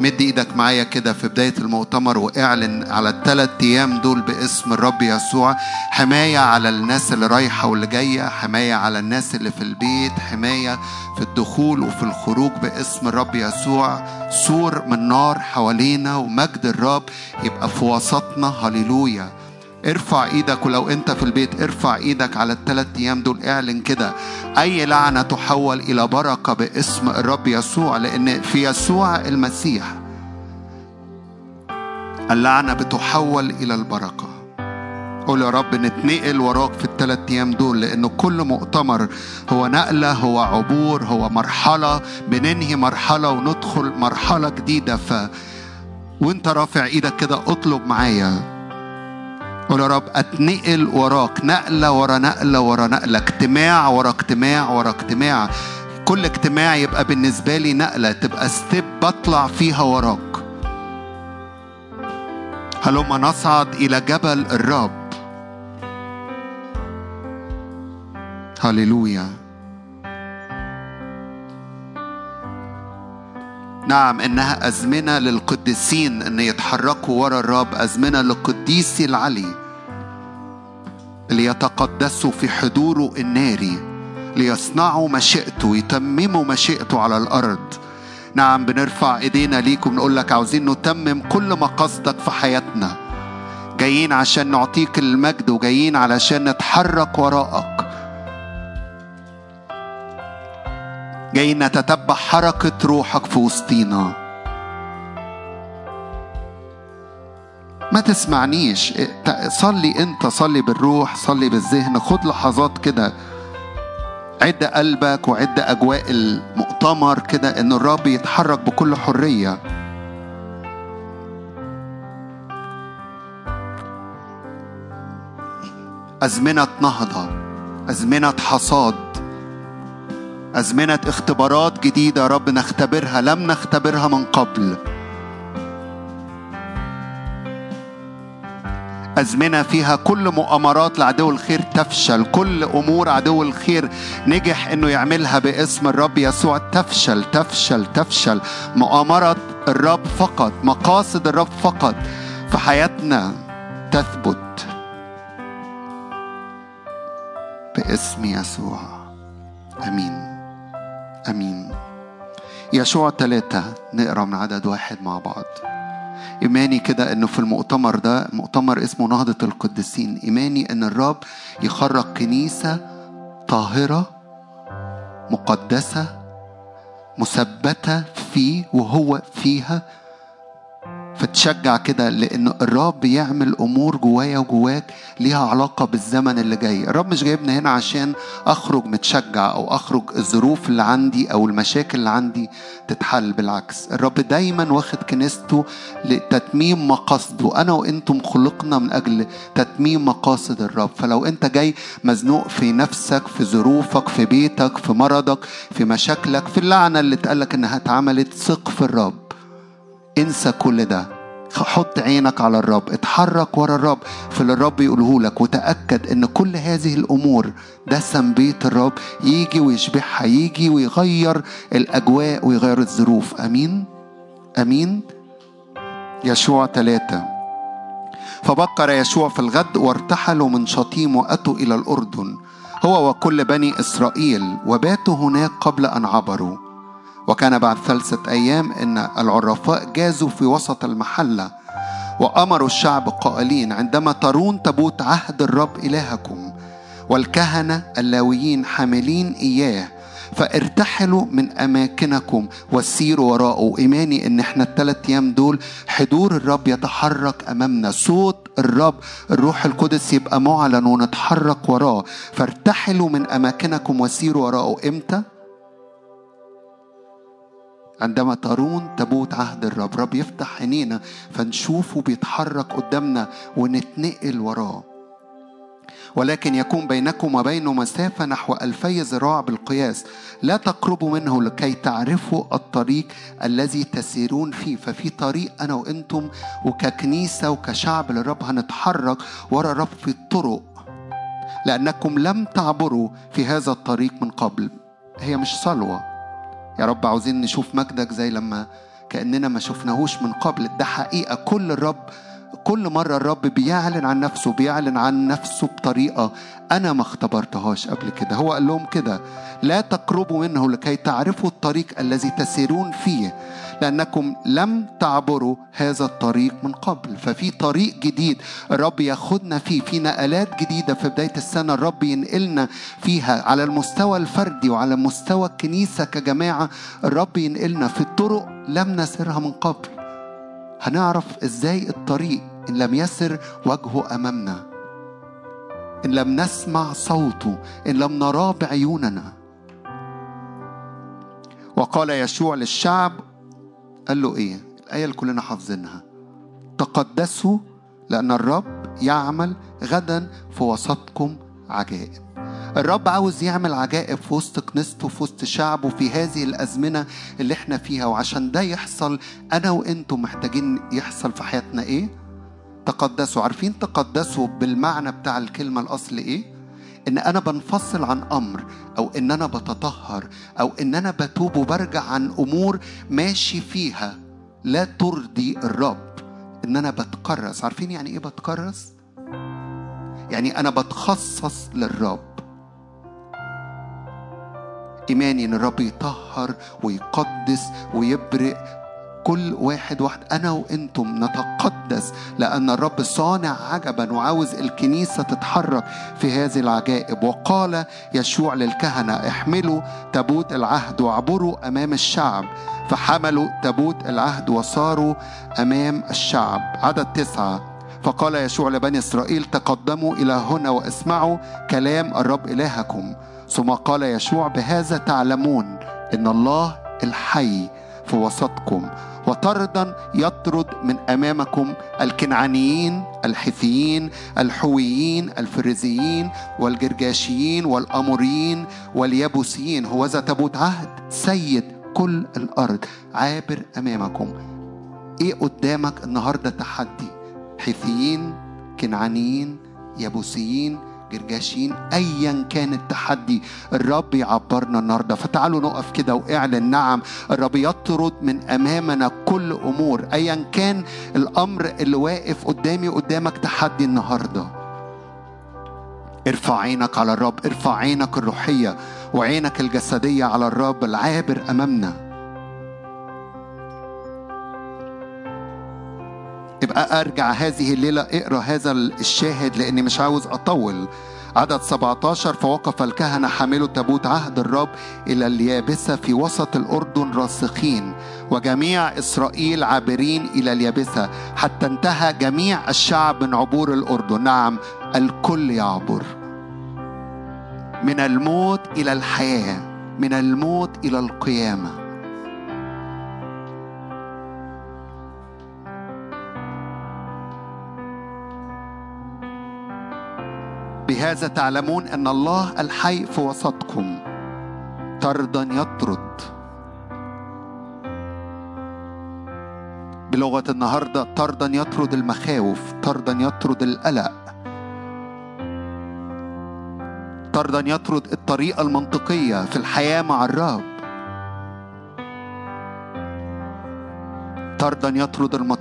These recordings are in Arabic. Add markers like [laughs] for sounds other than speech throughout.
مد إيدك معايا كده في بداية المؤتمر واعلن على الثلاث أيام دول باسم الرب يسوع. حماية على الناس اللي رايحة واللي جاية حماية على الناس اللي في البيت حماية في الدخول وفي الخروج باسم الرب يسوع. سور من نار حوالينا ومجد الرب يبقى في وسطنا. هللويا. ارفع إيدك ولو انت في البيت ارفع إيدك على الثلاث أيام دول اعلن كده. أي لعنة تحول إلى بركة باسم الرب يسوع لأن في يسوع المسيح اللعنة بتحول إلى البركة. قول يا رب نتنقل وراك في الثلاث أيام دول لأن كل مؤتمر هو نقلة هو عبور هو مرحلة. بننهي مرحلة وندخل مرحلة جديدة. ف وانت رافع إيدك كده اطلب معايا قول يا رب أتنقل وراك نقلة ورا نقلة ورا نقلة اجتماع ورا اجتماع ورا اجتماع. كل اجتماع يبقى بالنسبة لي نقلة تبقى ستيب بطلع فيها وراك. هلما نصعد إلى جبل الرب. هللويا. نعم إنها أزمنة للقديسين إن يتحركوا ورا الرب أزمنة لقديسي العلي اللي يتقدسوا في حضوره الناري ليصنعوا مشيئته يتمموا مشيئته على الأرض. نعم بنرفع إيدينا ليكم نقول لك عاوزين نتمم كل مقاصدك في حياتنا. جايين عشان نعطيك المجد وجايين علشان نتحرك وراءك. جايين نتتبع حركة روحك في وسطينا. ما تسمعنيش صلي انت صلي بالروح صلي بالذهن. خد لحظات كده. عد قلبك وعد أجواء المؤتمر كده إن الرب يتحرك بكل حرية. أزمنة نهضة أزمنة حصاد. أزمنة اختبارات جديدة يا رب نختبرها لم نختبرها من قبل. أزمنة فيها كل مؤامرات لعدو الخير تفشل كل أمور عدو الخير نجح أنه يعملها باسم الرب يسوع. تفشل تفشل تفشل. مؤامرة الرب فقط مقاصد الرب فقط في حياتنا تثبت باسم يسوع. آمين. امين يشوع ثلاثة نقرأ من عدد واحد مع بعض. إيماني كده إنه في المؤتمر ده مؤتمر اسمه نهضة القديسين. إيماني إن الرب يخرج كنيسة طاهرة مقدسة مثبتة فيه وهو فيها فتشجع كده لأن الرب يعمل أمور جوايا وجواك ليها علاقة بالزمن اللي جاي. الرب مش جايبنا هنا عشان أخرج متشجع أو أخرج الظروف اللي عندي أو المشاكل اللي عندي تتحل بالعكس. الرب دايما واخد كنيسته لتتميم مقاصده. أنا وأنتم خلقنا من أجل تتميم مقاصد الرب. فلو أنت جاي مزنوق في نفسك في ظروفك في بيتك في مرضك في مشاكلك في اللعنة اللي اتقالك إنها اتعملت ثق في الرب. انسى كل ده. حط عينك على الرب. اتحرك ورا الرب. في اللي الرب يقوله لك وتأكد إن كل هذه الأمور دسم بيت الرب. يجي ويشبعها يجي ويغير الأجواء ويغير الظروف. آمين؟ آمين؟ يشوع ثلاثة فبكر يشوع في الغد وارتحلوا من شطيم وأتوا إلى الأردن. هو وكل بني إسرائيل وباتوا هناك قبل أن عبروا. وكان بعد ثلاثة أيام إن العرفاء جازوا في وسط المحلة وأمروا الشعب قائلين عندما ترون تابوت عهد الرب إلهكم والكهنة اللاويين حاملين إياه فارتحلوا من أماكنكم وسيروا وراءه إيماني إن إحنا الثلاث أيام دول حضور الرب يتحرك أمامنا صوت الرب الروح القدس يبقى معلن ونتحرك وراه فارتحلوا من أماكنكم وسيروا وراءه إمتى؟ عندما ترون تابوت عهد الرب رب يفتح عينينا فنشوفه بيتحرك قدامنا ونتنقل وراه. ولكن يكون بينكم وبينه مسافة نحو ألفي ذراع بالقياس لا تقربوا منه لكي تعرفوا الطريق الذي تسيرون فيه. ففي طريق أنا وأنتم وككنيسة وكشعب للرب هنتحرك ورا الرب في الطرق. لأنكم لم تعبروا في هذا الطريق من قبل. هي مش صلوة. يا رب عاوزين نشوف مجدك زي لما كأننا ما شفناهوش من قبل. ده حقيقة كل الرب كل مرة الرب بيعلن عن نفسه بيعلن عن نفسه بطريقة أنا ما اختبرتهاش قبل كده. هو قال لهم كده لا تقربوا منه لكي تعرفوا الطريق الذي تسيرون فيه. لأنكم لم تعبروا هذا الطريق من قبل. ففي طريق جديد الرب ياخدنا فيه في نقلات جديدة في بداية السنة الرب ينقلنا فيها على المستوى الفردي وعلى مستوى الكنيسة كجماعة الرب ينقلنا في طرق لم نسرها من قبل. هنعرف إزاي الطريق إن لم يسر وجهه أمامنا إن لم نسمع صوته إن لم نراه بعيوننا. وقال يشوع للشعب قال له إيه؟ الآية اللي كلنا حافظينها. تقدسوا لأن الرب يعمل غدا في وسطكم عجائب. الرب عاوز يعمل عجائب في وسط كنيسته في وسط شعبه في هذه الأزمنة اللي إحنا فيها. وعشان ده يحصل أنا وأنتم محتاجين يحصل في حياتنا إيه؟ تقدسوا. عارفين تقدسوا بالمعنى بتاع الكلمة الأصل إيه؟ إن أنا بنفصل عن أمر أو إن أنا بتطهر أو إن أنا بتوب وبرجع عن أمور ماشي فيها لا ترضي الرب إن أنا بتكرس. عارفين يعني إيه بتكرس؟ يعني أنا بتخصص للرب. إيماني إن الرب يطهر ويقدس ويبرئ كل واحد واحد. أنا وأنتم نتقدس لأن الرب صانع عجبا وعاوز الكنيسة تتحرك في هذه العجائب. وقال يشوع للكهنة احملوا تابوت العهد واعبروا أمام الشعب. فحملوا تابوت العهد وصاروا أمام الشعب. عدد تسعة. فقال يشوع لبني إسرائيل تقدموا إلى هنا واسمعوا كلام الرب إلهكم. ثم قال يشوع بهذا تعلمون إن الله الحي في وسطكم. وطردا يطرد من أمامكم الكنعانيين الحثيين الحويين الفريزيين والجرجاشيين والأموريين واليبوسيين هو ذا تابوت عهد سيد كل الأرض. عابر أمامكم. إيه قدامك النهارده تحدي؟ حثيين كنعانيين يبوسيين جرجاشين ايا كان التحدي الرب يعبرنا النهارده. فتعالوا نقف كده وإعلن نعم الرب يطرد من أمامنا كل أمور. ايا كان الأمر اللي واقف قدامي قدامك تحدي النهارده. ارفع عينك على الرب ارفع عينك الروحية وعينك الجسدية على الرب العابر أمامنا. يبقى أرجع هذه الليلة اقرأ هذا الشاهد لأني مش عاوز أطول. عدد 17 فوقف الكهنة حاملوا تابوت عهد الرب إلى اليابسة في وسط الأردن راسخين وجميع إسرائيل عابرين إلى اليابسة حتى انتهى جميع الشعب من عبور الأردن. نعم الكل يعبر. من الموت إلى الحياة من الموت إلى القيامة. بهذا تعلمون أن الله الحي في وسطكم. طردا يطرد. بلغة النهارده طردا يطرد المخاوف طردا يطرد القلق. طردا يطرد الطريقة المنطقية في الحياة مع الرب. طردا يطرد المط...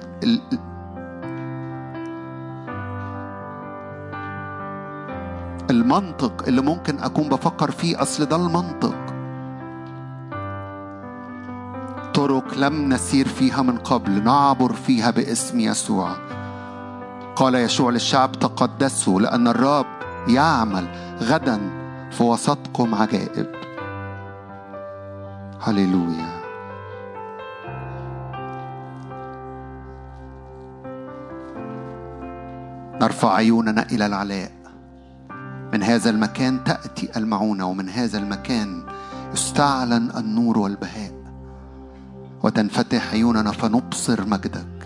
المنطق اللي ممكن أكون بفكر فيه أصل ده المنطق. طرق لم نسير فيها من قبل نعبر فيها باسم يسوع. قال يشوع للشعب تقدسوا لأن الرب يعمل غدا في وسطكم عجائب. هللويا. نرفع عيوننا إلى العلاء. من هذا المكان تأتي المعونة ومن هذا المكان يستعلن النور والبهاء. وتنفتح عيوننا فنبصر مجدك.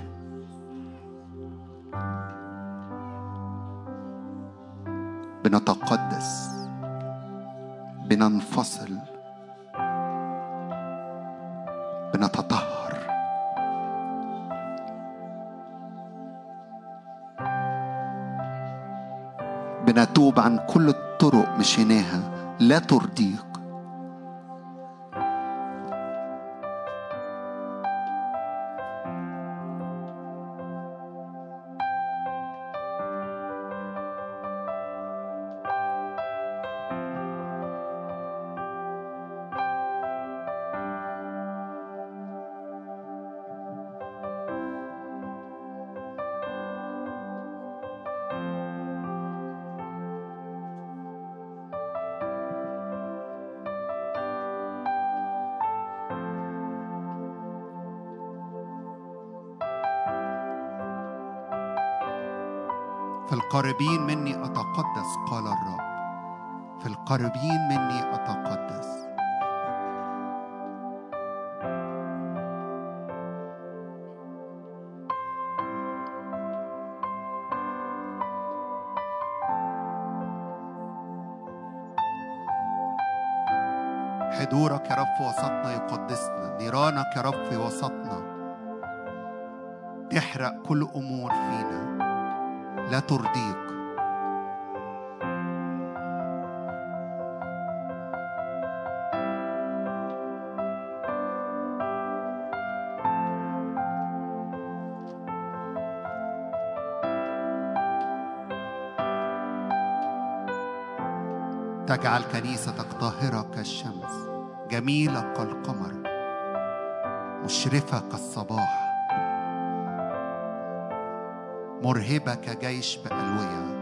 بنتقدس بننفصل بنتطهر. بنتوب عن كل الطرق مشيناها. لا ترضيك. القريبين مني أتقدس قال الرب. في القريبين مني أتقدس. حضورك يا رب في وسطنا يقدسنا نيرانك يا رب في وسطنا. تحرق كل أمور فينا. لا ترضيك. تجعل كنيستك طاهرة كالشمس جميلة كالقمر مشرفة كالصباح. مرهبة كجيش بألوية.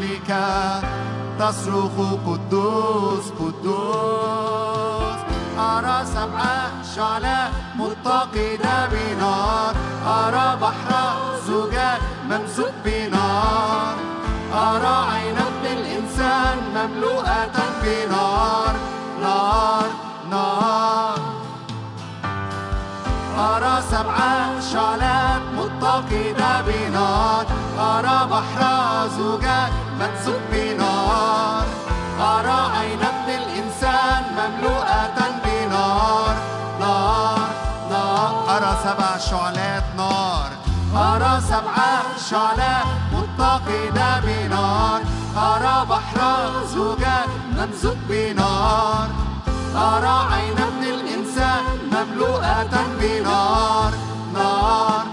حولك تصرخ قدوس قدوس. أرى سبع شعلة متقدة بنار أرى بحر زجاج ممسوك بنار. أرى عين ابن الإنسان مملوءة بنار نار نار. أرى سبع شعلات متقدة بنار أرى بحر زجاج أرى عين ابن الإنسان مملوءة بنار. نار نار. أرى سبع شعلات نار. أرى سبع شعلات متقدة بنار. أرى بحر زجاج ممزوج بنار أرى عين ابن الإنسان مملوءة بنار. نار نار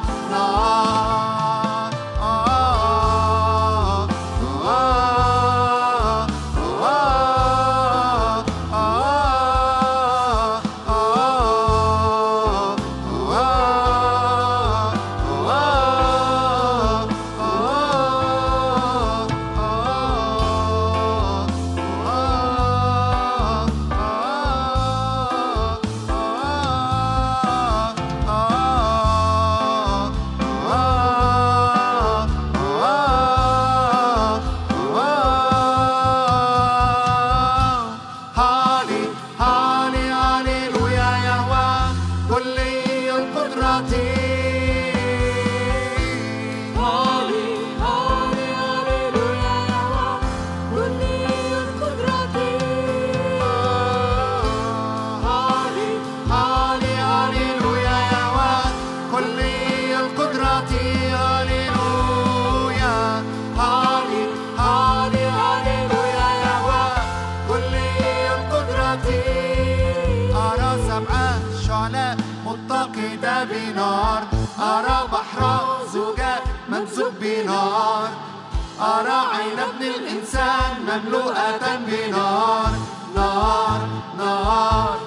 نار نار.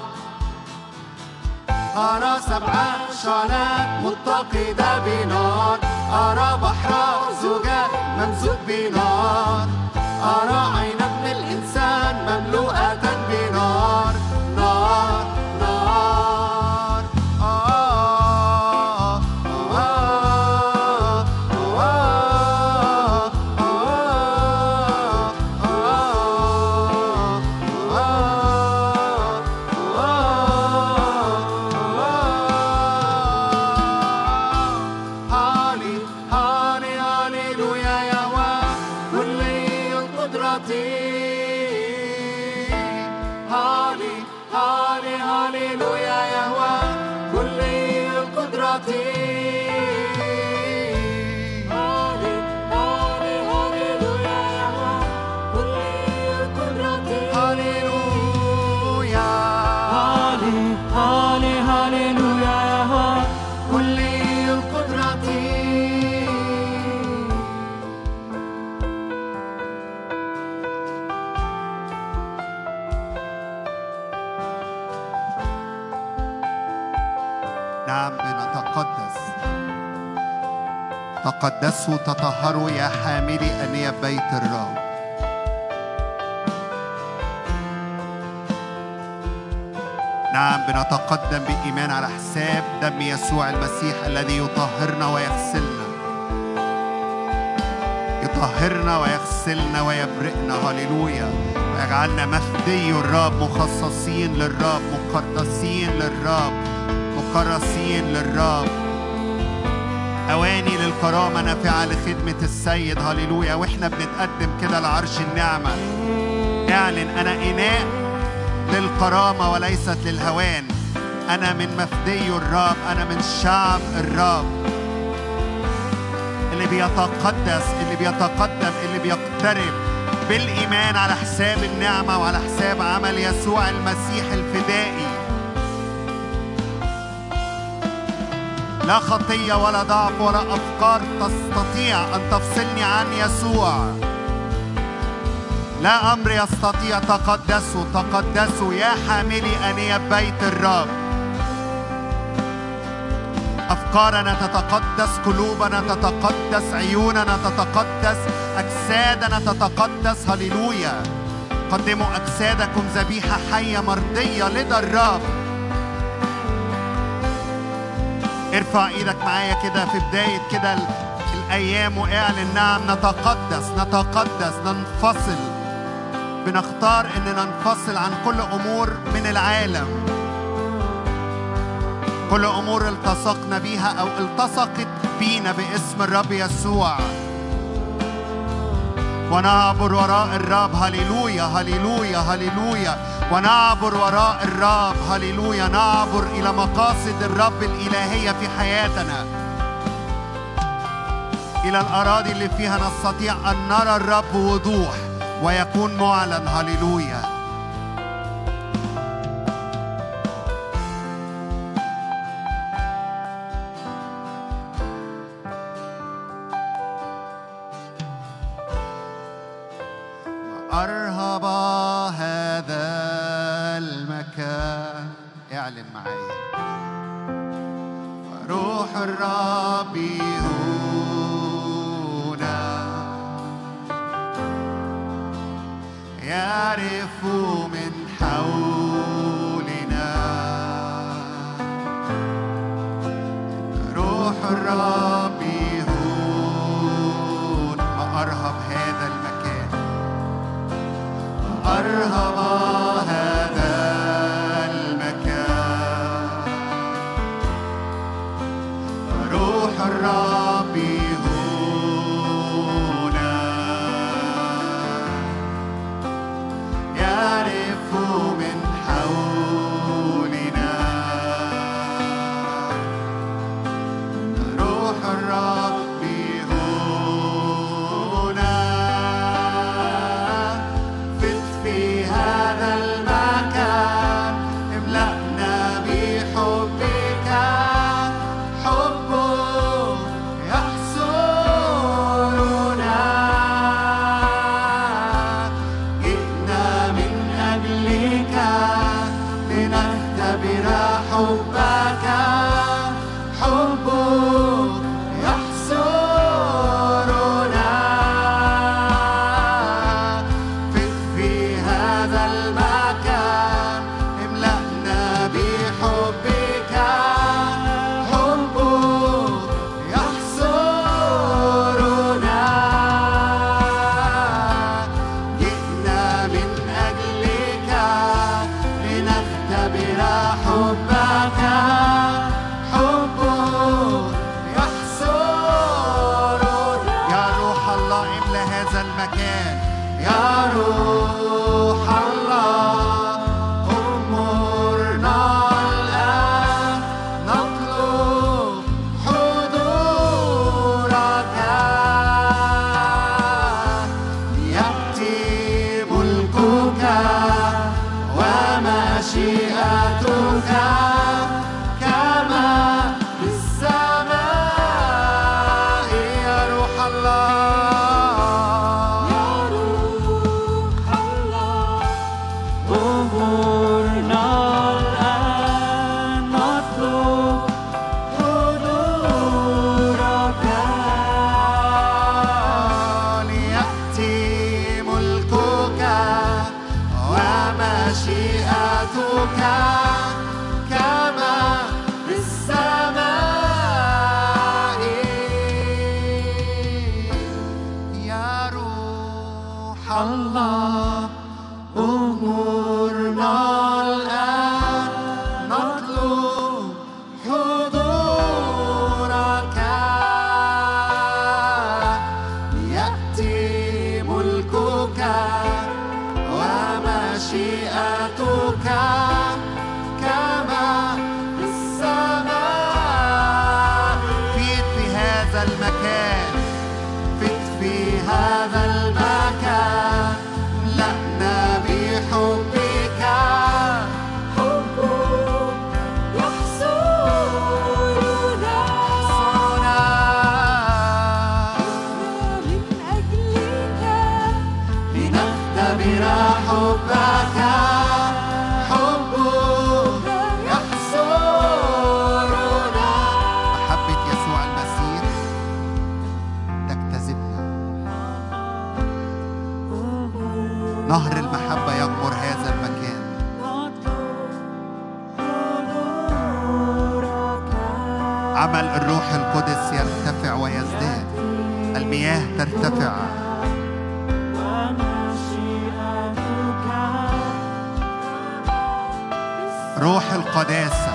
أرى سبع شعلات متقدة بنار. أرى بحر زجاج ممسوك بنار. أرى عين تقدسوا تطهروا يا حاملي أنية بيت الرب. نعم بنتقدم بإيمان على حساب دم يسوع المسيح الذي يطهرنا ويغسلنا. يطهرنا ويغسلنا ويبرئنا. هللويا. ويجعلنا مفدي الرب مخصصين للرب مقدسين للرب مكرسين للرب. أواني للكرامة نافعة لخدمة السيد. هللويا. وإحنا بنتقدم كده لعرش النعمة. اعلن أنا إناء للكرامة وليست للهوان. أنا من مفدي الرب أنا من شعب الرب اللي بيتقدس اللي بيتقدم اللي بيقترب بالإيمان على حساب النعمة وعلى حساب عمل يسوع المسيح الفدائي. لا خطية ولا ضعف ولا أفكار تستطيع أن تفصلني عن يسوع. لا أمر يستطيع. تقدسوا تقدسوا يا حاملي أنية بيت الرب. أفكارنا تتقدس قلوبنا تتقدس عيوننا تتقدس أجسادنا تتقدس. هللويا. قدموا أجسادكم ذبيحة حية مرضية لدى الرب. ارفع إيدك معايا كده في بداية كده ال- الأيام واعلن نعم نتقدس نتقدس ننفصل. بنختار إننا ننفصل عن كل أمور من العالم. كل أمور التصقنا بيها أو التصقت بينا باسم الرب يسوع. ونعبر وراء الرب. هللويا هللويا هللويا. ونعبر وراء الرب. هللويا. نعبر إلى مقاصد الرب الإلهية في حياتنا. إلى الأراضي اللي فيها نستطيع أن نرى الرب بوضوح ويكون معلن. هللويا. القداسة.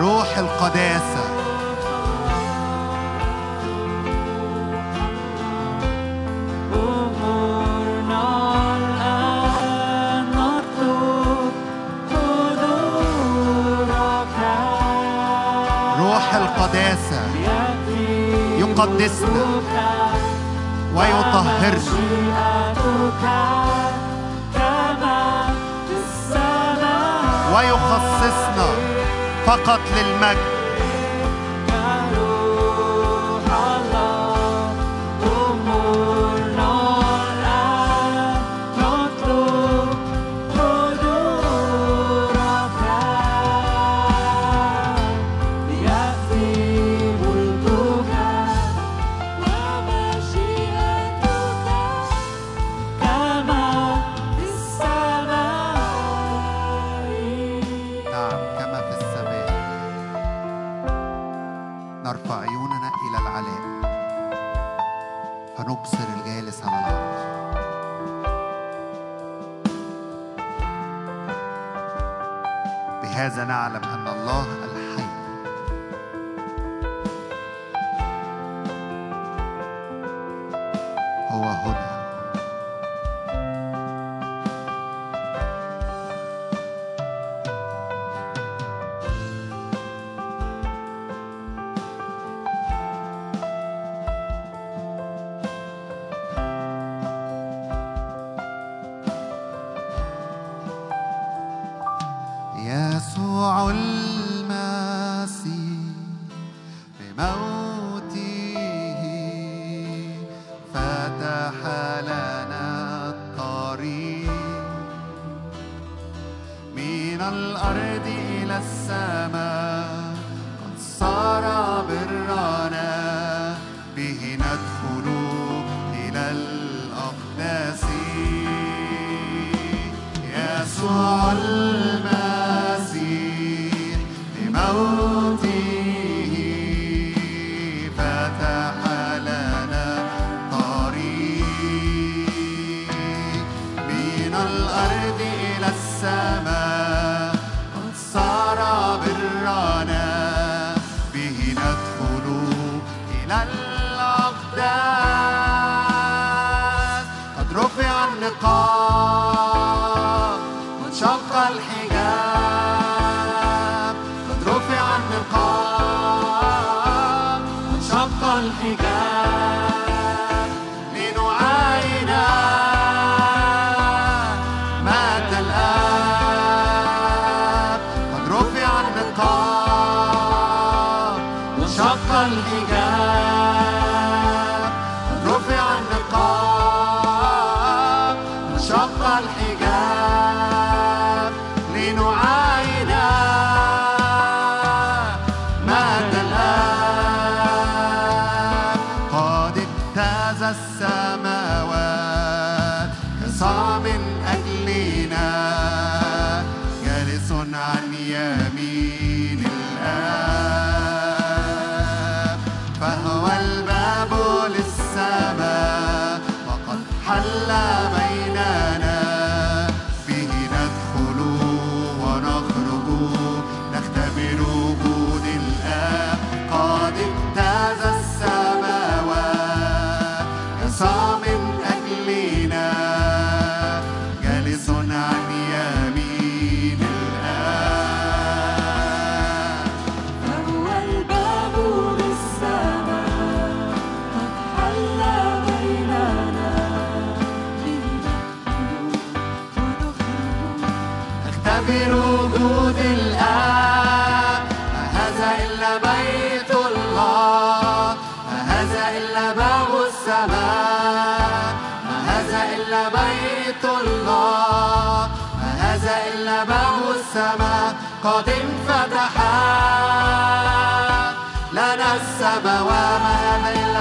روح القداسة. روح القداسة. يقدسنا. ويطهرنا. فقط للمجد.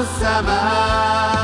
السماء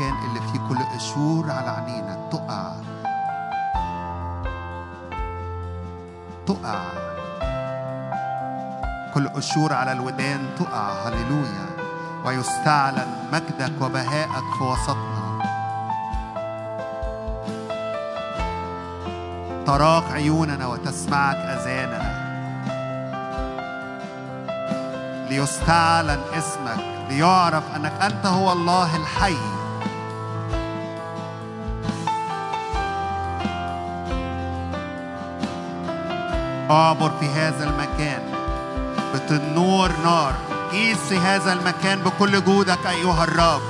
المكان اللي فيه كل قشور على عنينا تقع. تقع. كل قشور على الودان تقع. هللويا. ويستعلن مجدك وبهائك في وسطنا. تراك عيوننا وتسمعك أذاننا. ليستعلن اسمك. ليعرف أنك أنت هو الله الحي. اعبر في هذا المكان. بتنور نار. قيس هذا المكان بكل جودك أيها الرب.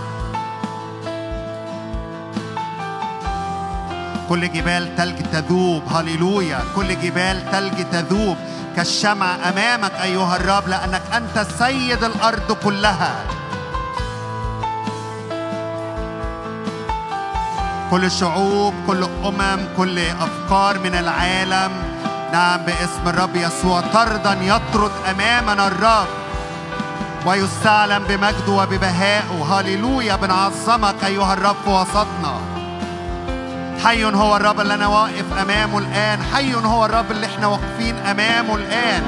كل جبال تلج تذوب. هللويا. كل جبال تلج تذوب. كالشمع أمامك أيها الرب لأنك أنت سيد الأرض كلها. كل شعوب كل أمم كل أفكار من العالم نعم باسم الرب يسوع. طردا يطرد أمامنا الرب ويستعلم بمجده وببهائه. هللويا بنعظمك أيها الرب في وسطنا. حي هو الرب اللي أنا واقف أمامه الآن. حي هو الرب اللي إحنا واقفين أمامه الآن.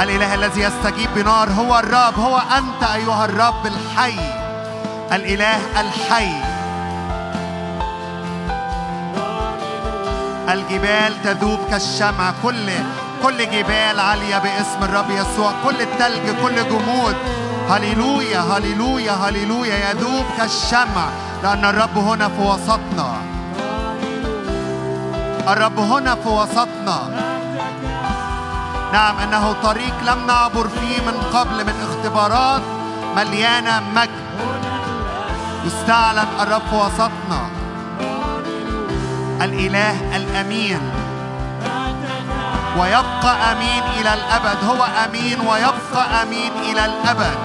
الإله الذي يستجيب بنار هو الرب. هو أنت أيها الرب الحي. الإله الحي. الجبال تذوب كالشمع. كل كل جبال عالية باسم الرب يسوع. كل التلج كل جمود. هللويا هللويا هللويا. يذوب كالشمع. لأن الرب هنا في وسطنا. الرب هنا في وسطنا. نعم إنه طريق لم نعبر فيه من قبل من اختبارات مليانة مجد. يستعلن الرب في وسطنا. الإله الأمين. ويبقى أمين إلى الأبد. هو أمين ويبقى أمين إلى الأبد.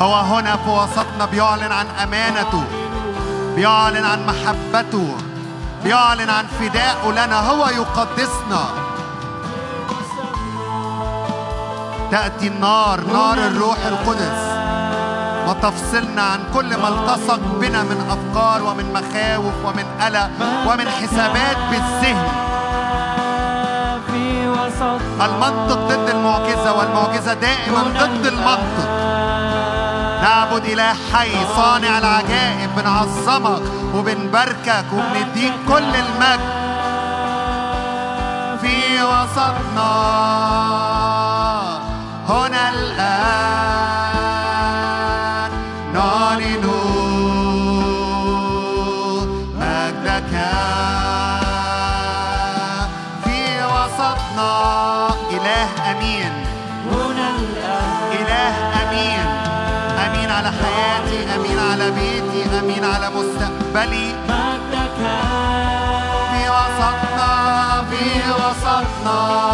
هو هنا في وسطنا بيعلن عن أمانته. بيعلن عن محبته. بيعلن عن فدائه لنا. هو يقدسنا. تأتي النار نار الروح القدس. وتفصلنا عن كل ما التصق بنا من أفكار ومن مخاوف ومن قلق ومن حسابات بالذهن. المنطق ضد المعجزة والمعجزة دائما ضد المنطق. نعبد إله حي صانع العجائب بنعظمك وبنباركك وبنديك كل المجد. في وسطنا هنا الآن. على بيتي أمين على مستقبلي. مجدك في وسطنا في وسطنا.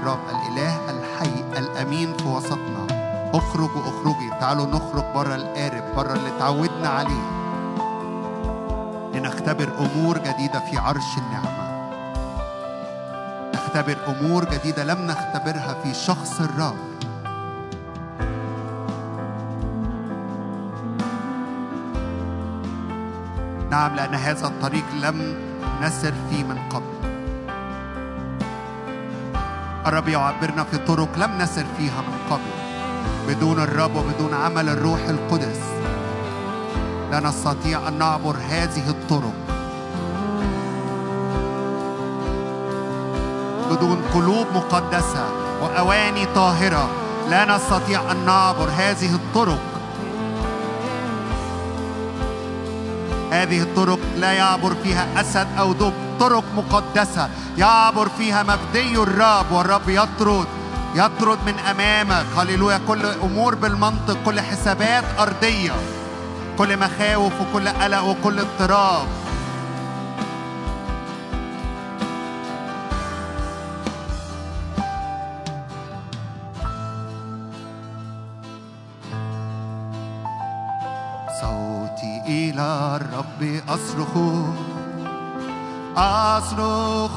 الرب الإله الحي الأمين في وسطنا. أخرج وأخرجي. تعالوا نخرج بره القارب بره اللي تعودنا عليه. لنختبر أمور جديدة في عرش النعمة. نختبر أمور جديدة لم نختبرها في شخص الرب. نعم لأن هذا الطريق لم نسر فيه من قبل. الرب يعبرنا في طرق لم نسر فيها من قبل. بدون الرب وبدون عمل الروح القدس لا نستطيع أن نعبر هذه الطرق. بدون قلوب مقدسة وأواني طاهرة لا نستطيع أن نعبر هذه الطرق. هذه الطرق لا يعبر فيها أسد أو دب. طرق مقدسة. يعبر فيها مفدي الرب والرب يطرد يطرد من أمامك. هللويا. كل أمور بالمنطق كل حسابات أرضية. كل مخاوف وكل قلق وكل اضطراب. صوتي إلى الرب أصرخ أصرخ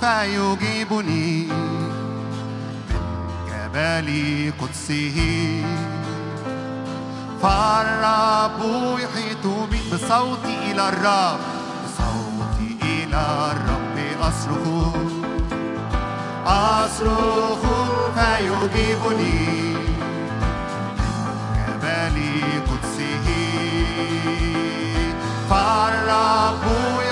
فيجيبني من جبل قدسه. فالرب يحيط بي بصوتي إلى الرب بصوتي إلى الرب أصرخ أصرخ فيجيبني جبل قدسه. فالرب يحيط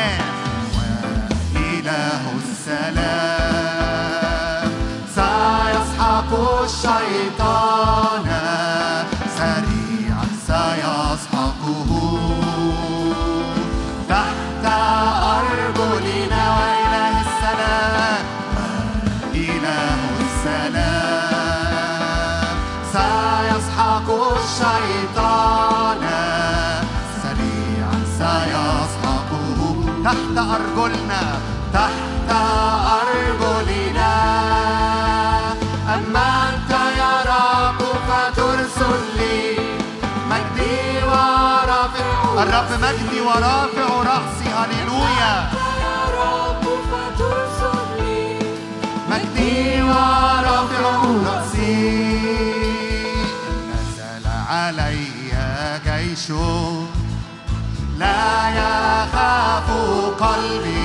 سريعا سيسحقه تحت أرجلنا وإله السلام إله السلام. سيسحق الشيطان سريعا سيسحقه تحت أرجلنا تحت ورافع رأسي هللويا مجدي ورافع رأسي. نزل علي جيش. لا يخاف قلبي.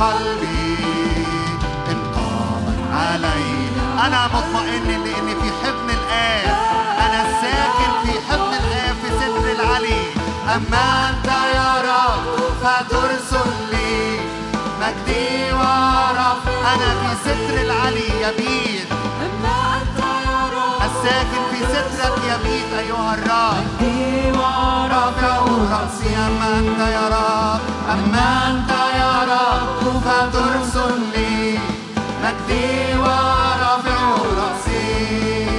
قلبي. إن قامت علي. أنا مطمئن لأني في حضن الآب أنا ساكن في حضن الآب في ستر العلي. أما أنت يا رب فترسل لي. مجدي ورب أنا في ستر العلي يبيت أما أنت يا رب الساكن في سترك يبيت أيها الرب. مجدي رافع رأسي أما أنت يا رب. أما أنت يا رب فترسل لي مجدي ورافع رأسي.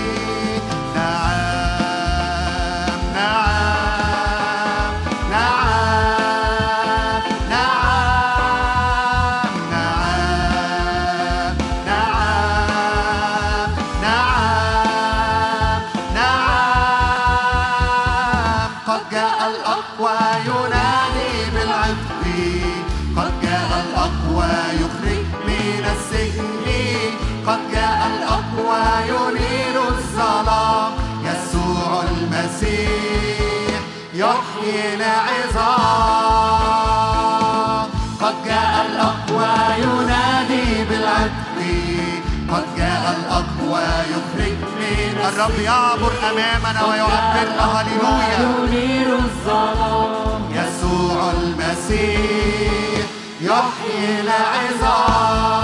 يحيي العظام قد جاء الأقوى ينادي بالعتق قد جاء الأقوى يخرج من الرب يعبر أمامنا ويعبرنا هللويا. ينير الظلام. يسوع المسيح يحيي العظام.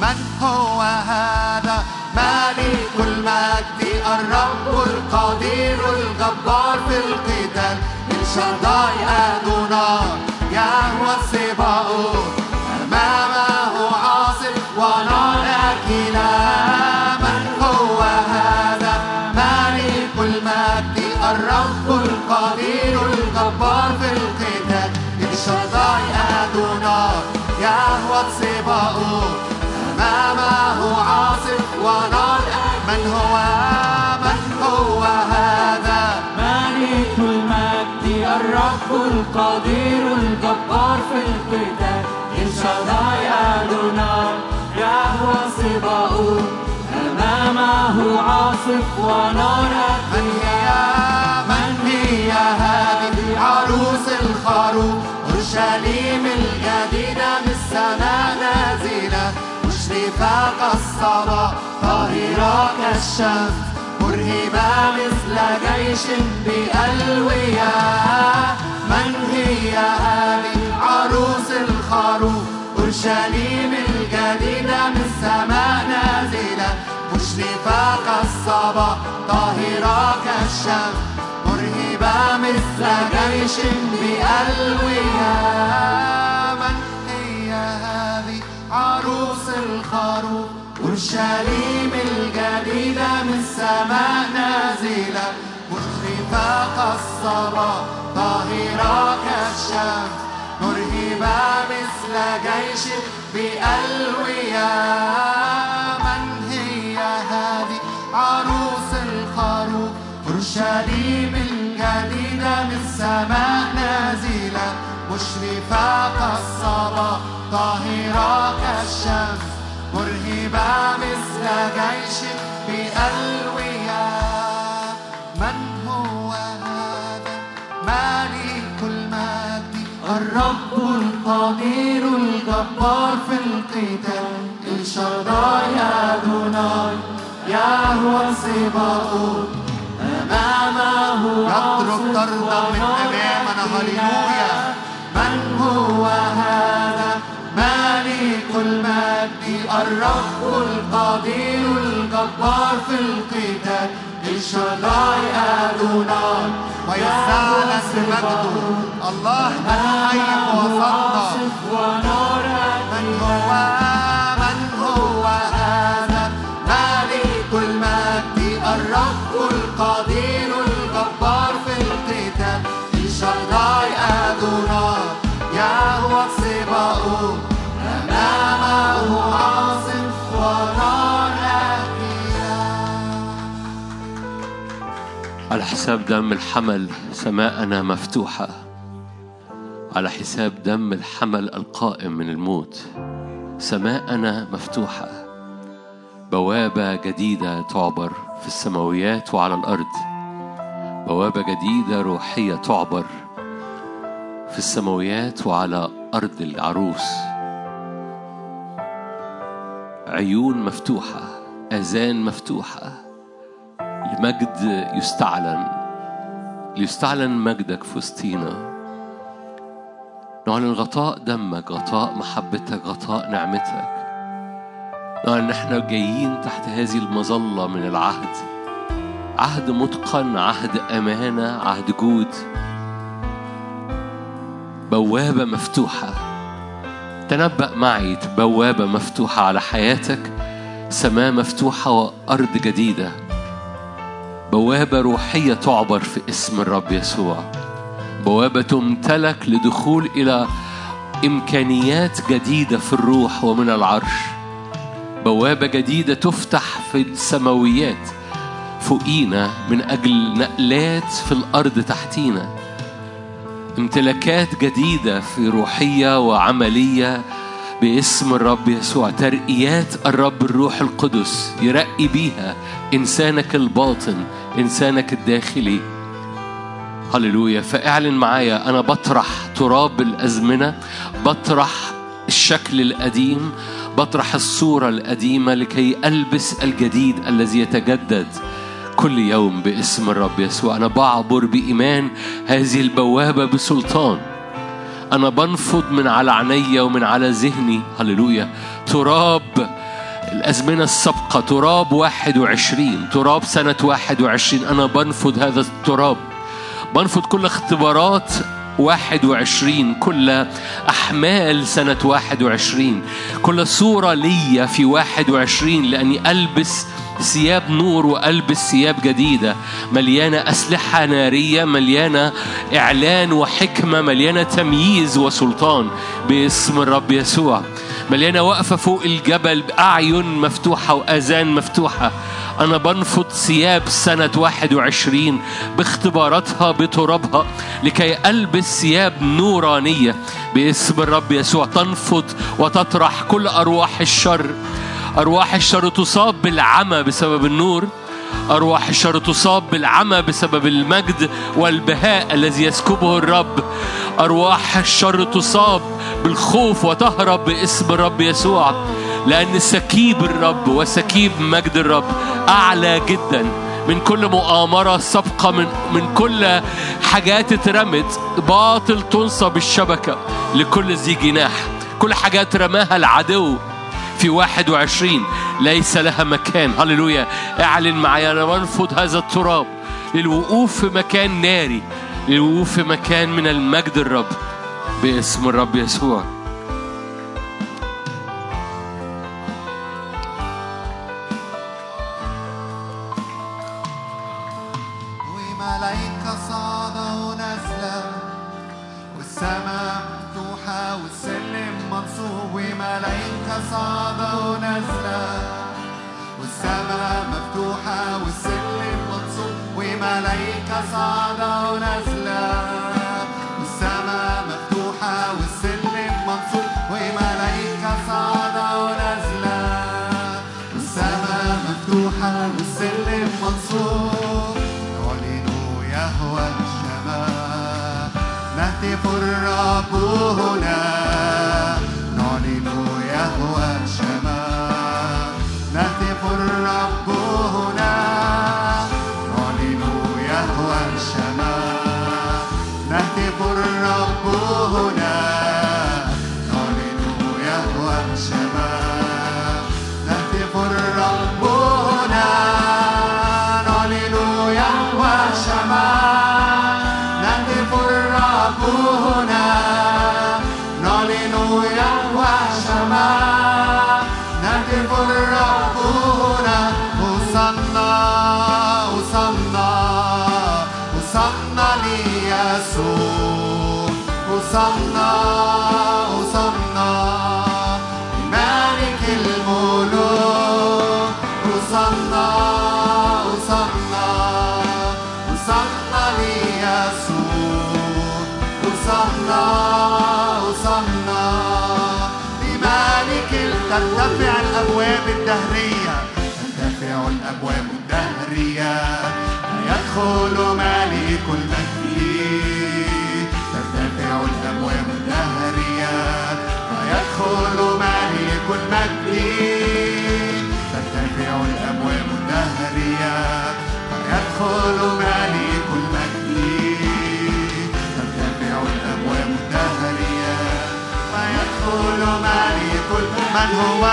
من هو هذا؟ الرب القدير الجبار في القتال. الشداي أدوناي يهوى السباؤوت أمامه عاصف ونار آكلة من هو هذا؟ مالك المجد. الرب القدير الجبار في القتال. الشداي أدوناي يهوى السباؤوت أمامه عاصف ونار من هو من الرب القدير الجبار في القتال. الشداي أدوناي يهوى صباؤوت أمامه عاصف ونار من هي من هي هذه عروس الخروف أورشليم الجديدة من السماء نازلة. مشرفة كالصباح طاهرة كالشمس مرهبة مثل جيش بألوية. من هي هذه عروس الخروف؟ أورشليم الجديدة من السماء نازلة. مشرفة كالصباح طاهرة كالشمس مثل جيش بألوية من هي هذه عروس الخروف؟ أورشليم الجديدة من السماء نازلة. كالصباح طاهرة كالشمس مرهبة مثل جيش بألوية من هي هذه؟ عروس الخروف أورشليم الجديدة من السماء نازلة. مشرفة كالصباح طاهرة كالشمس مرهبة مثل جيش بألوية الرب القدير الجبار في القتال الشداي أدوناي يهوى سباؤوت أمامه يترك طردا من أمامنا. هللويا. من هو هذا؟ ملك المجد. الرب القدير الجبار في القتال الشداي أدوناي ويزعل بمجده الله الحي وسطنا ونور من هو من هو هذا ملك المجد الرب القدير الجبار في القتال. الشداي أدوناي يهوى سباؤوت أمامه عاصف ونار على حساب دم الحمل سماءنا مفتوحة. على حساب دم الحمل القائم من الموت. سماءنا مفتوحة. بوابة جديدة تعبر في السماويات وعلى الأرض. بوابة جديدة روحية تعبر في السماويات وعلى أرض العروس. عيون مفتوحة آذان مفتوحة. المجد يستعلن. ليستعلن مجدك في وسطينا نعلن غطاء دمك غطاء محبتك غطاء نعمتك. نعلن ان إحنا جايين تحت هذه المظلة من العهد. عهد متقن عهد أمانة عهد جود. بوابة مفتوحة. تنبأ معي بوابة مفتوحة على حياتك. سماء مفتوحة وأرض جديدة. بوابة روحية تعبر في اسم الرب يسوع. بوابة تمتلك لدخول إلى إمكانيات جديدة في الروح ومن العرش. بوابة جديدة تفتح في السماويات فوقينا من أجل نقلات في الأرض تحتينا. امتلاكات جديدة في روحية وعملية باسم الرب يسوع ترقيات الرب الروح القدس يرقي بيها إنسانك الباطن إنسانك الداخلي. هللويا. فاعلن معايا أنا بطرح تراب الأزمنة بطرح الشكل القديم بطرح الصورة القديمة لكي ألبس الجديد الذي يتجدد كل يوم باسم الرب يسوع. أنا بعبر بإيمان هذه البوابة بسلطان. أنا بنفض من على عيني ومن على ذهني. هللويا. تراب الأزمنة السابقة تراب واحد وعشرين تراب سنة واحد وعشرين. أنا بنفض هذا التراب. بنفض كل اختبارات واحد وعشرين كل أحمال سنة واحد وعشرين. كل صورة ليا في واحد وعشرين لأني ألبس ثياب نور وألبس ثياب جديدة. مليانة أسلحة نارية مليانة إعلان وحكمة مليانة تمييز وسلطان باسم الرب يسوع. مليانة واقفة فوق الجبل بأعين مفتوحة وآذان مفتوحة. أنا بنفض ثياب سنة 21 باختباراتها بترابها لكي ألبس ثياب نورانية باسم الرب يسوع. تنفض وتطرح كل أرواح الشر. أرواح الشر تصاب بالعمى بسبب النور. أرواح الشر تصاب بالعمى بسبب المجد والبهاء الذي يسكبه الرب. أرواح الشر تصاب بالخوف وتهرب باسم الرب يسوع. لأن سكيب الرب وسكيب مجد الرب أعلى جدا. من كل مؤامرة سابقة من من كل حاجات اترمت باطل تنصب الشبكة لكل ذي جناح. كل حاجات رماها العدو في 21 ليس لها مكان. هللويا. اعلن معايا أنا بنفض هذا التراب للوقوف في مكان ناري للوقوف في مكان من المجد الرب. باسم الرب يسوع. هنا من هو؟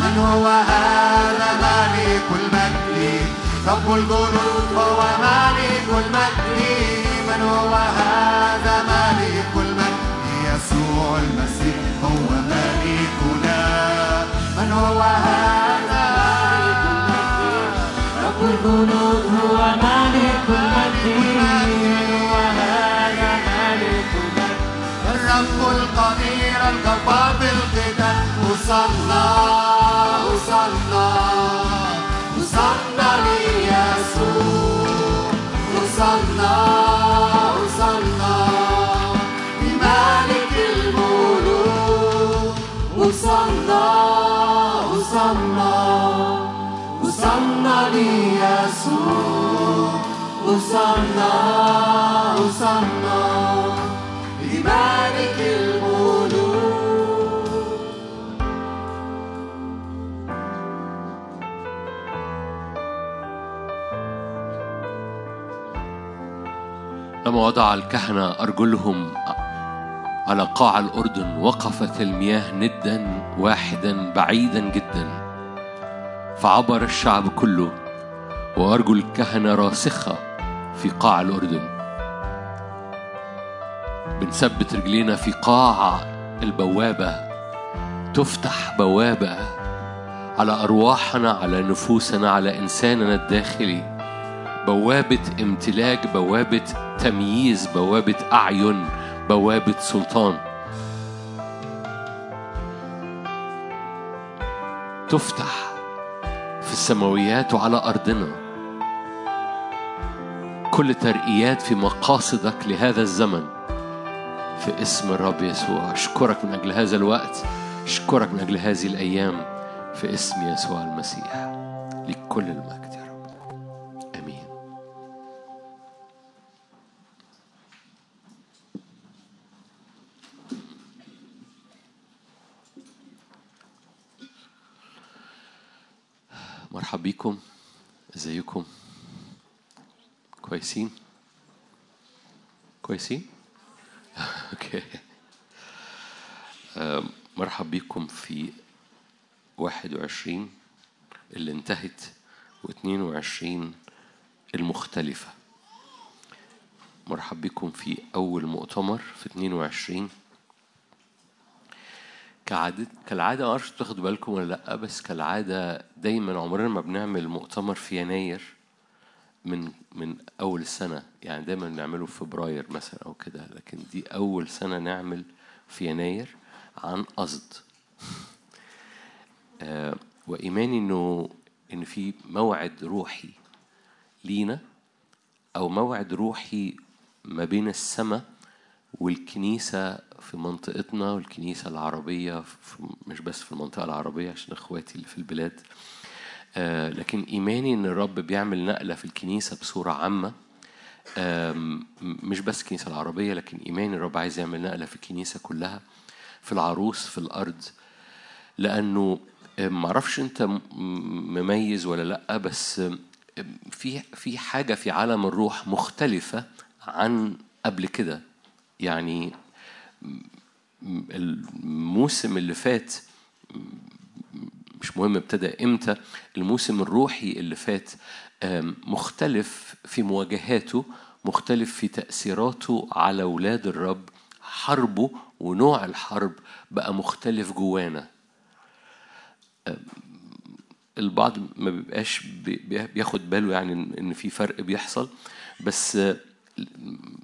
من هو هذا ملك المجد رب الجنود هو ملك المجد من هو هذا ملك المجد يسوع المسيح هو ملكنا من هو هذا الجنود هو ملك المجد هو هذا ملك المجد الرب القدير الجبار بالقتال وصلنا وصلنا وصلنا ليسوع. وصلنا وصلنا لملك الملوك. وصلنا وصلنا وصلنا ليسوع وصلنا وصلنا لملك الملوك لما وضع الكهنة أرجلهم على قاع الأردن وقفت المياه ندا واحدا بعيدا جدا. فعبر الشعب كله وأرجل الكهنة راسخة في قاع الأردن. بنثبت رجلينا في قاع البوابة تفتح بوابة على أرواحنا على نفوسنا على إنساننا الداخلي. بوابة امتلاك بوابة تمييز بوابة أعين بوابة سلطان. تفتح في السماويات وعلى أرضنا. كل ترقيات في مقاصدك لهذا الزمن. في اسم الرب يسوع. أشكرك من أجل هذا الوقت. أشكرك من أجل هذه الأيام. في اسم يسوع المسيح. لكل المجد. مرحب بيكم ازيكم؟ كويسين؟ كويسين؟ [laughs] أوكي. آم، مرحب بيكم في 21 اللي انتهت و22 المختلفة. مرحب بكم في أول مؤتمر في 22 كعادة كالعادة معرفش تاخدوا بالكم ولا لأ بس كالعادة دايما عمرنا ما بنعمل مؤتمر في يناير من من أول السنة يعني دايما بنعمله في فبراير مثلا أو كده لكن دي أول سنة نعمل في يناير عن قصد. [laughs] آه، وإيماني إنه إن في موعد روحي لينا أو موعد روحي ما بين السماء والكنيسة في منطقتنا والكنيسة العربية في مش بس في المنطقة العربية عشان إخواتي اللي في البلاد آه، لكن إيماني إن الرب بيعمل نقلة في الكنيسة بصورة عامة مش بس الكنيسة العربية لكن إيماني الرب عايز يعمل نقلة في الكنيسة كلها في العروس في الأرض لأنه آه، معرفش أنت مميز ولا لأ بس آه، في في حاجة في عالم الروح مختلفة عن قبل كده. يعني الموسم اللي فات مش مهم ابتدى إمتى الموسم الروحي اللي فات مختلف في مواجهاته مختلف في تأثيراته على أولاد الرب. حربه ونوع الحرب بقى مختلف جوانا. البعض ما بيبقاش بي- بي- بياخد باله يعني ان في فرق بيحصل بس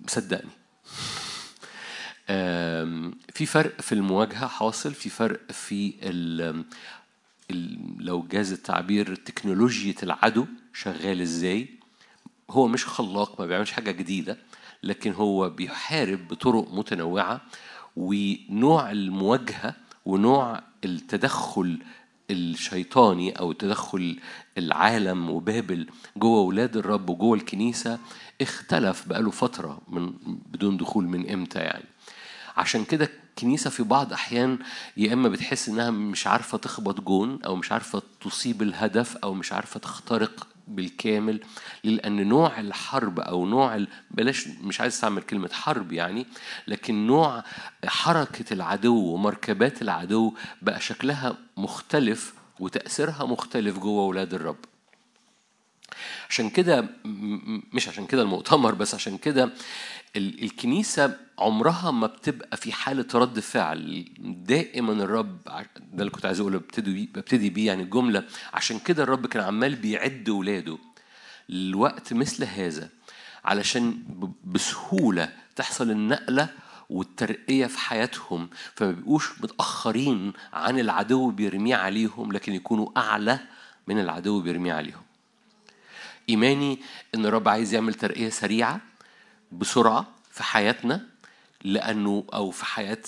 صدقني. في فرق في المواجهة حاصل في فرق في ال ال- لو جاز التعبير تكنولوجيا العدو شغال إزاي. هو مش خلاق ما بيعملش حاجة جديدة لكن هو بيحارب بطرق متنوعة ونوع المواجهة ونوع التدخل الشيطاني أو تدخل العالم وبابل جوه ولاد الرب وجوه الكنيسة اختلف بقاله فترة من بدون دخول من إمتى يعني. عشان كده الكنيسة في بعض أحيان يا إما بتحس إنها مش عارفة تخبط جون أو مش عارفة تصيب الهدف أو مش عارفة تخترق بالكامل لأن نوع الحرب أو نوع ال... بلاش مش عايز أستعمل كلمة حرب يعني لكن نوع حركة العدو ومركبات العدو بقى شكلها مختلف وتأثيرها مختلف جوه ولاد الرب. عشان كده مش عشان كده المؤتمر بس عشان كده ال- الكنيسة عمرها ما بتبقى في حالة رد فعل دائما الرب ده اللي كنت عايز أقوله ببتدي ببتدي بيه يعني الجملة عشان كده الرب كان عمال بيعد ولاده الوقت مثل هذا علشان بسهولة تحصل النقلة والترقية في حياتهم. فما بيبقوش متأخرين عن العدو بيرميه عليهم لكن يكونوا أعلى من العدو بيرميه عليهم. إيماني إن الرب عايز يعمل ترقية سريعة بسرعة في حياتنا لأنه أو في حياة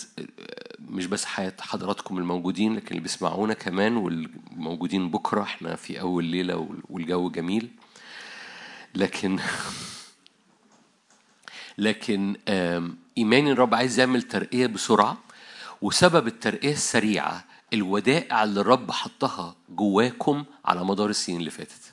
مش بس حياة حضراتكم الموجودين لكن اللي بيسمعونا كمان والموجودين بكرة إحنا في أول ليلة والجو جميل. لكن [laughs] لكن آم، إيماني الرب عايز يعمل ترقية بسرعة وسبب الترقية السريعة الودائع اللي الرب حطها جواكم على مدار السنين اللي فاتت.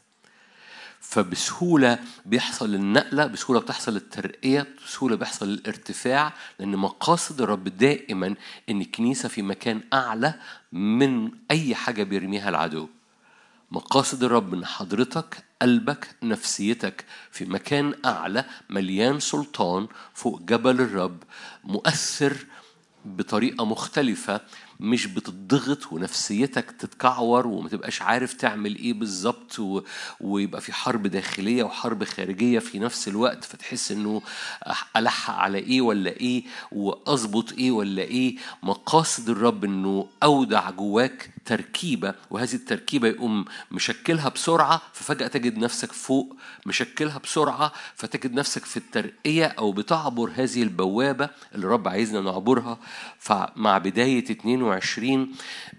فبسهولة بيحصل النقلة بسهولة بتحصل الترقية بسهولة بيحصل الارتفاع لأن مقاصد الرب دائما إن الكنيسة في مكان أعلى من أي حاجة بيرميها العدو. مقاصد الرب إن حضرتك قلبك نفسيتك في مكان أعلى مليان سلطان فوق جبل الرب مؤثر بطريقة مختلفة مش بتضغط ونفسيتك تتكعور وما تبقاش عارف تعمل إيه بالظبط و... ويبقى في حرب داخلية وحرب خارجية في نفس الوقت فتحس إنه الحق على إيه ولا إيه وأظبط إيه ولا إيه. مقاصد الرب إنه أودع جواك تركيبة وهذه التركيبة يقوم مشكلها بسرعة ففجأة تجد نفسك فوق مشكلها بسرعة فتجد نفسك في الترقية أو بتعبر هذه البوابة اللي الرب عايزنا نعبرها. فمع بداية 22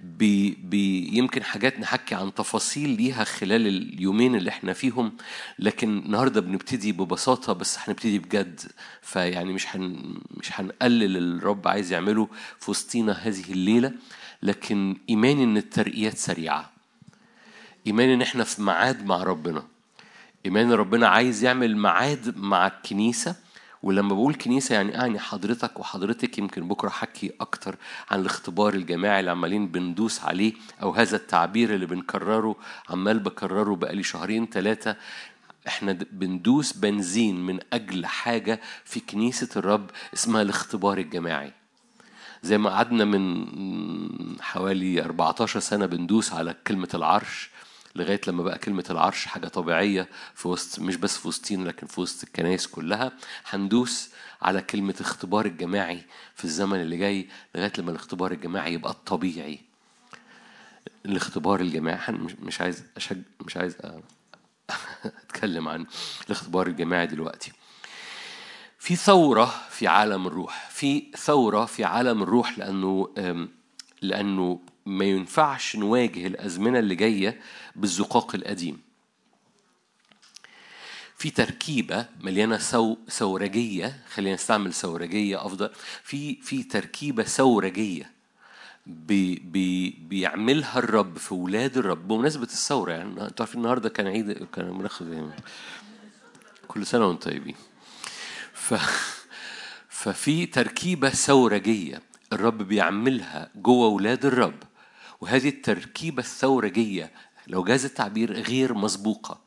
بي بي يمكن حاجات نحكي عن تفاصيل ليها خلال اليومين اللي إحنا فيهم لكن النهارده بنبتدي ببساطة بس هنبتدي بجد فيعني مش هن مش هنقلل الرب عايز يعمله في وسطينا هذه الليلة لكن ايماني إن الترقيات سريعة. ايماني إن إحنا في ميعاد مع ربنا. إيمان ربنا عايز يعمل ميعاد مع الكنيسة ولما بقول كنيسة يعني أعني حضرتك وحضرتك يمكن بكرة حكي أكتر عن الاختبار الجماعي اللي عمالين بندوس عليه أو هذا التعبير اللي بنكرره عمال بكرره بقالي شهرين ثلاثة إحنا بندوس بنزين من أجل حاجة في كنيسة الرب اسمها الاختبار الجماعي. زي ما قعدنا من حوالي 14 سنة بندوس على كلمة العرش. لغاية لما بقى كلمة العرش حاجة طبيعية في وسط مش بس في وسطينا لكن في وسط الكنائس كلها. هندوس على كلمة اختبار الجماعي في الزمن اللي جاي لغاية لما الاختبار الجماعي يبقى الطبيعي. الاختبار الجماعي مش- عايز أشج... مش عايز [laughs] أتكلم عن الاختبار الجماعي دلوقتي. في ثورة في عالم الروح في ثورة في عالم الروح لأنه لأنه ما ينفعش نواجه الأزمنة اللي جاية بالزقاق القديم. في تركيبة مليانة سو سورجية خلينا نستعمل سورجية أفضل. في في تركيبة سورجية بي بي بيعملها الرب في ولاد الرب. بمناسبة الثورة يعني أنتوا عارفين النهارده كان عيد كان مناخ كل سنة وأنتم طيبين. ف ففي تركيبة ثورجية الرب بيعملها جوه ولاد الرب. وهذه التركيبة الثورجية لو جاز التعبير غير مسبوقة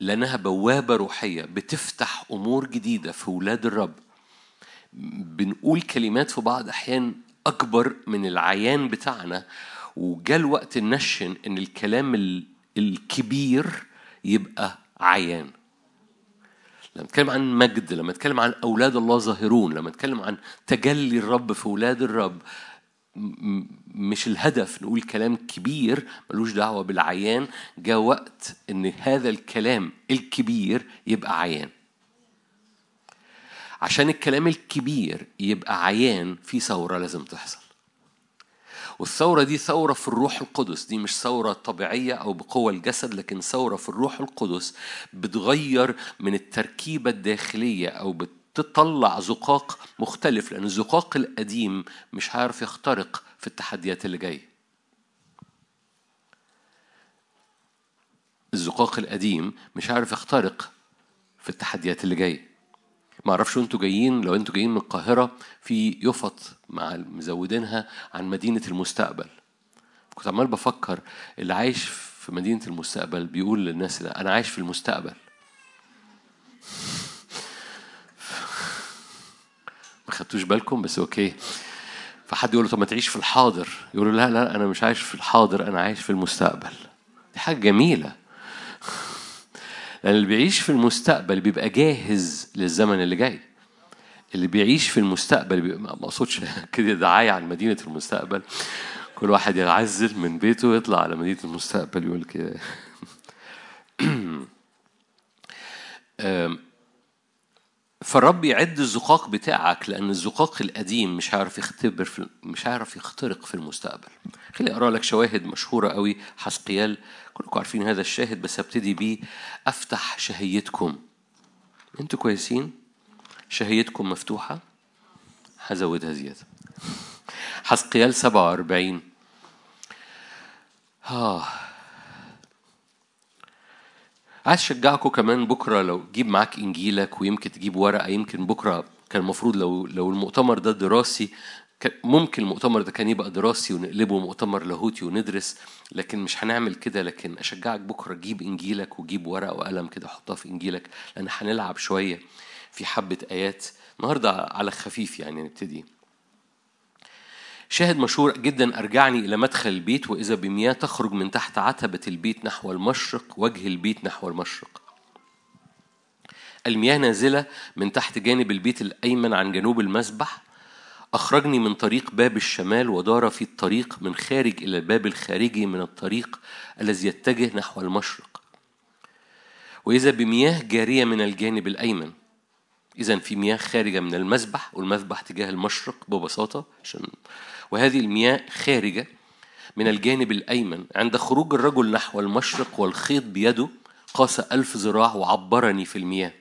لأنها بوابة روحية بتفتح أمور جديدة في ولاد الرب. بنقول كلمات في بعض أحيان أكبر من العيان بتاعنا وجاء الوقت نشن إن الكلام ال- الكبير يبقى عيان. لما نتكلم عن مجد لما نتكلم عن أولاد الله ظاهرون لما نتكلم عن تجلي الرب في أولاد الرب مش الهدف نقول كلام كبير ملوش دعوة بالعيان جاء وقت إن هذا الكلام الكبير يبقى عيان. عشان الكلام الكبير يبقى عيان في ثورة لازم تحصل. والثورة دي ثورة في الروح القدس. دي مش ثورة طبيعية أو بقوة الجسد لكن ثورة في الروح القدس بتغير من التركيبة الداخلية أو بتطلع زقاق مختلف لأن الزقاق القديم مش هيعرف يخترق في التحديات اللي جاية. الزقاق القديم مش عارف يخترق في التحديات اللي جاية. ما أعرفش أنتوا جايين لو أنتوا جايين من القاهرة في يفط مع مزودينها عن مدينة المستقبل. كنت عمال بفكر اللي عايش في مدينة المستقبل بيقول للناس لا أنا عايش في المستقبل. ما خدتوش بالكم؟ بس أوكي. فحد يقول له طب ما تعيش في الحاضر. يقول له لا لا أنا مش عايش في الحاضر أنا عايش في المستقبل. دي حاجة جميلة. لأن اللي بيعيش في المستقبل بيبقى جاهز للزمن اللي جاي. اللي بيعيش في المستقبل بيبقى ما أقصدش [laughs] كده دعاية عن مدينة المستقبل. كل واحد يعزل من بيته ويطلع على مدينة المستقبل يقول كده. [clears throat] فالرب يعد الزقاق بتاعك لأن الزقاق القديم مش هيعرف يختبر في مش هيعرف يخترق في المستقبل. خليني أقرأ لك شواهد مشهورة قوي. حسقيال كلكم عارفين هذا الشاهد بس هبتدي بيه أفتح شهيتكم. أنتوا كويسين؟ شهيتكم مفتوحة؟ هزودها زيادة. حسقيال 47 آه عايز أشجعكم كمان بكرة لو جيب معاك إنجيلك ويمكن تجيب ورقة يمكن بكرة كان المفروض لو لو المؤتمر ده دراسي ممكن المؤتمر ده كان يبقى دراسي ونقلبه مؤتمر لاهوتي وندرس لكن مش هنعمل كده لكن أشجعك بكرة. جيب إنجيلك وجيب ورقة وقلم كده حطها في إنجيلك لأن هنلعب شوية في حبة آيات النهارده على خفيف يعني نبتدي. شاهد مشهور جدا أرجعني إلى مدخل البيت وإذا بمياه تخرج من تحت عتبة البيت نحو المشرق وجه البيت نحو المشرق. المياه نازلة من تحت جانب البيت الأيمن عن جنوب المسبح أخرجني من طريق باب الشمال ودار في الطريق من خارج إلى الباب الخارجي من الطريق الذي يتجه نحو المشرق. وإذا بمياه جارية من الجانب الأيمن إذا في مياه خارجة من المذبح والمذبح تجاه المشرق ببساطة عشان وهذه المياه خارجة من الجانب الأيمن. عند خروج الرجل نحو المشرق والخيط بيده قاس ألف ذراع وعبرني في المياه.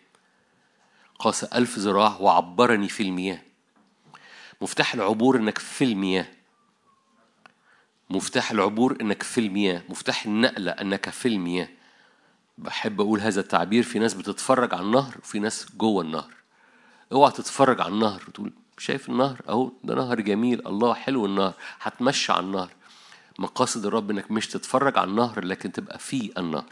قاس ألف ذراع وعبرني في المياه. مفتاح العبور إنك في المياه. مفتاح العبور إنك في المياه. مفتاح النقلة إنك في المياه. بحب أقول هذا التعبير في ناس بتتفرج على النهر وفي ناس جوه النهر. اوعى تتفرج على النهر وتقول شايف النهر أهو ده نهر جميل الله حلو النهر هتمشي على النهر. مقاصد الرب إنك مش تتفرج على النهر لكن تبقى في النهر.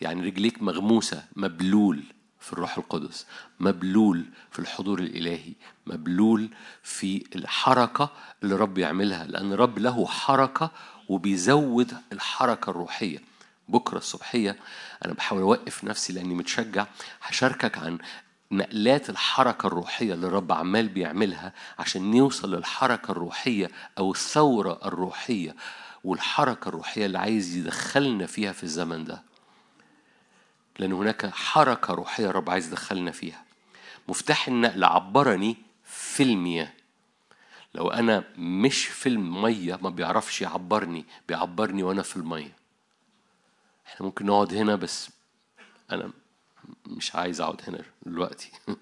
يعني رجليك مغموسة مبلول. في الروح القدس مبلول في الحضور الإلهي مبلول في الحركة اللي رب يعملها لأن رب له حركة وبيزود الحركة الروحية. بكرة الصبحية أنا بحاول أوقف نفسي لأني متشجع هشاركك عن نقلات الحركة الروحية اللي الرب عمال بيعملها عشان نوصل للحركة الروحية أو الثورة الروحية والحركة الروحية اللي عايز يدخلنا فيها في الزمن ده. لأن هناك حركة روحية الرب عايز يدخلنا فيها. مفتاح النقل عبرني في المياه لو أنا مش في المية ما بيعرفش يعبرني بيعبرني وأنا في المية. إحنا ممكن نقعد هنا بس أنا مش عايز أقعد هنا دلوقتي. [laughs]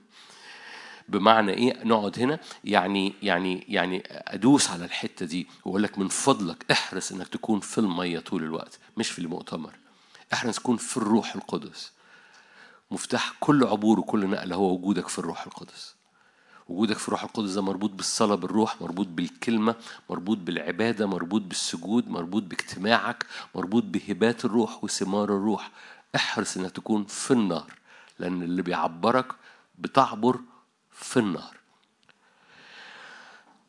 بمعنى إيه نقعد هنا؟ يعني يعني يعني أدوس على الحتة دي وأقول لك من فضلك احرص إنك تكون في المية طول الوقت مش في المؤتمر. احرص تكون في الروح القدس. مفتاح كل عبور وكل نقلة هو وجودك في الروح القدس. وجودك في الروح القدس ده مربوط بالصلاة بالروح مربوط بالكلمة مربوط بالعبادة مربوط بالسجود مربوط باجتماعك مربوط بهبات الروح وثمار الروح. احرص انك تكون في النار لأن اللي بيعبرك بتعبر في النار.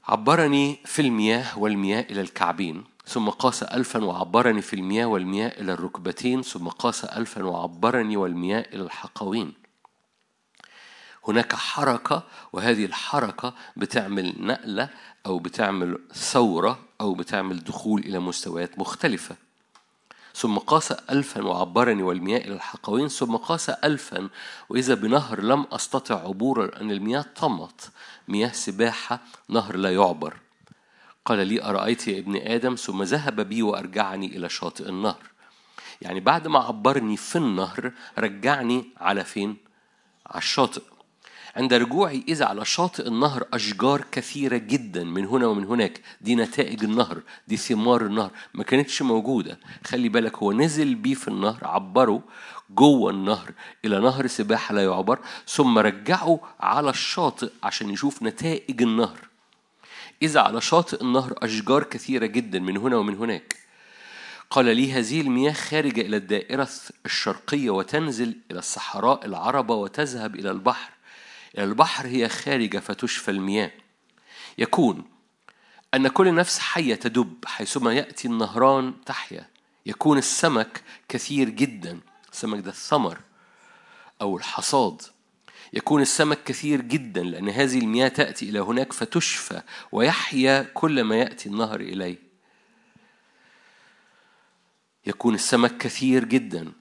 عبرني في المياه والمياه إلى الكعبين. ثم قاس ألفا وعبرني في المياه والمياه إلى الركبتين ثم قاس ألفا وعبرني والمياه إلى الحقوين. هناك حركة وهذه الحركة بتعمل نقلة أو بتعمل ثورة أو بتعمل دخول إلى مستويات مختلفة. ثم قاس ألفا وعبرني والمياه إلى الحقوين ثم قاس ألفا وإذا بنهر لم أستطع عبوره لأن المياه طمت. مياه سباحة نهر لا يعبر. قال لي أرأيت يا ابن آدم ثم ذهب بي وأرجعني إلى شاطئ النهر. يعني بعد ما عبرني في النهر رجعني على فين؟ على الشاطئ. عند رجوعي إذا على شاطئ النهر أشجار كثيرة جدا من هنا ومن هناك. دي نتائج النهر دي ثمار النهر. ما كانتش موجودة. خلي بالك هو نزل بيه في النهر عبره جوه النهر إلى نهر سباحة لا يعبر ثم رجعه على الشاطئ عشان يشوف نتائج النهر. إذا على شاطئ النهر أشجار كثيرة جدا من هنا ومن هناك. قال لي هذه المياه خارجة إلى الدائرة الشرقية وتنزل إلى الصحراء العربة وتذهب إلى البحر. إلى البحر هي خارجة فتشفى المياه. يكون أن كل نفس حية تدب حيثما يأتي النهران تحيا. يكون السمك كثير جدا. السمك ده الثمر أو الحصاد. يكون السمك كثير جدا لأن هذه المياه تأتي إلى هناك فتشفى ويحيا كل ما يأتي النهر إليه. يكون السمك كثير جدا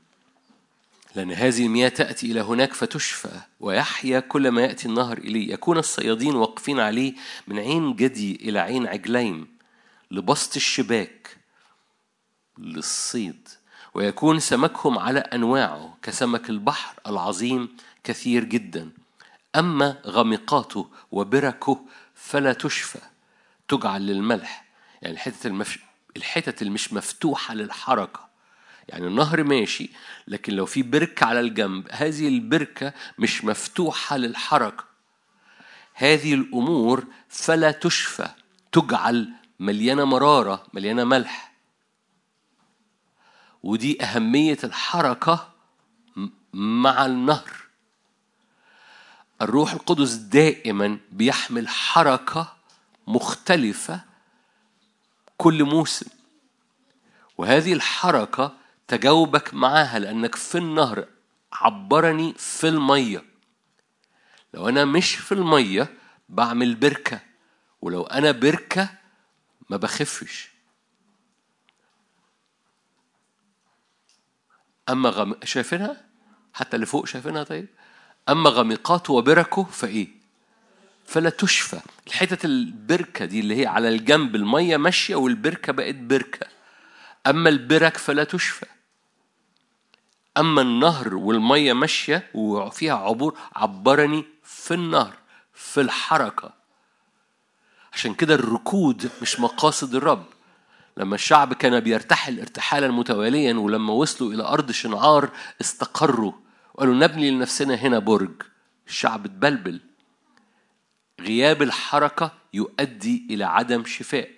لأن هذه المياه تأتي إلى هناك فتشفى ويحيا كل ما يأتي النهر إليه. يكون الصيادين واقفين عليه من عين جدي إلى عين عجلين لبسط الشباك للصيد ويكون سمكهم على أنواعه كسمك البحر العظيم كثير جدا. أما غمقاته وبركه فلا تشفى تجعل للملح يعني الحتة المف... الحتت المش مفتوحة للحركة. يعني النهر ماشي لكن لو في بركة على الجنب هذه البركة مش مفتوحة للحركة. هذه الأمور فلا تشفى تجعل مليانة مرارة مليانة ملح. ودي أهمية الحركة مع النهر. الروح القدس دائما بيحمل حركة مختلفة كل موسم وهذه الحركة تجاوبك معاها لأنك في النهر عبرني في المية لو أنا مش في المية بعمل بركة ولو أنا بركة ما بخفش أما غم... شايفينها؟ حتى اللي فوق شايفينها طيب؟ أما غمقاته وبركة فإيه؟ فلا تشفى. الحتة البركة دي اللي هي على الجنب المية ماشية والبركة بقت بركة. أما البرك فلا تشفى. أما النهر والمية ماشية وفيها عبور عبرني في النهر في الحركة. عشان كده الركود مش مقاصد الرب. لما الشعب كان بيرتحل ارتحالا متواليا ولما وصلوا إلى أرض شنعار استقروا. وقالوا نبني لنفسنا هنا برج الشعب اتبلبل. غياب الحركة يؤدي إلى عدم شفاء.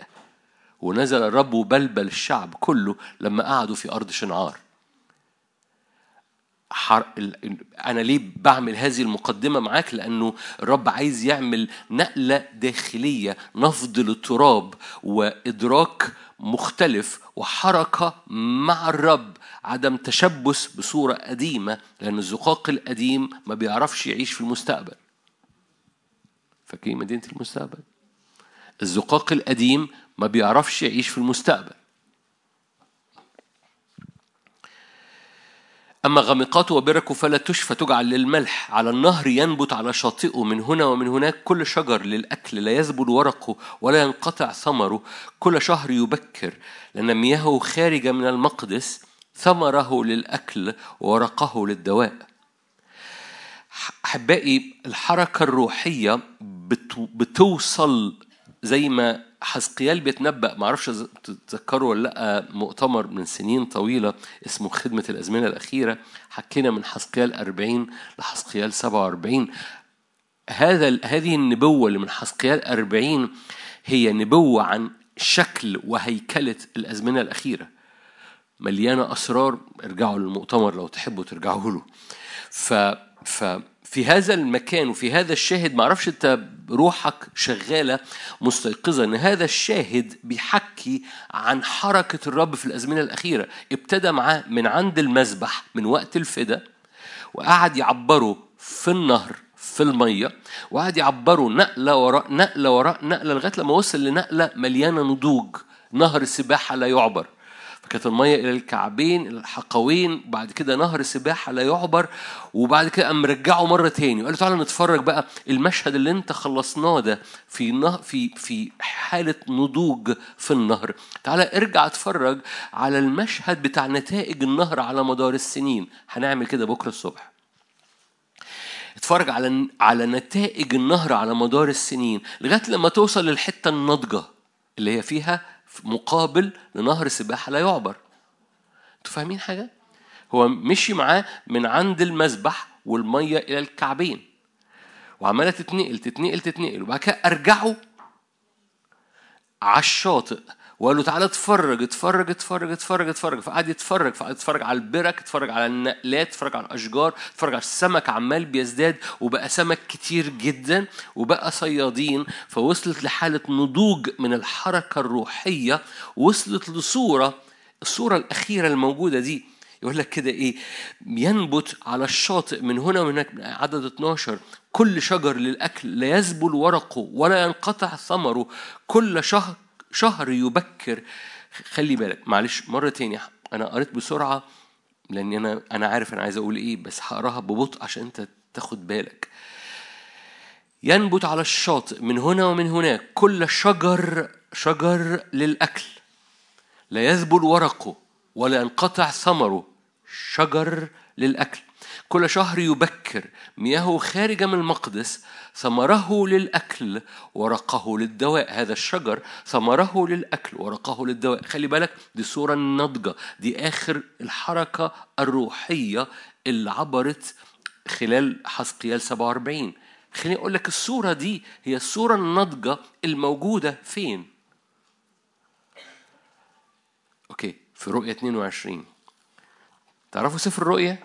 ونزل الرب وبلبل الشعب كله لما قعدوا في أرض شنعار. حر... أنا ليه بعمل هذه المقدمة معاك؟ لأنه الرب عايز يعمل نقلة داخلية نفض للتراب وإدراك مختلف وحركة مع الرب. عدم تشبث بصورة قديمة لأن الزقاق القديم ما بيعرفش يعيش في المستقبل. فاكرين مدينة المستقبل؟ الزقاق القديم ما بيعرفش يعيش في المستقبل. أما غمقاته وبركه فلا تشفى تجعل للملح على النهر ينبت على شاطئه. من هنا ومن هناك كل شجر للأكل لا يذبل ورقه ولا ينقطع ثمره. كل شهر يبكر لأن مياهه خارجة من المقدس ثمره للأكل وورقه للدواء. أحبائي الحركة الروحية بتو- بتوصل زي ما حزقيال بيتنبأ. معرفش تتذكروا ولا لأ مؤتمر من سنين طويلة اسمه خدمة الأزمنة الأخيرة. حكينا من حزقيال 40 لحزقيال 47 هذا هذه النبوة اللي من حزقيال 40 هي نبوة عن شكل وهيكلة الأزمنة الأخيرة. مليانة أسرار ارجعوا للمؤتمر لو تحبوا ترجعوا له. ف ففي هذا المكان وفي هذا الشاهد ما أعرفش أنت روحك شغالة مستيقظة إن هذا الشاهد بيحكي عن حركة الرب في الأزمنة الأخيرة. ابتدى معاه من عند المذبح من وقت الفدا وقعد يعبره في النهر في المية وقعد يعبره نقلة وراء نقلة وراء نقلة لغاية لما وصل لنقلة مليانة نضوج. نهر سباحة لا يعبر. فكانت المية إلى الكعبين إلى الحقوين بعد كده نهر سباحة لا يعبر وبعد كده قام رجعه مرة تاني وقال له تعالى نتفرج بقى المشهد اللي انت خلصناه ده في نه في في حالة نضوج في النهر. تعالى ارجع اتفرج على المشهد بتاع نتائج النهر على مدار السنين. هنعمل كده بكرة الصبح. اتفرج على على نتائج النهر على مدار السنين لغاية لما توصل للحتة الناضجة اللي هي فيها مقابل لنهر سباحة لا يعبر. أنتوا فاهمين حاجة؟ هو مشي معاه من عند المذبح والمية إلى الكعبين. وعماله تتنقل تتنقل تتنقل. وبعد كده ارجعه على الشاطئ. وقال له تعالى اتفرج اتفرج اتفرج اتفرج اتفرج. فقعد يتفرج فقعد يتفرج على البرك اتفرج على النقلات اتفرج على الأشجار اتفرج على السمك عمال بيزداد وبقى سمك كتير جدا وبقى صيادين. فوصلت لحالة نضوج من الحركة الروحية وصلت لصورة الصورة الأخيرة الموجودة دي. يقول لك كده إيه؟ ينبت على الشاطئ من هنا ومن هناك عدد 12 كل شجر للأكل لا يذبل ورقه ولا ينقطع ثمره. كل شهر شهر يبكر. خلي بالك معلش مرة تاني أنا قريت بسرعة لأن أنا أنا عارف أنا عايز أقول إيه بس هقراها ببطء عشان أنت تاخد بالك. ينبت على الشاطئ من هنا ومن هناك كل شجر شجر للأكل. لا يذبل ورقه ولا ينقطع ثمره شجر للأكل. كل شهر يبكر مياهه خارجة من المقدس ثمره للأكل ورقه للدواء هذا الشجر ثمره للأكل ورقه للدواء خلي بالك دي صورة ناضجة دي آخر الحركة الروحية اللي عبرت خلال حسقيال 47 خليني أقول لك الصورة دي هي الصورة الناضجة الموجودة فين؟ أوكي في رؤية 22 تعرفوا سفر الرؤية؟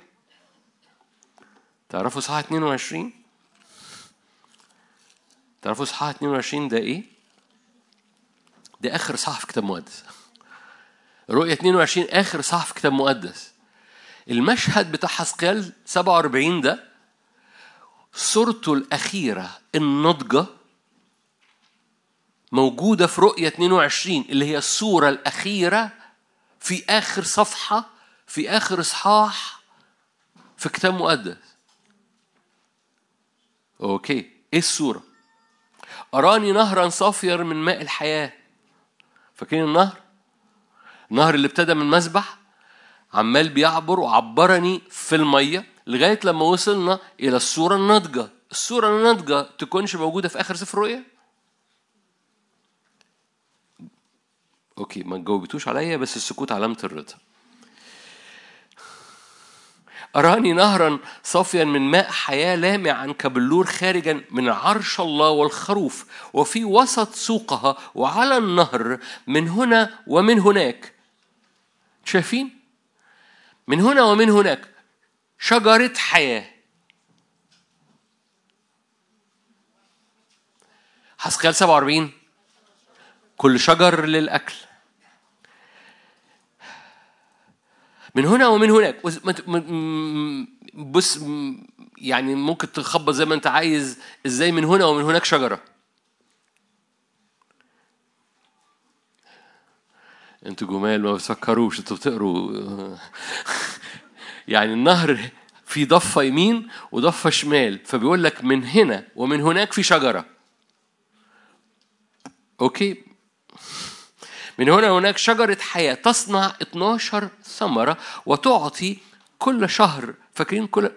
تعرفوا صحاح 22 تعرفوا صحاح 22 ده إيه؟ ده آخر صحاح في كتاب مقدس. رؤية 22 آخر صحاح في كتاب مقدس. المشهد بتاع حسقيال 47 ده صورته الأخيرة الناضجة موجودة في رؤية 22 اللي هي الصورة الأخيرة في آخر صفحة في آخر إصحاح في كتاب مقدس. أوكي إيه الصورة؟ أراني نهرا صافيا من ماء الحياة فاكرين النهر؟ النهر اللي ابتدى من مذبح عمال بيعبر وعبرني في المية لغاية لما وصلنا إلى الصورة الناضجة الصورة الناضجة تكونش موجودة في آخر سفر الرؤيا؟ okay ما تجاوبتوش عليا بس السكوت علامة الرضا أراني نهرا صافيا من ماء حياة لامعا كبلور خارجا من عرش الله والخروف وفي وسط سوقها وعلى النهر من هنا ومن هناك. شايفين؟ من هنا ومن هناك. شجرة حياة. حسقيال 47 كل شجر للأكل. من هنا ومن هناك. بص يعني ممكن تخبط زي ما انت عايز إزاي من هنا ومن هناك شجرة. أنتوا جمال ما بتفكروش أنتوا بتقروا. [laughs] يعني النهر في ضفة يمين وضفة شمال فبيقول لك من هنا ومن هناك في شجرة. أوكي؟ من هنا هناك شجرة حياة تصنع 12 ثمرة وتعطي كل شهر فاكرين كل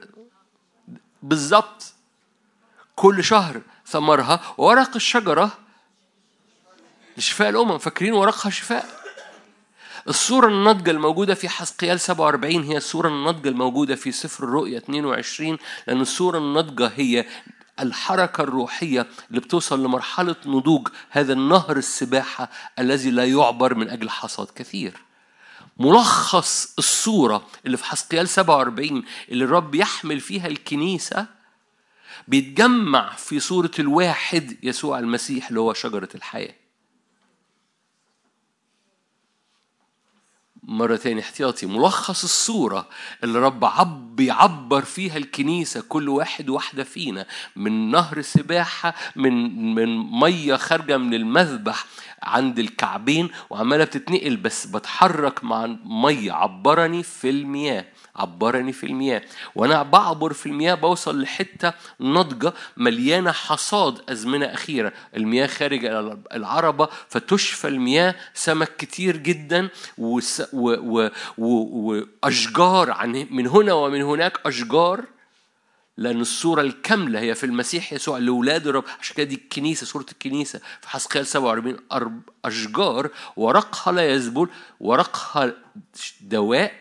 بالظبط؟ كل شهر ثمرها وورق الشجرة لشفاء الأمم فاكرين ورقها شفاء؟ الصورة الناضجة الموجودة في حسقيال 47 هي الصورة الناضجة الموجودة في سفر الرؤيا 22 لأن الصورة الناضجة هي الحركة الروحية اللي بتوصل لمرحلة نضوج هذا النهر السباحة الذي لا يعبر من أجل حصاد كثير. ملخص الصورة اللي في حسقيال 47 اللي الرب يحمل فيها الكنيسة بيتجمع في صورة الواحد يسوع المسيح اللي هو شجرة الحياة. مرة تاني احتياطي ملخص الصورة اللي رب عب بيعبر فيها الكنيسة كل واحد واحدة فينا من نهر سباحة من من مية خارجة من المذبح عند الكعبين وعمالة بتتنقل بس بتحرك مع مية عبرني في المياه. عبرني في المياه. وأنا بعبر في المياه بوصل لحتة ناضجه مليانة حصاد أزمنة أخيرة. المياه خارج العربة فتشفى المياه سمك كتير جدا وأشجار عن من هنا ومن هناك أشجار. لأن الصورة الكاملة هي في المسيح يسوع لأولاد الرب. عشان كده دي الكنيسة صورة الكنيسة. في حسقيال 47 أرب أشجار ورقها لا يذبل ورقها دواء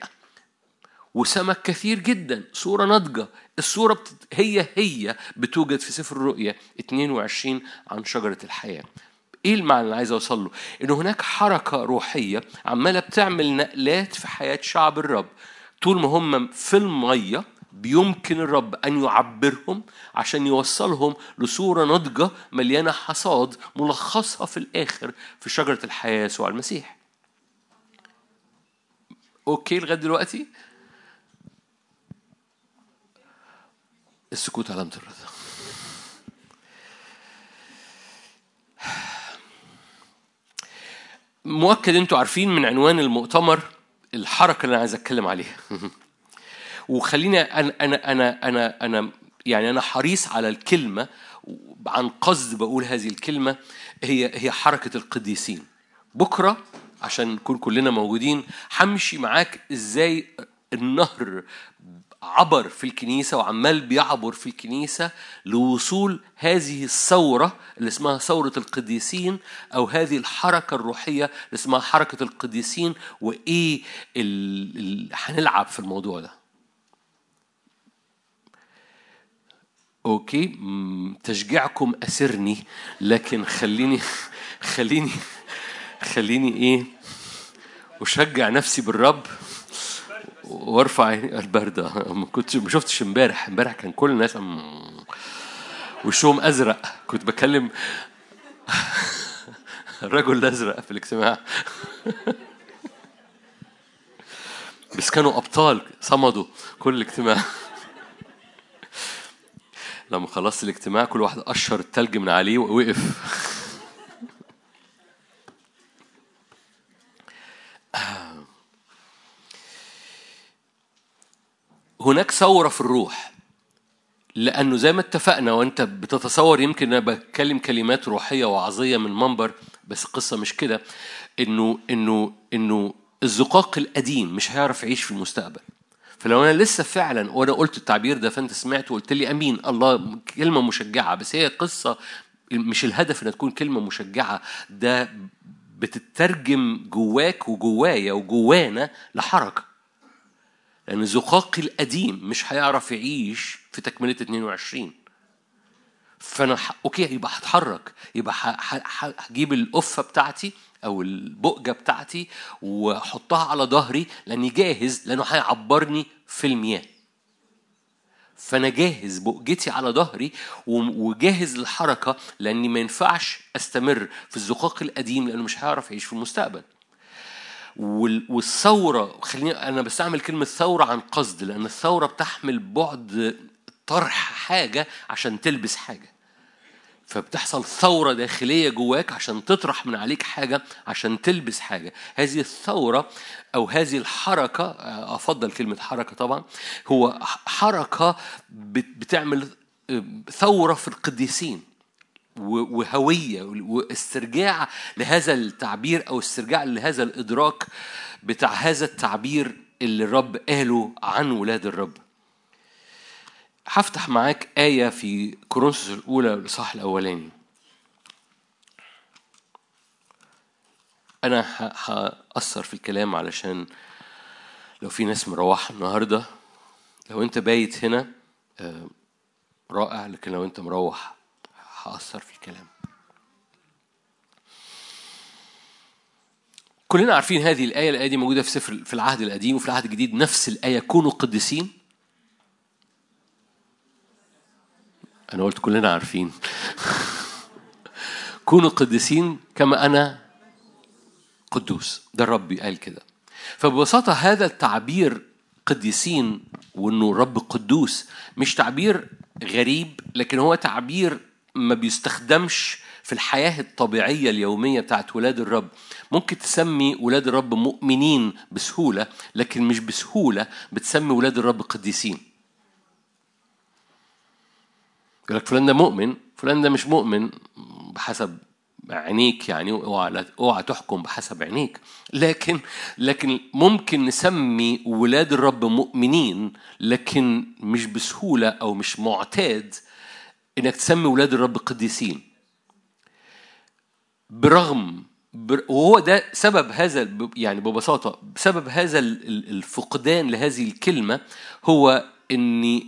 وسمك كثير جدا صورة ناضجة الصورة. هي هي بتوجد في سفر الرؤيا 22 عن شجرة الحياة إيه المعنى اللي عايز أوصل له؟ ان هناك حركة روحية عمالة بتعمل نقلات في حياة شعب الرب طول ما هم في المية بيمكن الرب أن يعبرهم عشان يوصلهم لصورة ناضجة مليانة حصاد ملخصها في الآخر في شجرة الحياة يسوع المسيح. أوكي لغاية دلوقتي؟ السكوت علامة الرضا مؤكد أنتوا عارفين من عنوان المؤتمر الحركة اللي أنا عايز أتكلم عليها. وخليني أنا أنا أنا أنا أنا يعني أنا حريص على الكلمة عن قصد بقول هذه الكلمة هي هي حركة القديسين. بكرة عشان نكون كلنا موجودين همشي معاك إزاي النهر عبر في الكنيسة وعمال بيعبر في الكنيسة لوصول هذه الثورة اللي اسمها ثورة القديسين أو هذه الحركة الروحية اللي اسمها حركة القديسين وإيه ال... ال... هنلعب في الموضوع ده. أوكي تشجيعكم أسرني لكن خليني خليني خليني إيه أشجع نفسي بالرب. وارفع عيني البرده. ما كنتش ما شفتش امبارح. امبارح كان كل الناس وشهم أزرق. كنت بكلم [laughs] الرجل الازرق في الاجتماع. [laughs] بس كانوا أبطال صمدوا كل الاجتماع. [laughs] لما خلصت الاجتماع كل واحد قشر التلج من عليه ووقف. هناك ثورة في الروح. لأنه زي ما اتفقنا وأنت بتتصور يمكن أنا بتكلم كلمات روحية وعظية من منبر بس القصة مش كده. إنه إنه إنه الزقاق القديم مش هيعرف يعيش في المستقبل. فلو أنا لسه فعلا وأنا قلت التعبير ده فأنت سمعت وقلت لي أمين الله كلمة مشجعة بس هي قصة مش الهدف إنها تكون كلمة مشجعة. ده بتترجم جواك وجوايا وجوانا لحركة. لأن الزقاق القديم مش هيعرف يعيش في تكملة 22 فأنا ح... أوكي يبقى هتحرك يبقى. هجيب القفة بتاعتي أو البقجه بتاعتي وأحطها على ظهري لأني جاهز لأنه هيعبرني في المياه فأنا جاهز بؤجتي على ظهري وجاهز للحركة لأني ما ينفعش أستمر في الزقاق القديم لأنه مش هيعرف يعيش في المستقبل وال- والثورة خليني أنا بستعمل كلمة ثورة عن قصد لأن الثورة بتحمل بعد طرح حاجة عشان تلبس حاجة. فبتحصل ثورة داخلية جواك عشان تطرح من عليك حاجة عشان تلبس حاجة. هذه الثورة أو هذه الحركة أفضل كلمة حركة طبعا هو حركة بت- بتعمل ثورة في القديسين. وهوية واسترجاع لهذا التعبير أو استرجاع لهذا الإدراك بتاع هذا التعبير اللي الرب قاله عن ولاد الرب هفتح معاك آية في كورنثوس الأولى الإصحاح الأولاني. أنا هأثر في الكلام علشان لو في ناس مروحة النهاردة لو أنت بايت هنا آه، رائع لكن لو أنت مروح هأثر في الكلام. كلنا عارفين هذه الآية، الآية دي موجودة في سفر في العهد القديم وفي العهد الجديد نفس الآية كونوا قديسين. أنا قلت كلنا عارفين. [laughs] كونوا قديسين كما أنا قدوس. ده الرب قال كده. فببساطة هذا التعبير قديسين وإنه رب قدوس مش تعبير غريب لكن هو تعبير ما بيستخدمش في الحياة الطبيعية اليومية بتاعت ولاد الرب. ممكن تسمي ولاد الرب مؤمنين بسهولة لكن مش بسهولة بتسمي ولاد الرب قديسين. يقول لك فلان ده مؤمن فلان ده مش مؤمن بحسب عينيك يعني اوعى اوعى تحكم بحسب عينيك. لكن لكن ممكن نسمي ولاد الرب مؤمنين لكن مش بسهولة أو مش معتاد إنك تسمي ولاد الرب قديسين. برغم بر- وهو ده سبب هذا يعني ببساطة بسبب هذا ال- ال- الفقدان لهذه الكلمة هو اني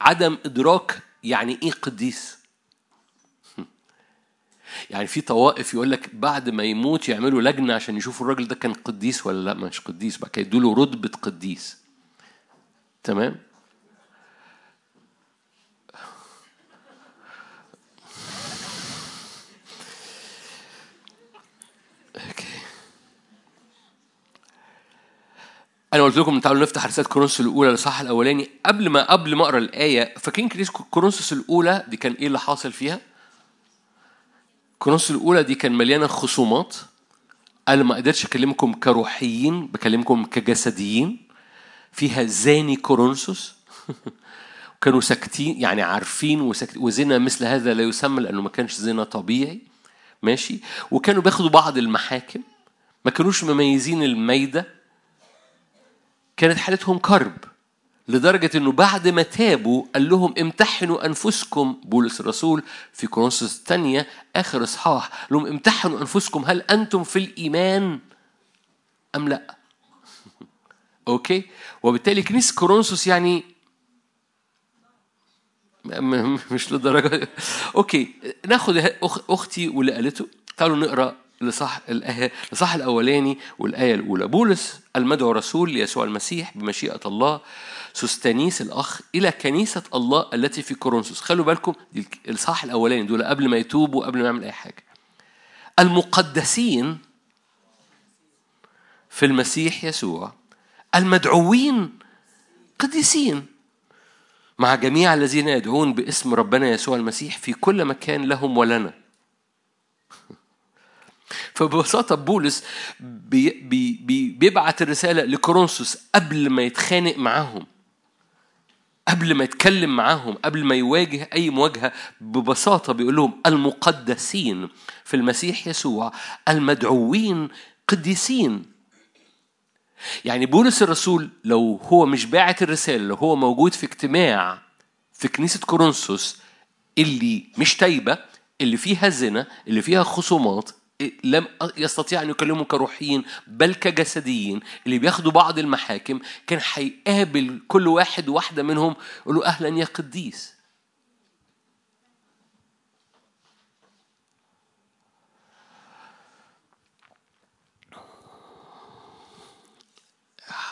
عدم إدراك يعني إيه قديس. [laughs] يعني في طوائف يقول لك بعد ما يموت يعملوا لجنة عشان يشوفوا الراجل ده كان قديس ولا لأ؟ مش قديس بعد كده يدوا له رتبة قديس. تمام؟ أنا قلت لكم تعالوا نفتح رسالة كورنثوس الأولى الإصحاح الأولاني. قبل ما قبل ما أقرأ الآية فاكرين كورنثوس الأولى دي كان إيه اللي حاصل فيها؟ كورنثوس الأولى دي كان مليانة خصومات. أنا ما قدرتش أكلمكم كروحيين بكلمكم كجسديين. فيها زاني كورنثوس. [laughs] كانوا ساكتين يعني عارفين وسكت وزنا مثل هذا لا يسمى لأنه ما كانش زنا طبيعي. ماشي؟ وكانوا بياخدوا بعض المحاكم. ما كانوش مميزين الميدة. كانت حالتهم كرب لدرجة إنه بعد ما تابوا قال لهم امتحنوا أنفسكم بولس الرسول في كورنثوس الثانية آخر إصحاح قال لهم امتحنوا أنفسكم هل أنتم في الإيمان أم لا؟ [laughs] okay؟ وبالتالي كنيسة كورنثوس يعني [laughs] مش للدرجة okay ناخد أخ- أختي واللي قالته تعالوا نقرأ لصح الآية لصح الأولاني والآية الأولى. بولس المدعو رسول ليسوع المسيح بمشيئة الله سستانيس الأخ إلى كنيسة الله التي في كورنثوس. خلوا بالكم الصح الأولاني دول قبل ما يتوبوا قبل ما يعمل أي حاجة. المقدسين في المسيح يسوع المدعوين قديسين مع جميع الذين يدعون باسم ربنا يسوع المسيح في كل مكان لهم ولنا. فببساطة بولس بي بي بي بيبعت الرسالة لكورنثوس قبل ما يتخانق معاهم. قبل ما يتكلم معاهم قبل ما يواجه أي مواجهة ببساطة بيقول لهم المقدسين في المسيح يسوع المدعوين قديسين. يعني بولس الرسول لو هو مش باعت الرسالة لو هو موجود في اجتماع في كنيسة كورنثوس اللي مش تايبة اللي فيها زنا اللي فيها خصومات لم يستطيع أن يكلموا كروحيين بل كجسديين اللي بياخدوا بعض المحاكم كان هيقابل كل واحد واحدة منهم يقول له أهلا يا قديس.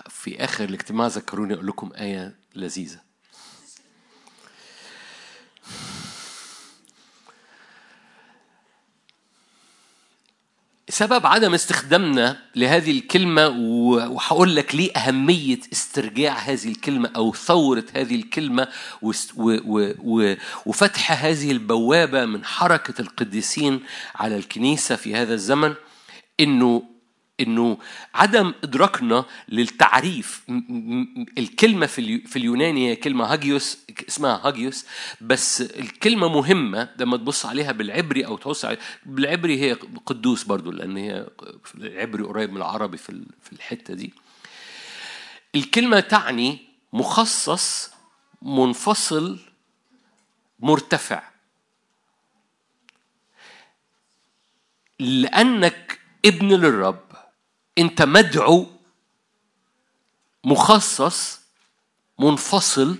في آخر الاجتماع ذكروني أقول لكم آية لذيذة. سبب عدم استخدامنا لهذه الكلمة وهقول لك ليه أهمية استرجاع هذه الكلمة أو ثورة هذه الكلمة وفتح هذه البوابة من حركة القديسين على الكنيسة في هذا الزمن إنه إنه عدم إدراكنا للتعريف. الكلمة في في اليوناني هي كلمة هاجيوس اسمها هاجيوس بس الكلمة مهمة لما تبص عليها بالعبري أو تبص بالعبري هي قدوس برضو لأن هي العبري قريب من العربي في في الحتة دي. الكلمة تعني مخصص منفصل مرتفع. لأنك ابن للرب أنت مدعو مخصص منفصل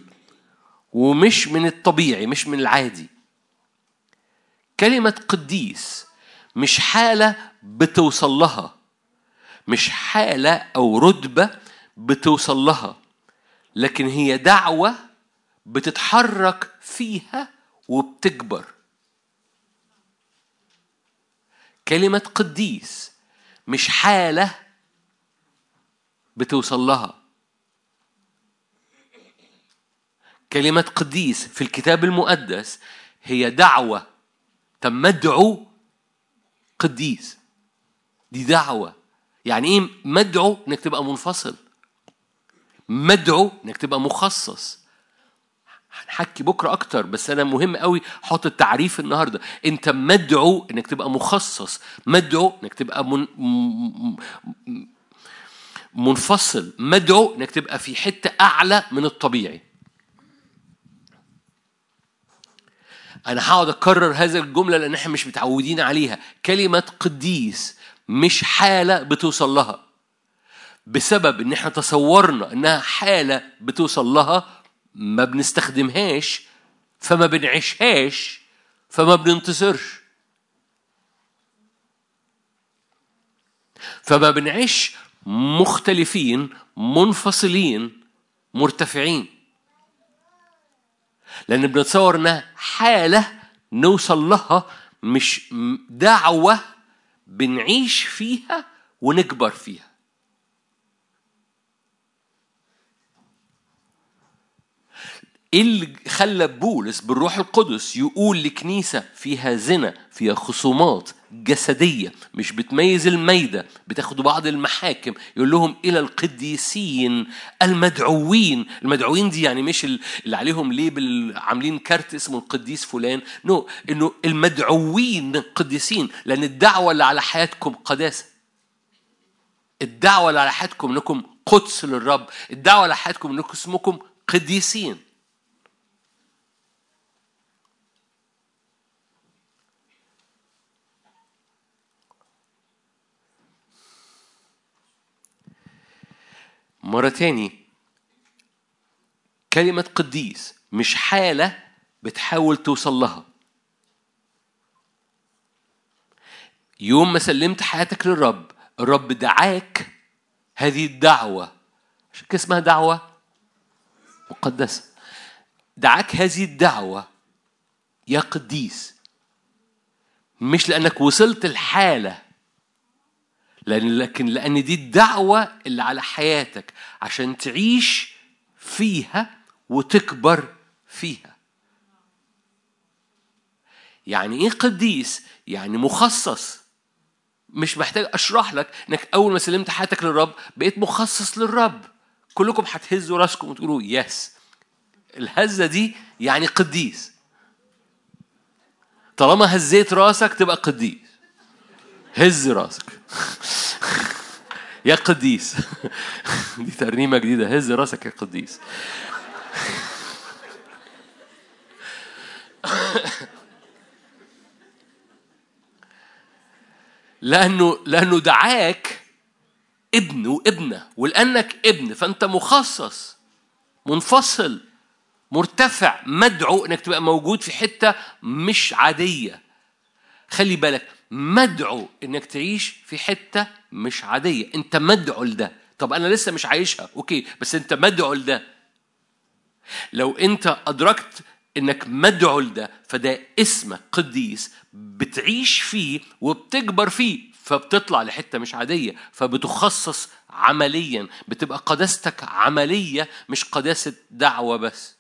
ومش من الطبيعي مش من العادي. كلمة قديس مش حالة بتوصل لها مش حالة أو رتبة بتوصل لها لكن هي دعوة بتتحرك فيها وبتكبر. كلمة قديس مش حالة بتوصل لها. كلمة قديس في الكتاب المقدس هي دعوة طب مدعو قديس. دي دعوة. يعني إيه مدعو؟ إنك تبقى منفصل. مدعو إنك تبقى مخصص. هنحكي بكرة أكتر بس أنا مهم قوي أحط التعريف النهارده. أنت مدعو إنك تبقى مخصص. مدعو إنك تبقى من منفصل مدعو إنك تبقى في حتة أعلى من الطبيعي. أنا هقعد أكرر هذه الجملة لأن إحنا مش متعودين عليها. كلمة قديس مش حالة بتوصل لها. بسبب إن إحنا تصورنا إنها حالة بتوصل لها ما بنستخدمهاش فما بنعيشهاش فما بننتصرش. فما بنعيش مختلفين منفصلين مرتفعين. لأن بنتصور انها حالة نوصل لها مش دعوة بنعيش فيها ونكبر فيها. إيه اللي خلى بولس بالروح القدس يقول لكنيسة فيها زنا فيها خصومات جسدية مش بتميز الميدة. بتاخد بعض المحاكم يقول لهم إلى القديسين المدعوين. المدعوين دي يعني مش ال- اللي عليهم label عاملين كارت اسمه القديس فلان. no. إنه المدعوين قديسين لأن الدعوة اللي على حياتكم قداسة. الدعوة اللي على حياتكم إنكم قدس للرب. الدعوة على حياتكم إنكم اسمكم قديسين. مرة تاني كلمة قديس مش حالة بتحاول توصل لها. يوم ما سلمت حياتك للرب الرب دعاك هذه الدعوة. عشان كده اسمها دعوة مقدسة. دعاك هذه الدعوة يا قديس. مش لأنك وصلت الحالة لأن لكن لأن دي الدعوة اللي على حياتك عشان تعيش فيها وتكبر فيها. يعني إيه قديس؟ يعني مخصص. مش محتاج أشرح لك إنك أول ما سلمت حياتك للرب بقيت مخصص للرب. كلكم هتهزوا راسكم وتقولوا يس الهزة دي يعني قديس. طالما هزيت راسك تبقى قديس. هز راسك. يا قديس. دي ترنيمة جديدة. هز راسك يا قديس. لأنه لأنه دعاك ابن وابنة ولأنك ابن فأنت مخصص منفصل مرتفع مدعو إنك تبقى موجود في حتة مش عادية. خلي بالك مدعو إنك تعيش في حتة مش عادية. أنت مدعو لده. طب أنا لسه مش عايشها. أوكي بس أنت مدعو لده. لو أنت أدركت إنك مدعو لده فده اسمك قديس بتعيش فيه وبتكبر فيه فبتطلع لحتة مش عادية فبتخصص عمليا بتبقى قداستك عملية مش قداسة دعوة بس.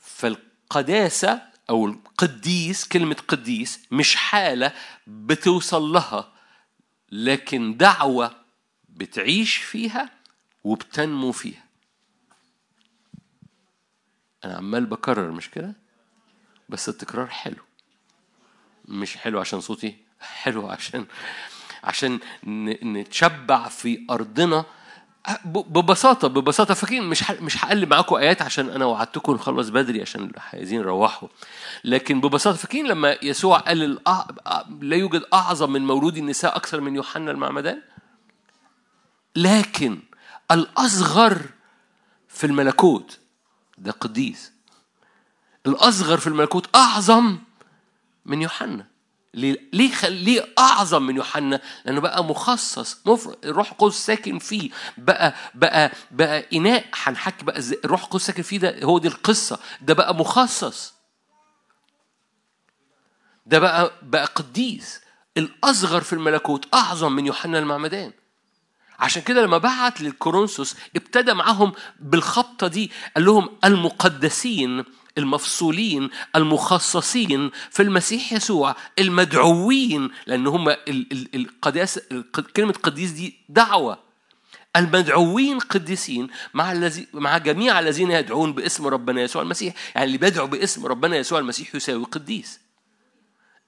فالقداسة أو القديس كلمة قديس مش حالة بتوصل لها لكن دعوة بتعيش فيها وبتنمو فيها أنا عمال بكرر مش كده؟ بس التكرار حلو مش حلو عشان صوتي حلو عشان عشان نتشبع في أرضنا ب- ببساطة ببساطة فاكرين مش مش هقلب معاكم آيات عشان أنا وعدتكم نخلص بدري عشان عايزين نروحوا لكن ببساطة فاكرين لما يسوع قال لا يوجد أعظم من مولود النساء أكثر من يوحنا المعمدان؟ لكن الأصغر في الملكوت ده قديس. الأصغر في الملكوت أعظم من يوحنا. ليه ليه خل... ليه أعظم من يوحنا؟ لأنه بقى مخصص مفر... الروح القدس ساكن فيه. بقى بقى بقى إناء هنحكي بقى الروح القدس ساكن فيه ده هو دي القصة. ده بقى مخصص. ده بقى بقى قديس. الأصغر في الملكوت أعظم من يوحنا المعمدان. عشان كده لما بعت للكورنثوس ابتدى معاهم بالخبطة دي قال لهم المقدسين المفصولين المخصصين في المسيح يسوع المدعوين لأن هم ال- ال- القداسه الق- كلمة قديس دي دعوة. المدعوين قديسين مع الذي مع جميع الذين يدعون باسم ربنا يسوع المسيح. يعني اللي بيدعو باسم ربنا يسوع المسيح يساوي قديس.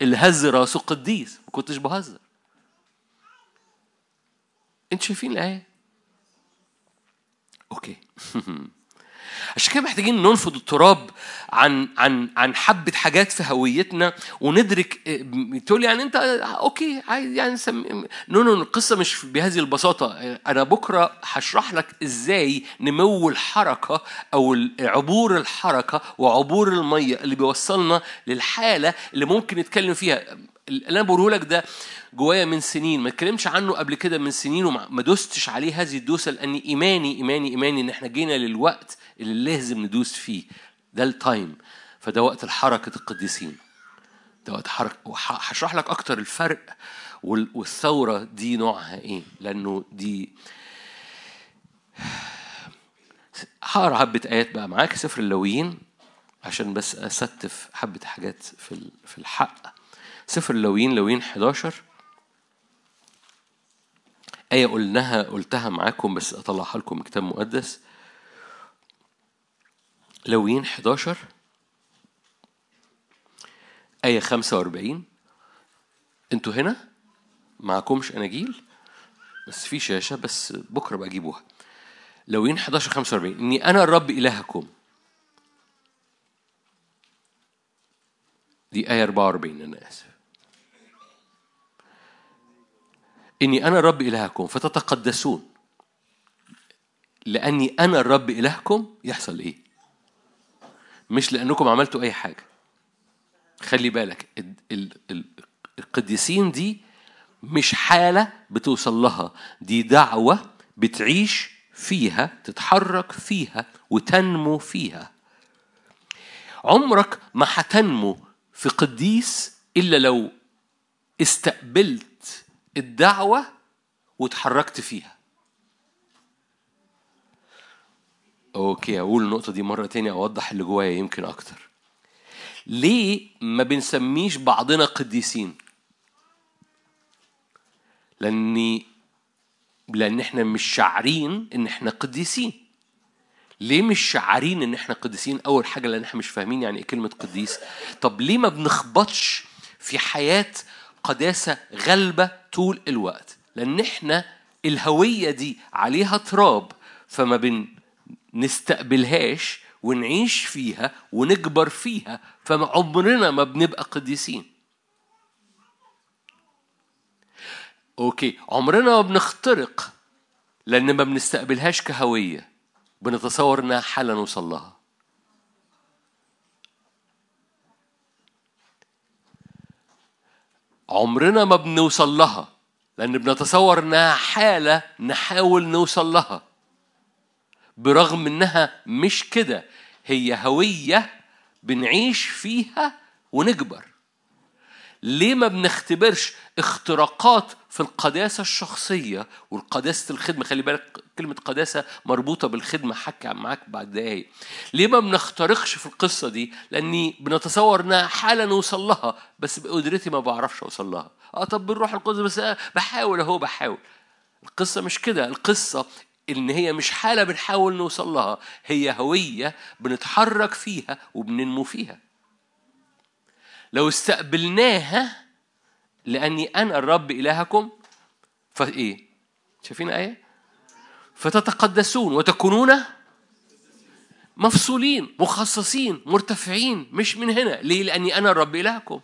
اللي هز راسه قديس ما كنتش بهزر. أنتوا شايفين الآية؟ okay. [laughs] عشان كده محتاجين ننفض التراب عن عن عن حبة حاجات في هويتنا وندرك إيه، تقول يعني أنت okay عايز يعني سم... no no القصة مش بهذه البساطة. أنا بكرة هشرح لك إزاي نمو الحركة أو عبور الحركة وعبور المية اللي بيوصلنا للحالة اللي ممكن نتكلم فيها. اللي أنا بقوله لك ده جوايا من سنين ما اتكلمش عنه قبل كده من سنين وما ما دوستش عليه هذه الدوسة لأن إيماني إيماني إيماني إن إحنا جينا للوقت اللي لازم ندوس فيه ده التايم فده وقت الحركة القديسين. ده وقت حركه هشرح لك أكتر الفرق وال- والثورة دي نوعها إيه لأنه دي هقرأ حبة آيات بقى معاك سفر اللويين عشان بس استف حبة حاجات في في الحق. سفر اللويين لويين 11 آية قلناها قلتها معاكم بس أطلعها لكم من كتاب مقدس. لويين 11 آية 45 أنتوا هنا؟ معكمش أناجيل بس في شاشة بس بكرة بقى أجيبوها. لويين 11 45 إني أنا الرب إلهكم. دي آية 44 أنا آسف. إني أنا الرب إلهكم فتتقدسون. لأني أنا الرب إلهكم يحصل إيه؟ مش لأنكم عملتوا أي حاجة. خلي بالك ال- ال- ال- القديسين دي مش حالة بتوصل لها دي دعوة بتعيش فيها تتحرك فيها وتنمو فيها. عمرك ما هتنمو في قديس إلا لو استقبلت الدعوة وتحركت فيها. أوكي أقول النقطة دي مرة تانية أوضح اللي جوايا يمكن أكتر. ليه ما بنسميش بعضنا قديسين؟ لأني لأن إحنا مش شاعرين إن إحنا قديسين. ليه مش شاعرين إن إحنا قديسين؟ أول حاجة لأن إحنا مش فاهمين يعني إيه كلمة قديس. طب ليه ما بنخبطش في حياة قداسة غالبه طول الوقت. لأن إحنا الهوية دي عليها تراب فما بن نستقبلهاش ونعيش فيها ونكبر فيها فعمرنا ما بنبقى قديسين. أوكي عمرنا ما بنخترق لأن ما بنستقبلهاش كهوية. بنتصور انها حاله نوصل لها. عمرنا ما بنوصل لها لأن بنتصور إنها حالة نحاول نوصل لها. برغم إنها مش كده هي هوية بنعيش فيها ونكبر. ليه ما بنختبرش اختراقات في القداسة الشخصية والقداسة الخدمة؟ خلي بالك كلمة قداسة مربوطة بالخدمة. حكي معاك بعد دقايق. ليه ما بنخترقش في القصة دي؟ لأني بنتصور إنها حالة نوصل لها بس بقدرتي ما بعرفش أوصل لها. آه طب بالروح القدس بس أنا بحاول أهو بحاول. القصة مش كده. القصة إن هي مش حالة بنحاول نوصل لها هي هوية بنتحرك فيها وبننمو فيها. لو استقبلناها لأني أنا الرب إلهكم فإيه؟ شايفين آية؟ فتتقدسون وتكونون مفصولين مخصصين مرتفعين مش من هنا. ليه؟ لأني أنا الرب إلهكم.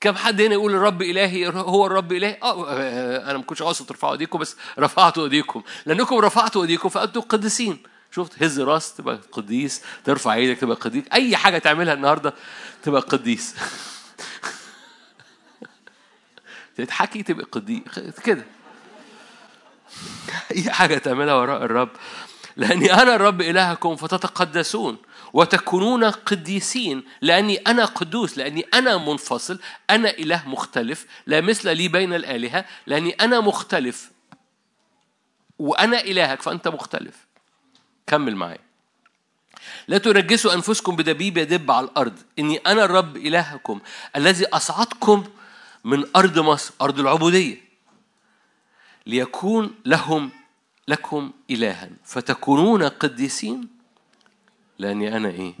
كم حد هنا يقول الرب إلهي هو الرب إلهي؟ آه آه، أنا ما كنتش قاصد ترفعوا إيديكم بس رفعتوا إيديكم. لأنكم رفعتوا إيديكم فأنتم قديسين. شفت؟ هز راس تبقى قديس ترفع إيدك تبقى قديس. أي حاجة تعملها النهارده تبقى قديس. [laughs] تضحكي تبقى قديس. كده. أي حاجة تعملها وراء الرب. لأني أنا الرب إلهكم فتتقدسون وتكونون قديسين. لأني أنا قدوس لأني أنا منفصل أنا إله مختلف لا مثل لي بين الآلهة. لأني أنا مختلف وأنا إلهك فأنت مختلف. كمل معايا. لا تنجسوا أنفسكم بدبيب يدب على الأرض. إني أنا الرب إلهكم الذي أصعدكم من أرض مصر أرض العبودية. ليكون لهم لكم الها. فتكونون قديسين؟ لأني أنا إيه؟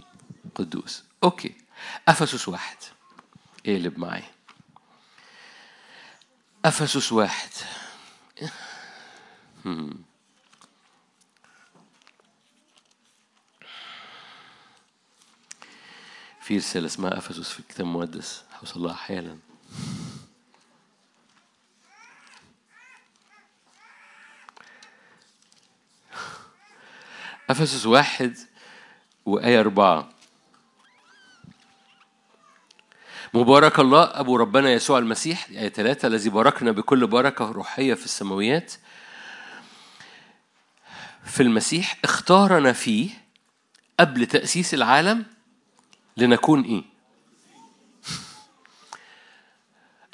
قدوس. أوكي. أفسس واحد. اقلب معايا أفسس واحد. في رسالة اسمها أفسس في الكتاب المقدس. هوصل لها حالا أفسس واحد وآية أربعة. مبارك الله أبو ربنا يسوع المسيح آية ثلاثة الذي باركنا بكل بركة روحية في السماويات. في المسيح اختارنا فيه قبل تأسيس العالم لنكون إيه؟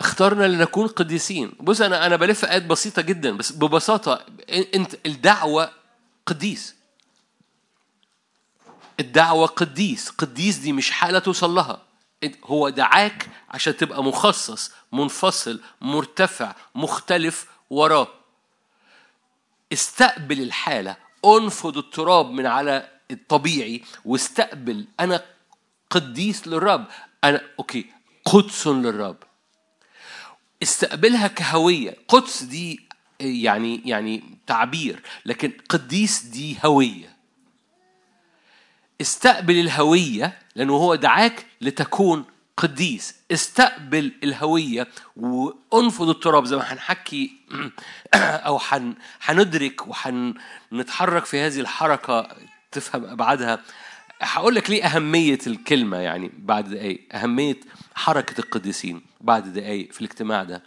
اخترنا لنكون قديسين. بص أنا أنا بلف آيات بسيطة جدا بس ببساطة إنت الدعوة قديس. الدعوة قديس. قديس دي مش حالة توصل لها هو دعاك عشان تبقى مخصص منفصل مرتفع مختلف وراه. استقبل الحالة. انفض التراب من على الطبيعي واستقبل. أنا قديس للرب. أنا أوكي. قدس للرب. استقبلها كهوية. قدس دي يعني يعني تعبير. لكن قديس دي هوية. استقبل الهوية لأنه هو دعاك لتكون قديس. استقبل الهوية وأنفض التراب. زي ما هنحكي [clears throat] أو حن هندرك وهنتحرك في هذه الحركة. تفهم ابعادها هقول لك ليه أهمية الكلمة يعني بعد دقايق. أهمية حركة القديسين بعد دقايق في الاجتماع ده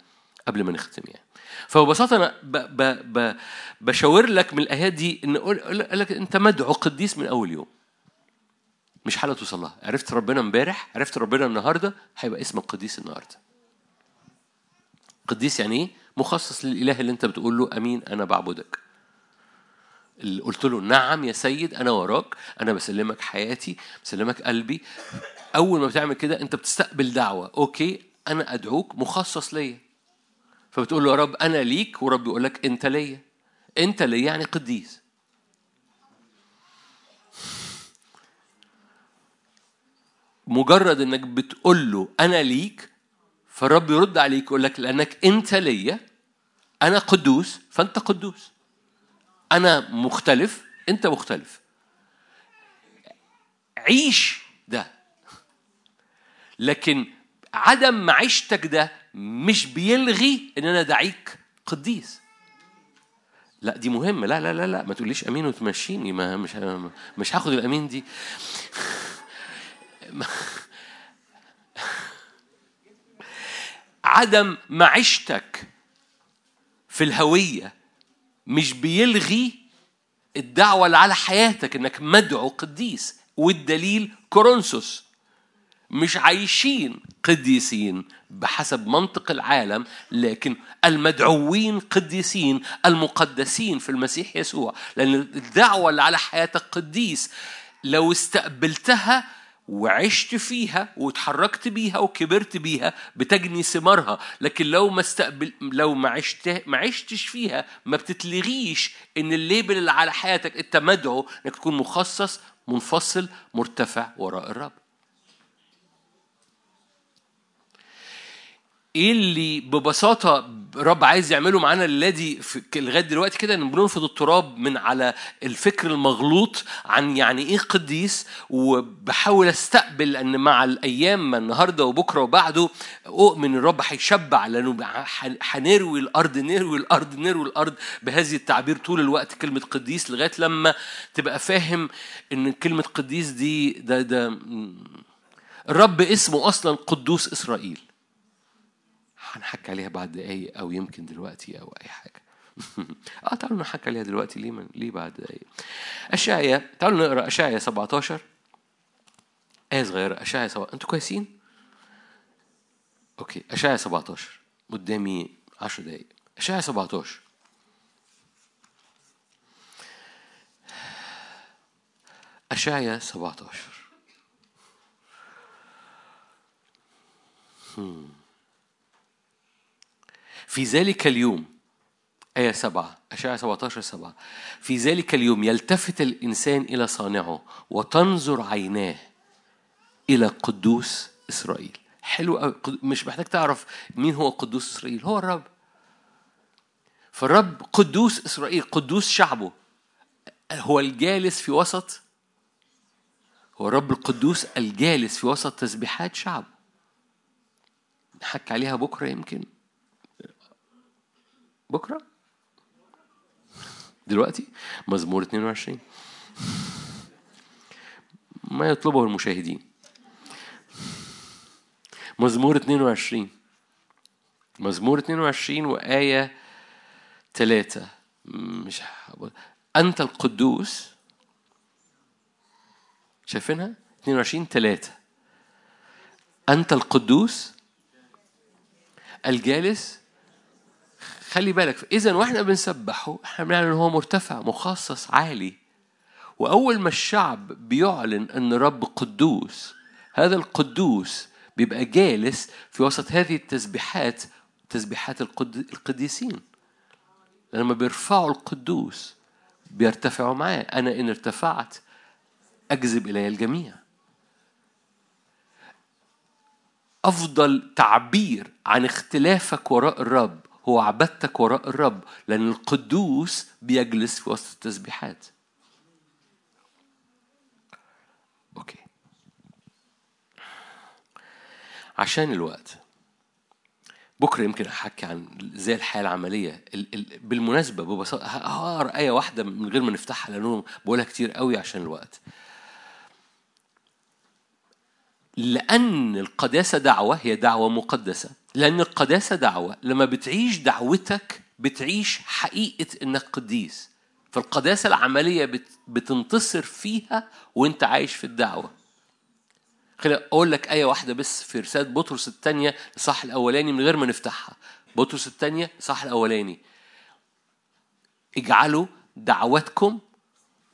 قبل ما نختم يعني. فببساطة أنا ب ب ب بشاور لك من الآيات دي إن أقول لك أنت مدعو قديس من أول يوم. مش حالة توصل لها. عرفت ربنا امبارح عرفت ربنا النهاردة هيبقى اسمك قديس النهاردة. قديس يعني إيه؟ مخصص للإله اللي أنت بتقول له أمين أنا بعبدك. اللي قلت له نعم يا سيد أنا وراك أنا بسلمك حياتي بسلمك قلبي. أول ما بتعمل كده أنت بتستقبل دعوة. أوكي أنا أدعوك مخصص ليا. فبتقول له يا رب أنا ليك. ورب يقول لك أنت ليا. أنت ليا يعني قديس. مجرد إنك بتقول له أنا ليك فالرب يرد عليك يقول لك لأنك أنت ليا أنا قدوس فأنت قدوس. أنا مختلف أنت مختلف. عيش ده. لكن عدم معيشتك ده مش بيلغي إن أنا دعيك قديس. لا دي مهمة. لا لا لا لا. ما تقوليش أمين وتمشيني. ما مش مش هاخد الأمين دي. عدم معيشتك في الهوية مش بيلغي الدعوة اللي على حياتك إنك مدعو قديس. والدليل كورنثوس. مش عايشين قديسين بحسب منطق العالم لكن المدعوين قديسين المقدسين في المسيح يسوع. لأن الدعوة اللي على حياتك قديس لو استقبلتها وعشت فيها واتحركت بيها وكبرت بيها بتجني ثمارها. لكن لو ما استقبل لو ما عشت ما عشتش فيها ما بتتلغيش إن الليبل اللي على حياتك أنت مدعو إنك تكون مخصص منفصل مرتفع وراء الرب. إيه اللي ببساطة رب عايز يعمله معانا في- لغاية دلوقتي كده إن بننفض التراب من على الفكر المغلوط عن يعني إيه قديس وبحاول أستقبل إن مع الأيام ما النهارده وبكرة وبعده أؤمن الرب هيشبع لأنه هنروي الأرض نروي الأرض نروي الأرض بهذه التعبير طول الوقت كلمة قديس لغاية لما تبقى فاهم إن كلمة قديس دي ده ده الرب اسمه أصلا قدوس إسرائيل. هنحكي عليها بعد دقايق أو يمكن دلوقتي أو أي حاجة. [laughs] آه تعالوا نحكي عليها دلوقتي ليه من ليه بعد دقايق اشعيا تعالوا نقرأ اشعيا 17 آية صغيرة اشعيا 17 أنتوا كويسين؟ أوكي اشعيا 17 قدامي 10 دقايق. اشعيا 17 اشعيا 17 في ذلك اليوم آية سبعة أشعة 17 سبعة في ذلك اليوم يلتفت الإنسان إلى صانعه وتنظر عيناه إلى قدوس إسرائيل. حلو مش محتاج تعرف مين هو قدوس إسرائيل هو الرب. فالرب قدوس إسرائيل قدوس شعبه. هو الجالس في وسط هو الرب القدوس الجالس في وسط تسبيحات شعبه. نحكي عليها بكرة يمكن. بكرة؟ دلوقتي؟ مزمور 22 ما يطلبه المشاهدين. مزمور 22 مزمور 22 وآية 3 مش ح- أنت القدوس. شايفينها؟ 22 3 أنت القدوس. الجالس. خلي بالك اذا وإحنا بنسبحه إحنا بنعلن إن هو مرتفع مخصص عالي. وأول ما الشعب بيعلن إن رب قدوس هذا القدوس بيبقى جالس في وسط هذه التسبيحات تسبيحات القد... القديسين. لما بيرفعوا القدوس بيرتفعوا معاه. أنا إن ارتفعت أجذب إلي الجميع. أفضل تعبير عن اختلافك وراء الرب هو عبادتك وراء الرب لأن القدوس بيجلس في وسط التسبيحات. أوكي. عشان الوقت بكرة يمكن أحكي عن زي الحياة العملية. ال- ال- بالمناسبة ببساطة ه- هقرأ آية واحدة من غير ما نفتحها لأنه بقولها كتير قوي عشان الوقت. لأن القداسة دعوة هي دعوة مقدسة. لأن القداسة دعوة. لما بتعيش دعوتك بتعيش حقيقة إنك قديس فالقداسة العملية بت- بتنتصر فيها وإنت عايش في الدعوة. خليني أقول لك آية واحدة بس في رسالة بطرس الثانية الصح الأولاني من غير ما نفتحها. بطرس الثانية الصح الأولاني. اجعلوا دعوتكم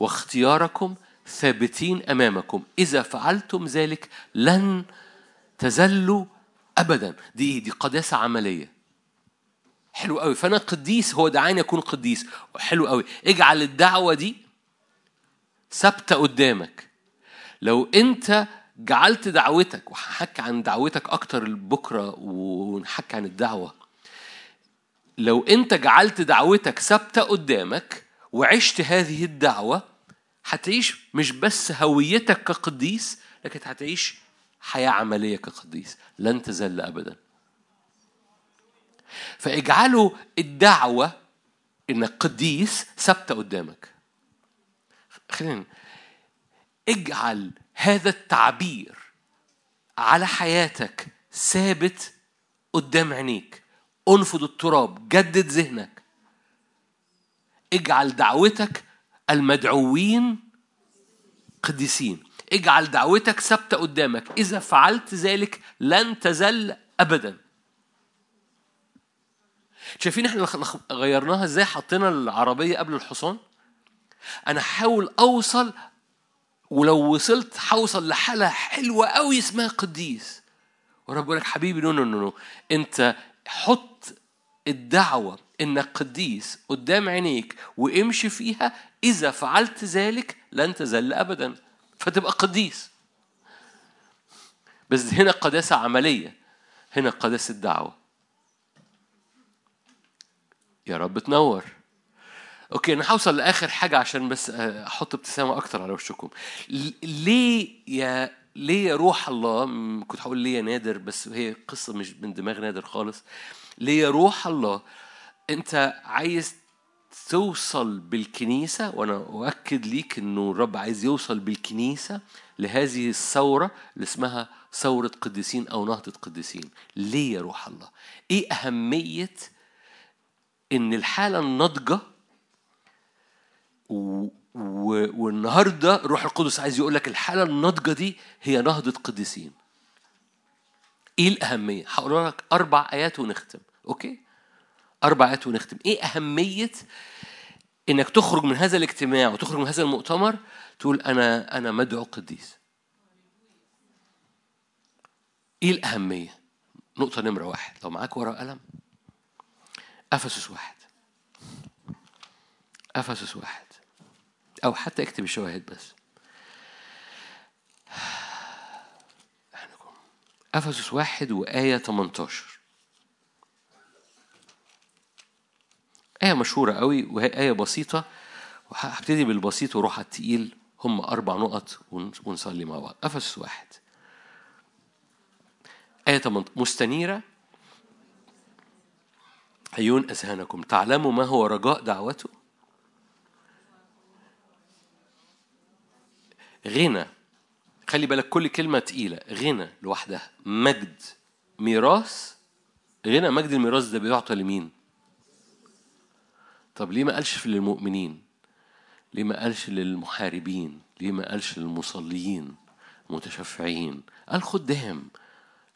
واختياركم ثابتين أمامكم. إذا فعلتم ذلك لن تزلوا ابدا. دي دي قداسة عملية. حلو قوي. فأنا قديس هو دعاني أكون قديس. حلو قوي. اجعل الدعوة دي ثابتة قدامك. لو أنت جعلت دعوتك وهحكي عن دعوتك أكتر بكرة ونحكي عن الدعوة. لو أنت جعلت دعوتك ثابتة قدامك وعشت هذه الدعوة هتعيش مش بس هويتك كقديس لكن هتعيش حياة عملية كقديس لن تزل ابدا. فاجعلوا الدعوة انك قديس ثابته قدامك. خلينا اجعل هذا التعبير على حياتك ثابت قدام عينيك. أنفض التراب جدد ذهنك. اجعل دعوتك المدعوين قديسين. اجعل دعوتك ثابتة قدامك. إذا فعلت ذلك لن تزل أبدا. شايفين إحنا غيرناها إزاي؟ حطينا العربية قبل الحصان. أنا هحاول أوصل ولو وصلت هوصل لحالة حلوة قوي اسمها قديس. ورب يقول لك حبيبي no no no أنت حط الدعوة انك قديس قدام عينيك وامشي فيها. إذا فعلت ذلك لن تزل ابدا. فتبقى قديس. بس هنا قداسة عملية هنا قداسة دعوة. يا رب تنور. أوكي أنا هوصل لآخر حاجة عشان بس أحط ابتسامة أكتر على وشكم. ليه يا ليه يا روح الله كنت هقول ليه يا نادر بس هي قصة مش من دماغ نادر خالص. ليه يا روح الله أنت عايز توصل بالكنيسة وأنا أؤكد ليك إنه الرب عايز يوصل بالكنيسة لهذه الثورة اللي اسمها ثورة قديسين أو نهضة قديسين ليه يا روح الله؟ إيه أهمية إن الحالة الناضجة و... و... والنهاردة الروح القدس عايز يقول لك الحالة الناضجة دي هي نهضة قديسين. إيه الأهمية؟ هقول لك أربع آيات ونختم، أوكي؟ أربع ايات ونختم، إيه أهمية إنك تخرج من هذا الاجتماع وتخرج من هذا المؤتمر؟ تقول أنا أنا مدعو قديس. إيه الأهمية؟ نقطة نمرة واحد، لو معاك ورقة قلم أفسس واحد. أفسس واحد. أو حتى اكتب الشواهد بس. أفسس واحد وآية 18 آية مشهورة قوي وهي آية بسيطة. وهبتدي بالبسيط وأروح على التقيل. هم أربع نقط ون- ونصلي مع بعض. أفسس واحد. آية 18 مستنيرة. عيون أذهانكم. تعلموا ما هو رجاء دعوته. غنى. خلي بالك كل كلمة تقيلة. غنى لوحدها. مجد. ميراث. غنى مجد الميراث ده بيعطى لمين؟ طب ليه ما قالش للمؤمنين؟ ليه ما قالش للمحاربين؟ ليه ما قالش للمصليين؟ متشفعين؟ قال خدام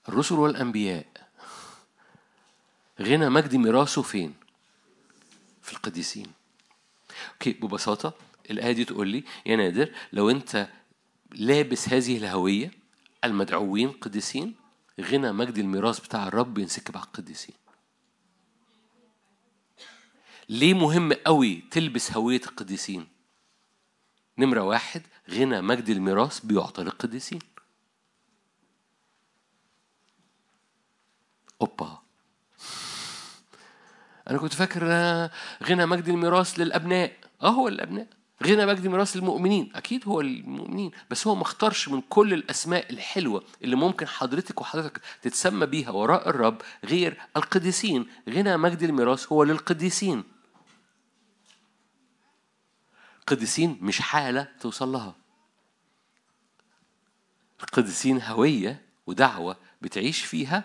الرسل والأنبياء غنى مجد ميراثه فين؟ في القديسين أوكي ببساطة الآية دي تقول لي يا نادر لو أنت لابس هذه الهوية المدعوين قديسين غنى مجد الميراث بتاع الرب ينسكب على القديسين ليه مهم قوي تلبس هوية القديسين؟ نمرة واحد غنى مجد الميراث بيعطى للقديسين. أوبا. أنا كنت فاكر غنى مجد الميراث للأبناء. آه هو الأبناء. غنى مجد الميراث للمؤمنين. أكيد هو المؤمنين. بس هو ما اختارش من كل الأسماء الحلوة اللي ممكن حضرتك وحضرتك تتسمى بيها وراء الرب غير القديسين. غنى مجد الميراث هو للقديسين. قديسين مش حالة توصل لها. القديسين هوية ودعوة بتعيش فيها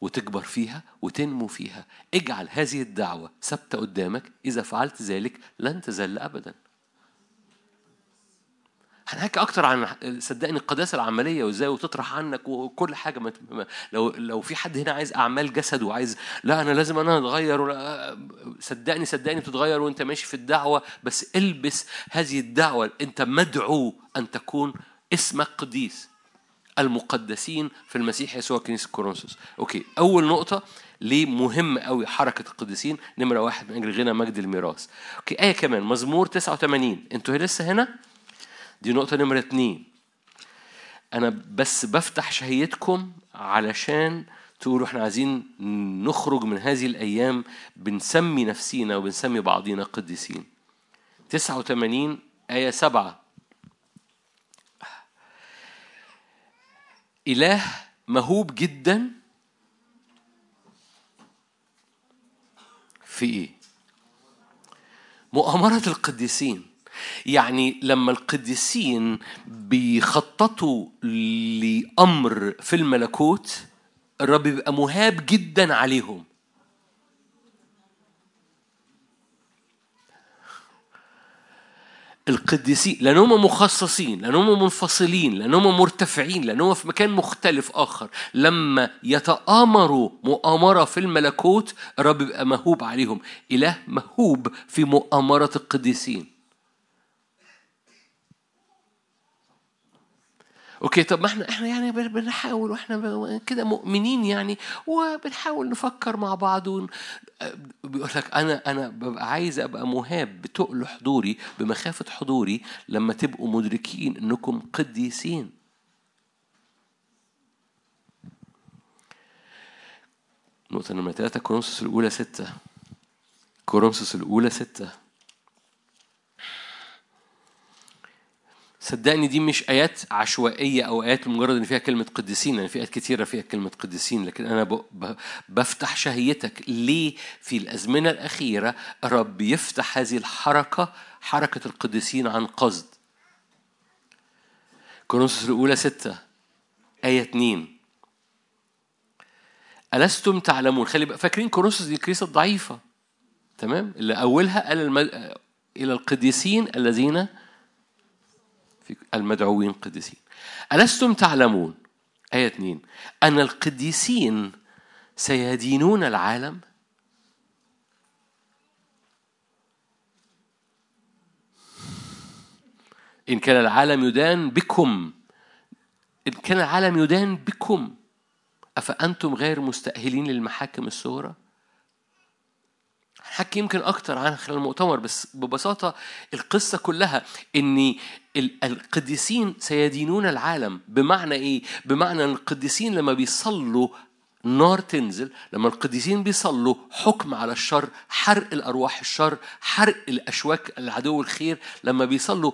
وتكبر فيها وتنمو فيها. اجعل هذه الدعوة ثابتة قدامك. إذا فعلت ذلك لن تزل أبدا. هنحكي أكتر عن صدقني القداسة العملية وإزاي وتطرح عنك وكل حاجة. ما لو لو في حد هنا عايز أعمال جسد وعايز لا أنا لازم أنا أتغير ولا صدقني صدقني بتتغير وأنت ماشي في الدعوة بس إلبس هذه الدعوة. أنت مدعو أن تكون اسمك قديس. المقدسين في المسيح يسوع كنيسة كورنثوس. أوكي أول نقطة ليه مهم قوي حركة القديسين. نمرة واحد من أجل غنى مجد الميراث. أوكي آية كمان مزمور 89 أنتوا لسه هنا؟ دي نقطة نمرة اتنين. أنا بس بفتح شهيتكم علشان تقولوا إحنا عايزين نخرج من هذه الأيام بنسمي نفسينا وبنسمي بعضينا قديسين. 89 آية 7 إله مهوب جدا في إيه؟ مؤامرة القديسين. يعني لما القديسين بيخططوا لأمر في الملكوت الرب بيبقى مهاب جدا عليهم. القديسين لأنهم مخصصين لأنهم منفصلين لأنهم مرتفعين لأنهم في مكان مختلف آخر. لما يتآمروا مؤامرة في الملكوت الرب بيبقى مهوب عليهم. إله مهوب في مؤامرة القديسين. أوكي طب ما إحنا إحنا يعني بن- بنحاول وإحنا كده مؤمنين يعني وبنحاول نفكر مع بعض. بيقول لك أنا أنا ببقى عايز أبقى مهاب بتقل حضوري بمخافة حضوري لما تبقوا مدركين إنكم قديسين نقطة نمرة ثلاثة كورنثوس الأولى ستة كورنثوس الأولى ستة صدقني دي مش آيات عشوائية أو آيات مجرد إن فيها كلمة قديسين يعني في آيات كتيرة فيها كلمة قديسين لكن أنا بفتح شهيتك ليه في الأزمنة الأخيرة. الرب يفتح هذه الحركة حركة القديسين عن قصد. كورنثوس الأولى ستة آية اتنين. ألستم تعلمون؟ خلي بقى فاكرين كورنثوس دي الكنيسة الضعيفة. تمام؟ اللي أولها قال الم... إلى القديسين الذين في المدعوين قديسين ألستم تعلمون؟ آية 2 أن القديسين سيدينون العالم؟ إن كان العالم يدان بكم. إن كان العالم يدان بكم. أفأنتم غير مستأهلين للمحاكم الصغرى؟ هنحكي يمكن أكتر عنها خلال المؤتمر بس ببساطة القصة كلها إن ال- القديسين سيدينون العالم. بمعنى إيه؟ بمعنى أن القديسين لما بيصلوا نار تنزل لما القديسين بيصلوا حكم على الشر حرق الأرواح الشر حرق الأشواك العدو الخير لما بيصلوا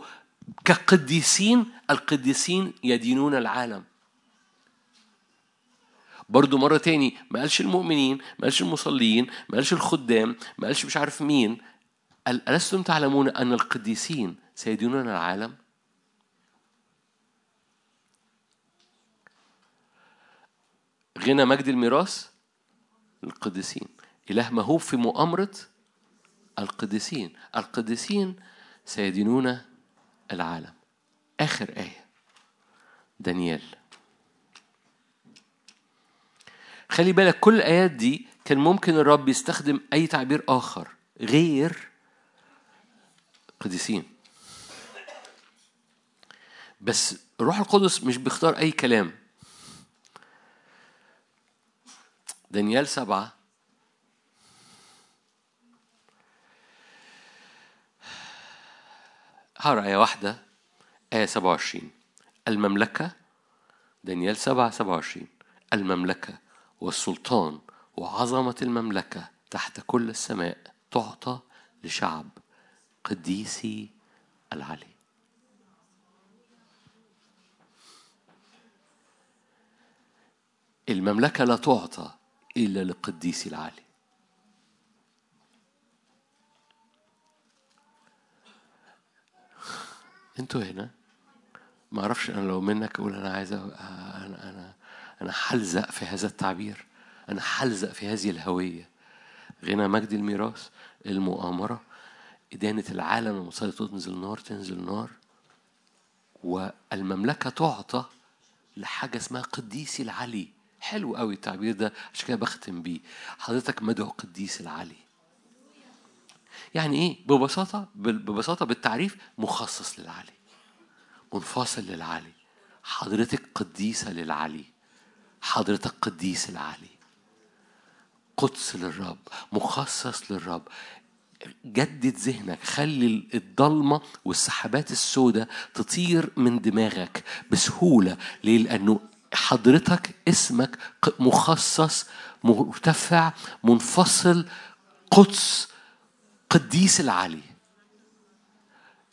كقديسين القديسين يدينون العالم. برضو مرة تاني ما قالش المؤمنين ما قالش المصلين ما قالش الخدام ما قالش مش عارف مين ألستم تعلمون أن القديسين سيدينون العالم؟ غنى مجد الميراث للقديسين إله مهوب في مؤامرة القديسين. القديسين سيدينون العالم. آخر آية. دانيال. خلي بالك كل الآيات دي كان ممكن الرب يستخدم أي تعبير آخر غير قديسين. بس الروح القدس مش بيختار أي كلام. دانيال سبعة. هقرا آية واحدة. آية 27 المملكة دانيال 7 27 المملكة والسلطان وعظمة المملكة تحت كل السماء تعطى لشعب قديسي العلي المملكة لا تعطى إلا لقديسي العلي أنتوا هنا. ما أعرفش أنا لو منك أقول أنا عايز أنا أنا أنا حلزق في هذا التعبير. أنا حلزق في هذه الهوية. غنى مجد الميراث المؤامرة إدانة العالم المصاري تنزل نار تنزل نار والمملكة تعطى لحاجة اسمها قديسي العلي حلو قوي التعبير ده عشان كده بختم بيه. حضرتك مدعو قديس العلي يعني إيه؟ ببساطة ببساطة بالتعريف مخصص للعلي منفصل للعلي حضرتك قديسة للعلي حضرتك قديس العلي قدس للرب مخصص للرب. جدد ذهنك خلي الضلمة والسحابات السوداء تطير من دماغك بسهولة ليه؟ لأنه حضرتك اسمك مخصص مرتفع منفصل قدس قديس العلي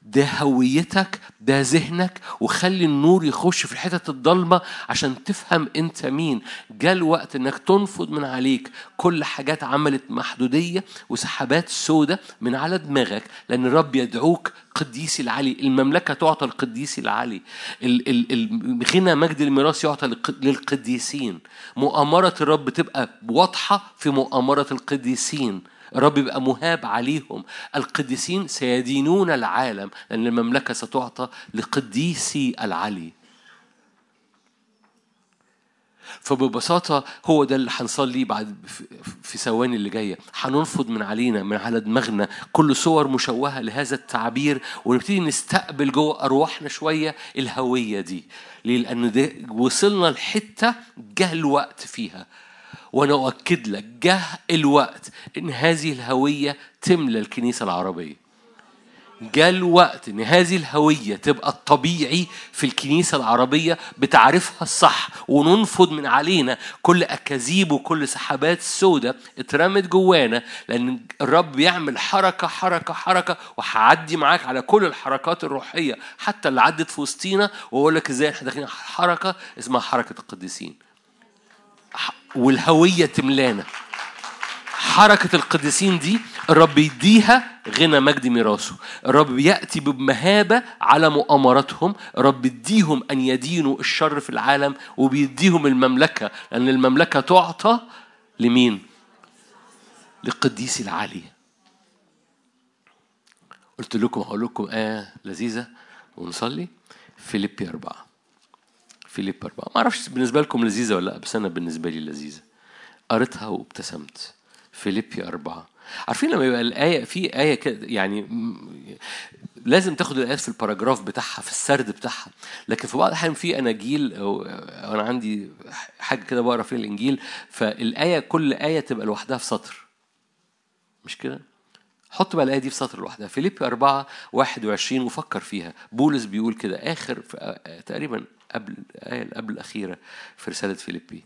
ده هويتك ده ذهنك وخلي النور يخش في الحتت الضلمة عشان تفهم انت مين. جاء الوقت انك تنفض من عليك. كل حاجات عملت محدودية وسحابات سودة من على دماغك لأن الرب يدعوك قديسي العلي. المملكة تعطى القديسي العلي. ال- ال- ال- غنى مجد الميراث يعطى للق- للقديسين. مؤامرة الرب تبقى واضحة في مؤامرة القديسين. الرب يبقى مهاب عليهم. القديسين سيدينون العالم لأن المملكة ستعطى لقديسي العلي. فببساطة هو ده اللي هنصلي بعد في- ثواني اللي جاية. هننفض من علينا من على دماغنا كل صور مشوهة لهذا التعبير ونبتدي نستقبل جوه أرواحنا شوية الهوية دي. ليه؟ لأن ده وصلنا لحتة جه الوقت فيها. وأنا أؤكد لك جه الوقت إن هذه الهوية تملى الكنيسة العربية. جاء الوقت إن هذه الهوية تبقى الطبيعي في الكنيسة العربية بتعرفها الصح وننفض من علينا كل أكاذيب وكل سحابات سودة اترمت جوانا لأن الرب بيعمل حركة حركة حركة وهعدي معاك على كل الحركات الروحية حتى اللي عدت في وسطينا وأقول لك إزاي إحنا داخلين حركة اسمها حركة القديسين. والهوية تملانا. حركة القديسين دي الرب يديها غنى مجد ميراثه. الرب بيأتي بمهابة على مؤامراتهم. الرب يديهم أن يدينوا الشر في العالم وبيديهم المملكة لأن المملكة تعطى لمين؟ للقديس العلي قلت لكم هقول لكم آه لذيذة ونصلي. فيليبي أربعة. فيليبي أربعة. ما أعرفش بالنسبة لكم لذيذة ولا لأ بس أنا بالنسبة لي لذيذة. قريتها وابتسمت. فيليبي أربعة. عارفين لما يبقى الآية في آية كده يعني لازم تاخد الآيات في ال paragraph بتاعها في السرد بتاعها. لكن في بعض الأحيان في أناجيل أنا عندي حاجة كده بقرأ فيها الإنجيل فالآية كل آية تبقى لوحدها في سطر. مش كده؟ حط بقى الآية دي في سطر لوحدها. فيليبي 4 21 وفكر فيها. بولس بيقول كده. آخر في تقريبا قبل الآية قبل الأخيرة في رسالة فيليبي.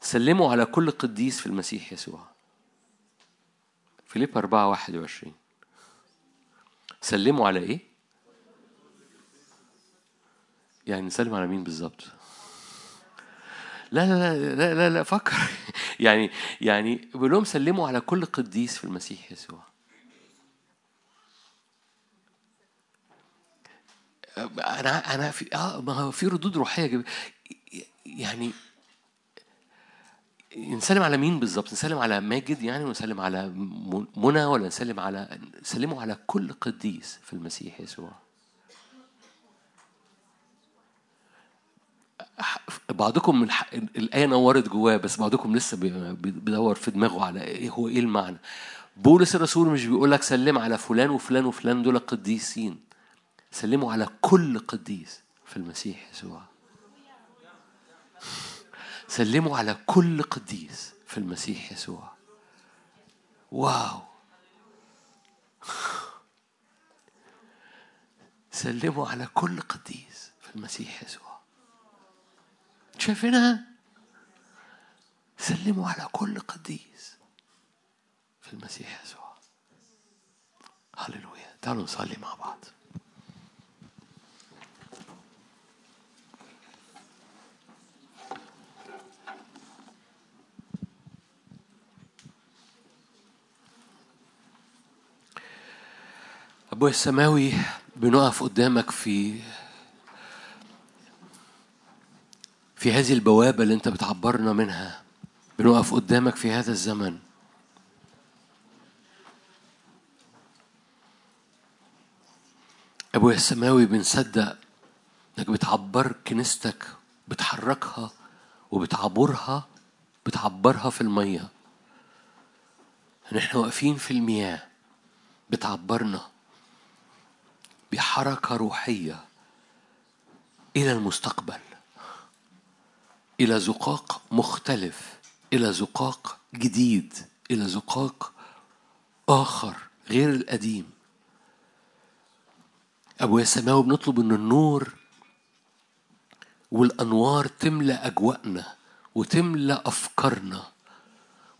سلموا على كل قديس في المسيح يسوع. فيليب 4 21 سلموا على إيه؟ يعني نسلم على مين بالظبط؟ لا لا لا لا لا, لا فكر. [laughs] يعني يعني بيقول لهم سلموا على كل قديس في المسيح يسوع. أنا أنا في آه ما هو في ردود روحية جب- يعني نسلم على مين بالظبط؟ نسلم على ماجد يعني ونسلم على منى ولا نسلم على نسلموا على كل قديس في المسيح يسوع. بعضكم من. الآية نورت جواه بس بعضكم لسه بي- بيدور في دماغه على إيه هو إيه المعنى. بولس الرسول مش بيقول لك سلم على فلان وفلان وفلان دول قديسين. سلموا على كل قديس في المسيح يسوع. سلموا على كل قديس في المسيح يسوع. واو. سلموا على كل قديس في المسيح يسوع. شايفينها؟ سلموا على كل قديس في المسيح يسوع. هللويا. تعالوا نصلي مع بعض. أبويا السماوي بنقف قدامك في في هذه البوابة اللي أنت بتعبرنا منها. بنقف قدامك في هذا الزمن. أبويا السماوي بنصدق إنك بتعبر كنيستك بتحركها وبتعبرها بتعبرها في المية. إن إحنا واقفين في المياه بتعبرنا. بحركة روحية إلى المستقبل إلى زقاق مختلف إلى زقاق جديد إلى زقاق آخر غير القديم. أبويا السماوي بنطلب إن النور والأنوار تملى أجواءنا وتملى أفكارنا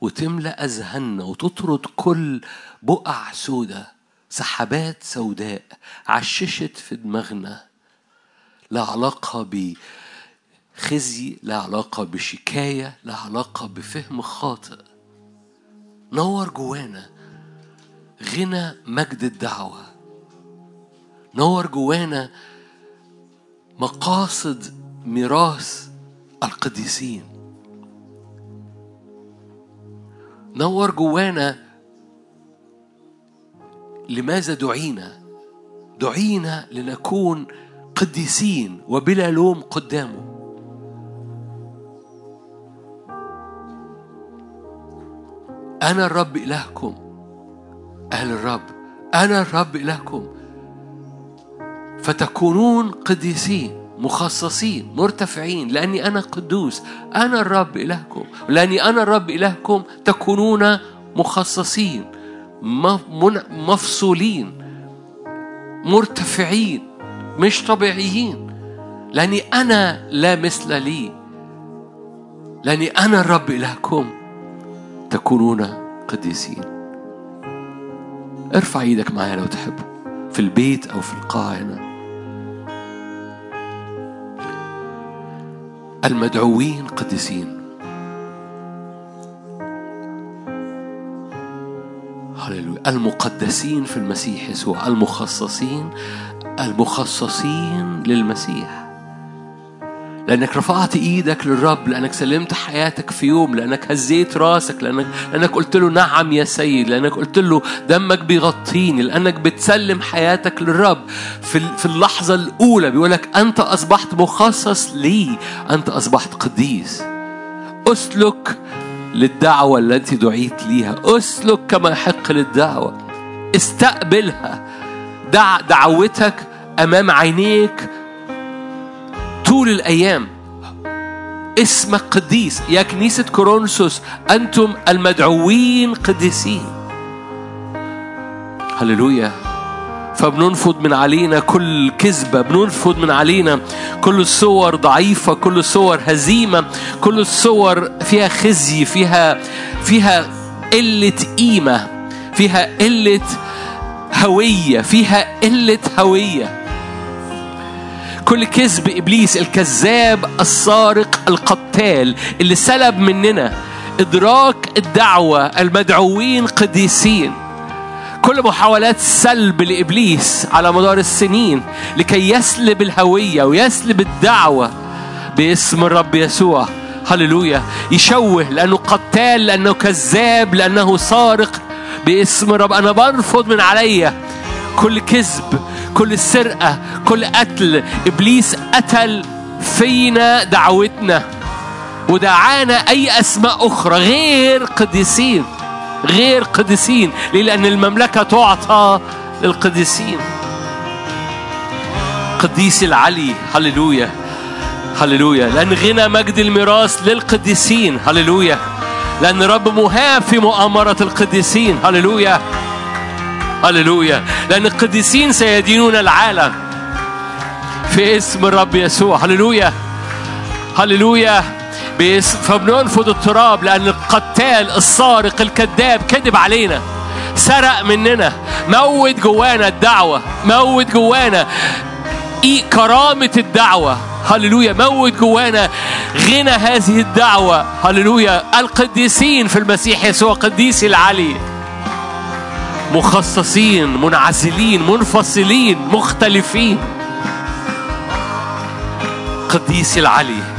وتملى أذهاننا وتطرد كل بقع سودة. سحابات سوداء عششت في دماغنا لا علاقة بخزي لا علاقة بشكاية لا علاقة بفهم خاطئ. نور جوانا غنى مجد الدعوة. نور جوانا مقاصد ميراث القديسين. نور جوانا لماذا دعينا؟ دعينا لنكون قديسين وبلا لوم قدامه. أنا الرب إلهكم. قال الرب أنا الرب إلهكم. فتكونون قديسين مخصصين مرتفعين لأني أنا قدوس. أنا الرب إلهكم. لأني أنا الرب إلهكم تكونون مخصصين. مفصولين مرتفعين مش طبيعيين. لأني أنا لا مثل لي. لأني أنا الرب إلهكم. تكونون قديسين. ارفع إيدك معايا لو تحب. في البيت أو في القاعة هنا المدعوين قديسين. هللويا. المقدسين في المسيح يسوع المخصصين المخصصين للمسيح. لأنك رفعت إيدك للرب لأنك سلمت حياتك في يوم لأنك هزيت راسك لأنك لأنك قلت له نعم يا سيد لأنك قلت له دمك بيغطيني لأنك بتسلم حياتك للرب. في في اللحظة الأولى بيقولك أنت أصبحت مخصص لي أنت أصبحت قديس. أسلك للدعوة التي دعيت ليها. أسلك كما يحق للدعوة. استقبلها. دع دعوتك أمام عينيك طول الأيام. اسمك قديس. يا كنيسة كورنثوس أنتم المدعوين قديسين. هللويا. فبننفض من علينا كل كذبة بننفض من علينا كل صور ضعيفة كل صور هزيمة كل صور فيها خزي فيها فيها قلة قيمة فيها قلة هوية فيها قلة هوية. كل كذب إبليس الكذاب السارق القتال اللي سلب مننا إدراك الدعوة المدعوين قديسين. كل محاولات سلب لإبليس على مدار السنين لكي يسلب الهوية ويسلب الدعوة باسم الرب يسوع. هللويا. يشوه لأنه قتال لأنه كذاب لأنه سارق باسم الرب. أنا برفض من عليا كل كذب كل سرقة كل قتل. إبليس قتل فينا دعوتنا ودعانا أي أسماء أخرى غير قديسين. غير قديسين. ليه؟ لأن المملكة تعطى للقديسين. قديس العلي هللويا هللويا. لأن غنى مجد الميراث للقديسين هللويا. لأن رب مهاب في مؤامرة القديسين هللويا. هللويا. لأن القديسين سيدينون العالم في اسم الرب يسوع هللويا. هللويا. فبننفض التراب لأن القتال السارق الكذاب كذب علينا سرق مننا موت جوانا الدعوة موت جوانا إيه كرامة الدعوة. هللويا موت جوانا غنى هذه الدعوة. هللويا القديسين في المسيح يسوع قديس العلي. مخصصين منعزلين منفصلين مختلفين. قديس العلي.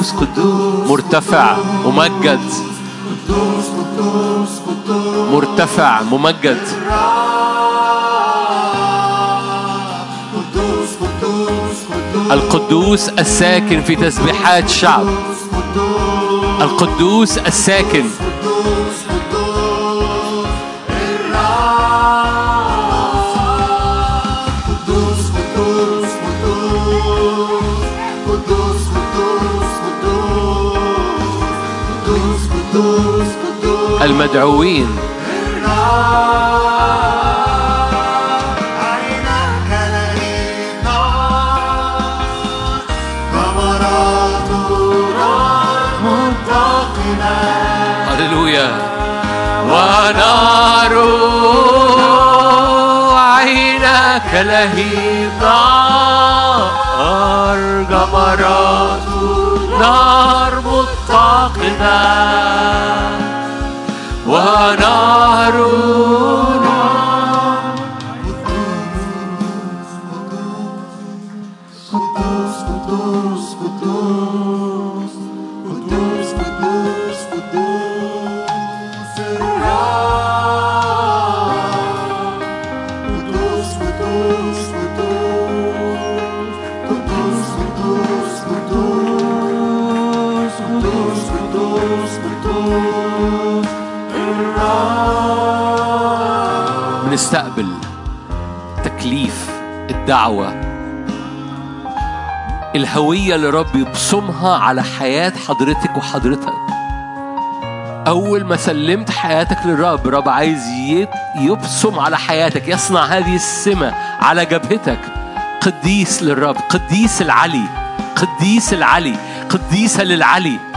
قدوس قدوس مرتفع ممجد. قدوس قدوس قدوس. مرتفع ممجد. قدوس قدوس قدوس. القدوس الساكن في تسبيحات شعب. قدوس. القدوس الساكن. المدعوين. هللويا. ونار عينك لهيب نار جمرات نار متقنه ونار الدعوة الهوية اللي رب يبصمها على حياة حضرتك وحضرتك. أول ما سلمت حياتك للرب الرب عايز يبصم على حياتك يصنع هذه السمة على جبهتك. قديس للرب قديس العلي قديس العلي قديسة للعلي.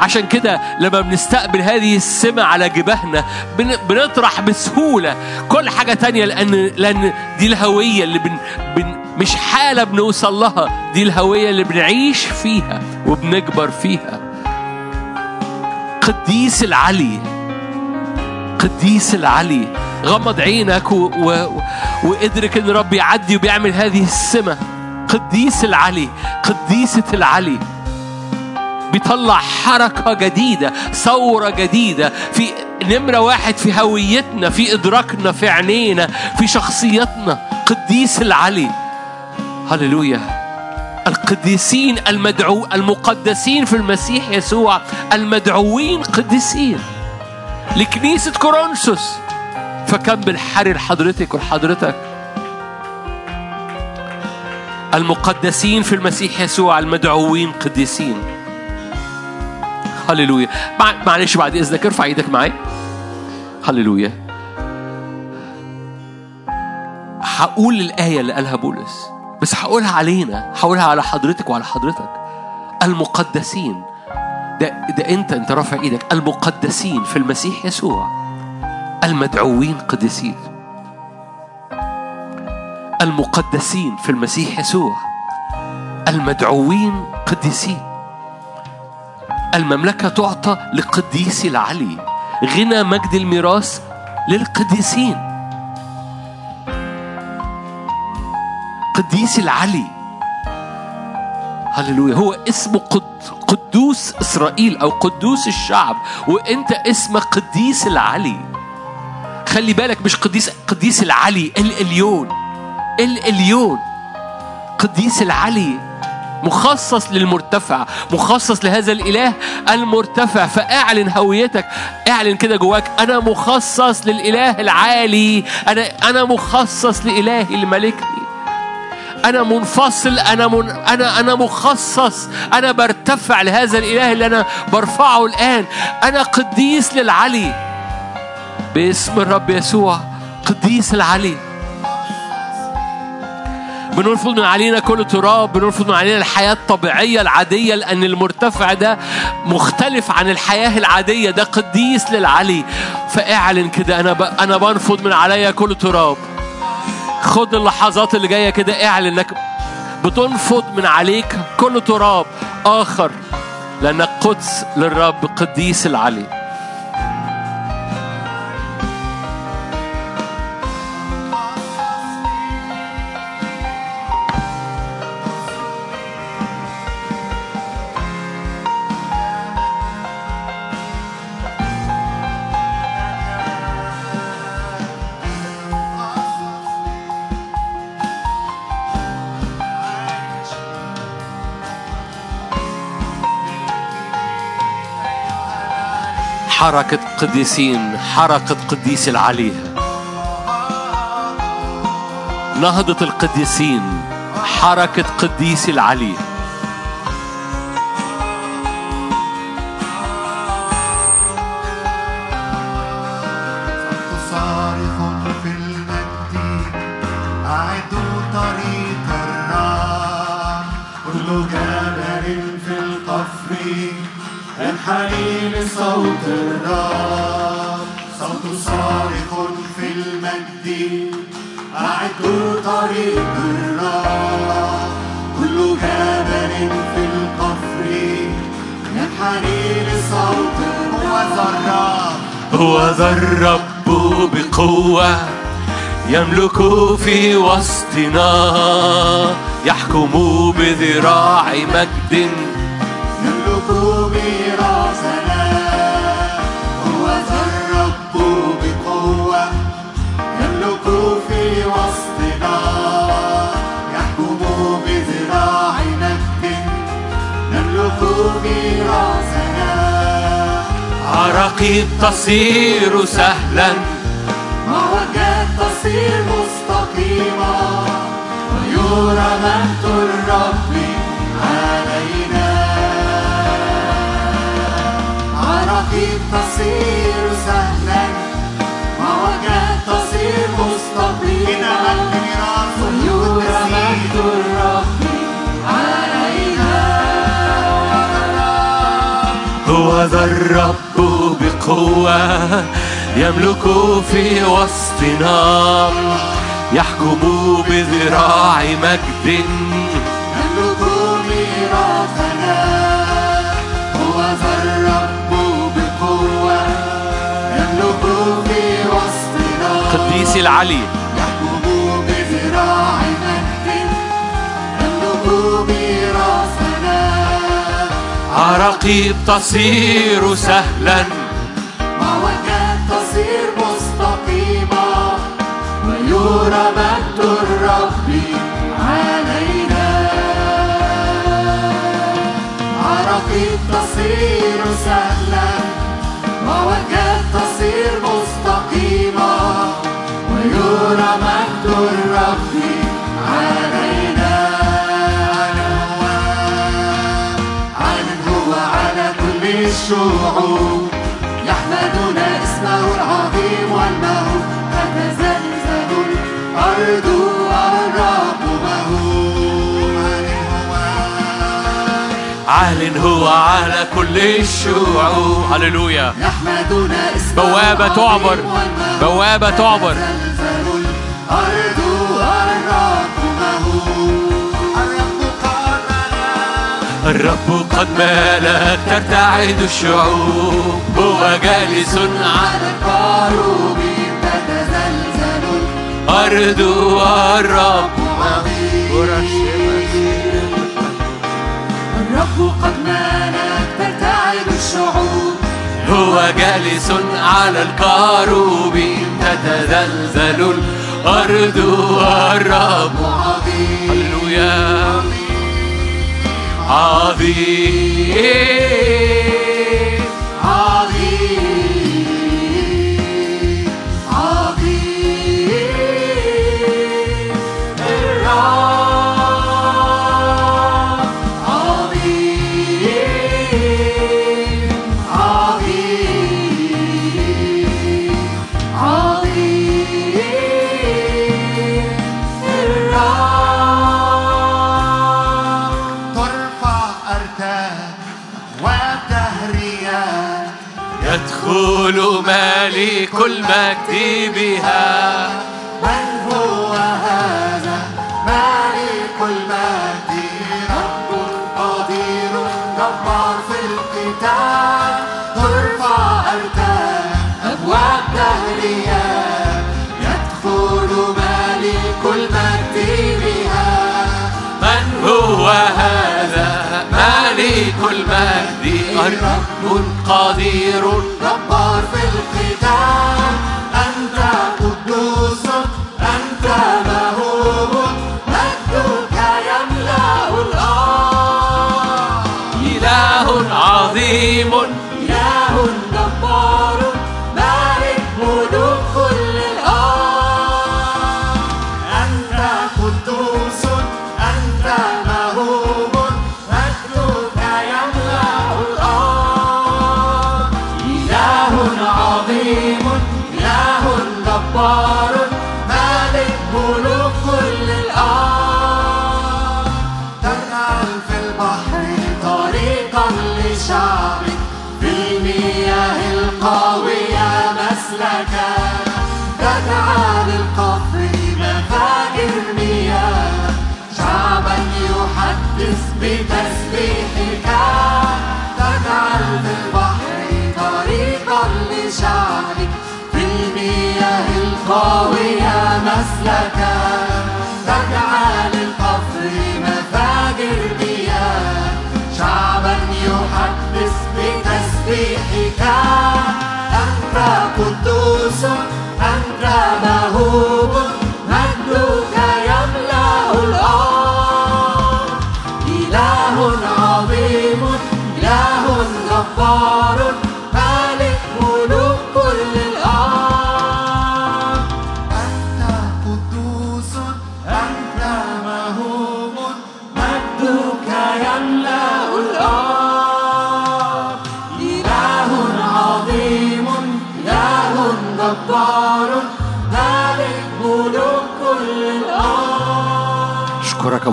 عشان كده لما بنستقبل هذه السمة على جبهنا بن- بنطرح بسهولة. كل حاجة تانية لأن لأن دي الهوية اللي بن بن مش حالة بنوصل لها دي الهوية اللي بنعيش فيها وبنكبر فيها. قديس العلي قديس العلي غمض عينك و... و... وادرك ان رب يعدي وبيعمل هذه السمة. قديس العلي قديسة العلي. بيطلع حركة جديدة ثورة جديدة. في نمرة واحد في هويتنا في إدراكنا في عينينا في شخصيتنا. قديس العلي. هللويا. القديسين المدعو المقدسين في المسيح يسوع المدعوين قديسين. لكنيسة كورنثوس. فكم بالحرر حضرتك وحضرتك المقدسين في المسيح يسوع المدعوين قديسين. هللويا مع- معلش بعد اذنك ارفع إيدك معايا هللويا هقول الآية اللي قالها بولس. بس هقولها علينا. هقولها على حضرتك وعلى حضرتك. المقدسين. ده ده أنت أنت رافع إيدك. المقدسين في المسيح يسوع. المدعوين قديسين. المقدسين في المسيح يسوع. المدعوين قديسين. المملكة تعطى لقديس العلي غنى مجد الميراث للقديسين. قديس العلي هللويا هو اسمه قد قدوس إسرائيل أو قدوس الشعب وإنت اسمك قديس العلي. خلي بالك مش قديس قديس العلي الإليون الإليون. قديس العلي مخصص للمرتفع مخصص لهذا الإله المرتفع. فاعلن هويتك اعلن كده جواك أنا مخصص للإله العالي. أنا أنا مخصص لالهي اللي ملكني أنا منفصل أنا من أنا أنا مخصص. أنا برتفع لهذا الإله اللي أنا برفعه الآن. أنا قديس للعلي. باسم الرب يسوع قديس العلي. بنرفض من علينا كل تراب بنرفض من علينا الحياة الطبيعية العادية لأن المرتفع ده مختلف عن الحياة العادية ده قديس للعلي. فاعلن كده أنا ب... أنا بنفض من عليا كل تراب. خد اللحظات اللي جاية كده اعلن إنك بتنفض من عليك كل تراب آخر لأنك قدس للرب قديس العلي. حركة قديسين حركة قديس العلي. نهضة القديسين حركة قديس العلي. صوت صارخ في المجد. أعدوا طريق كل جبل في القفر. ينحني الرب. هو ذا الرب بقوة يملك في وسطنا. يحكم بذراع مجد. عراقيب تصير سهلا. معوجات تصير مستقيمة ويرى مجد الرب علينا. عراقيب تصير سهلا. معوجات تصير مستقيمة ويرى مجد الرب علينا. هو ذا الرب بقوة يملك في وسطنا يحكم بذراع مجد. يملك ميراثنا هو ذا الرب بقوة. يملك في وسطنا. قديس العلي. يحكم بذراع مجد. يملك ميراثنا. عراقيب تصير سهلا. الشعوب يحمدون اسمه العظيم والمهول عال هو على كل الشعوب هللويا. يحمدون اسمه بوابة تعبر. بوابة تعبر. مهول الرب قد مالك ترتعد الشعوب. هو جالس على الكروب الأرض والرب الرب قد مالك ترتعد الشعوب. هو جالس على الكروب. تتزلزل الأرض والرب. عظيم. هللويا عظيم. ملك المجد بها من هو هذا؟ مالك المجد رب قدير جبار في الختام ترفع أرتام أبواب دهرها يدخل ملك المجد بها من هو هذا؟ مالك المجد رب قدير جبار المياه القوية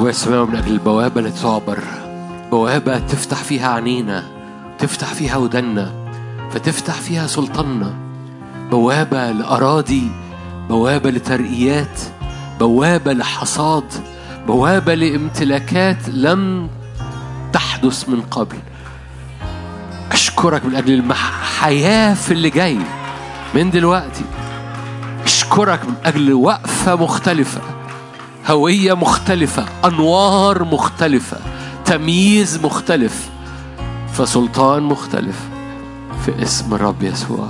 أبويا السماوي من أجل البوابة اللي تعبر. بوابة تفتح فيها عينينا تفتح فيها ودنا فتفتح فيها سلطاننا بوابة لأراضي بوابة لترقيات بوابة لحصاد بوابة لامتلاكات لم تحدث من قبل. أشكرك من أجل الحياة في اللي جاي من دلوقتي. أشكرك من أجل وقفة مختلفة. هوية مختلفة أنوار مختلفة تمييز مختلف فسلطان مختلف في اسم الرب يسوع.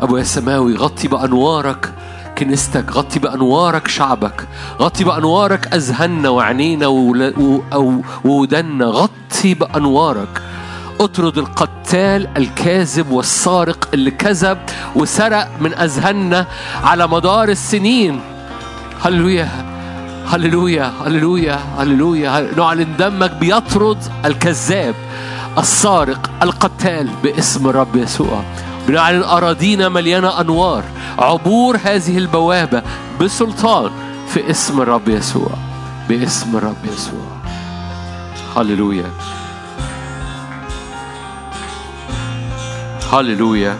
أبويا السماوي غطي بأنوارك كنيستك غطي بأنوارك شعبك غطي بأنوارك أذهاننا وعينينا وودنا غطي بأنوارك. اطرد القتال الكاذب والسارق اللي كذب وسرق من أذهاننا على مدار السنين. هللويا. هللويا هللويا هللويا. نعلن دمك بيطرد الكذاب السارق القتال باسم الرب يسوع. بنعلن أراضينا مليانة أنوار. عبور هذه البوابة بسلطان في اسم الرب يسوع باسم الرب يسوع. هللويا. هللويا.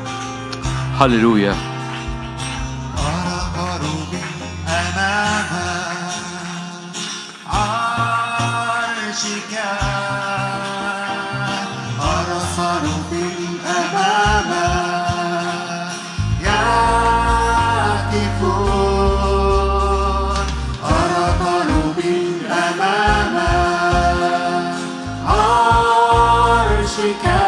هللويا. عرشك أرى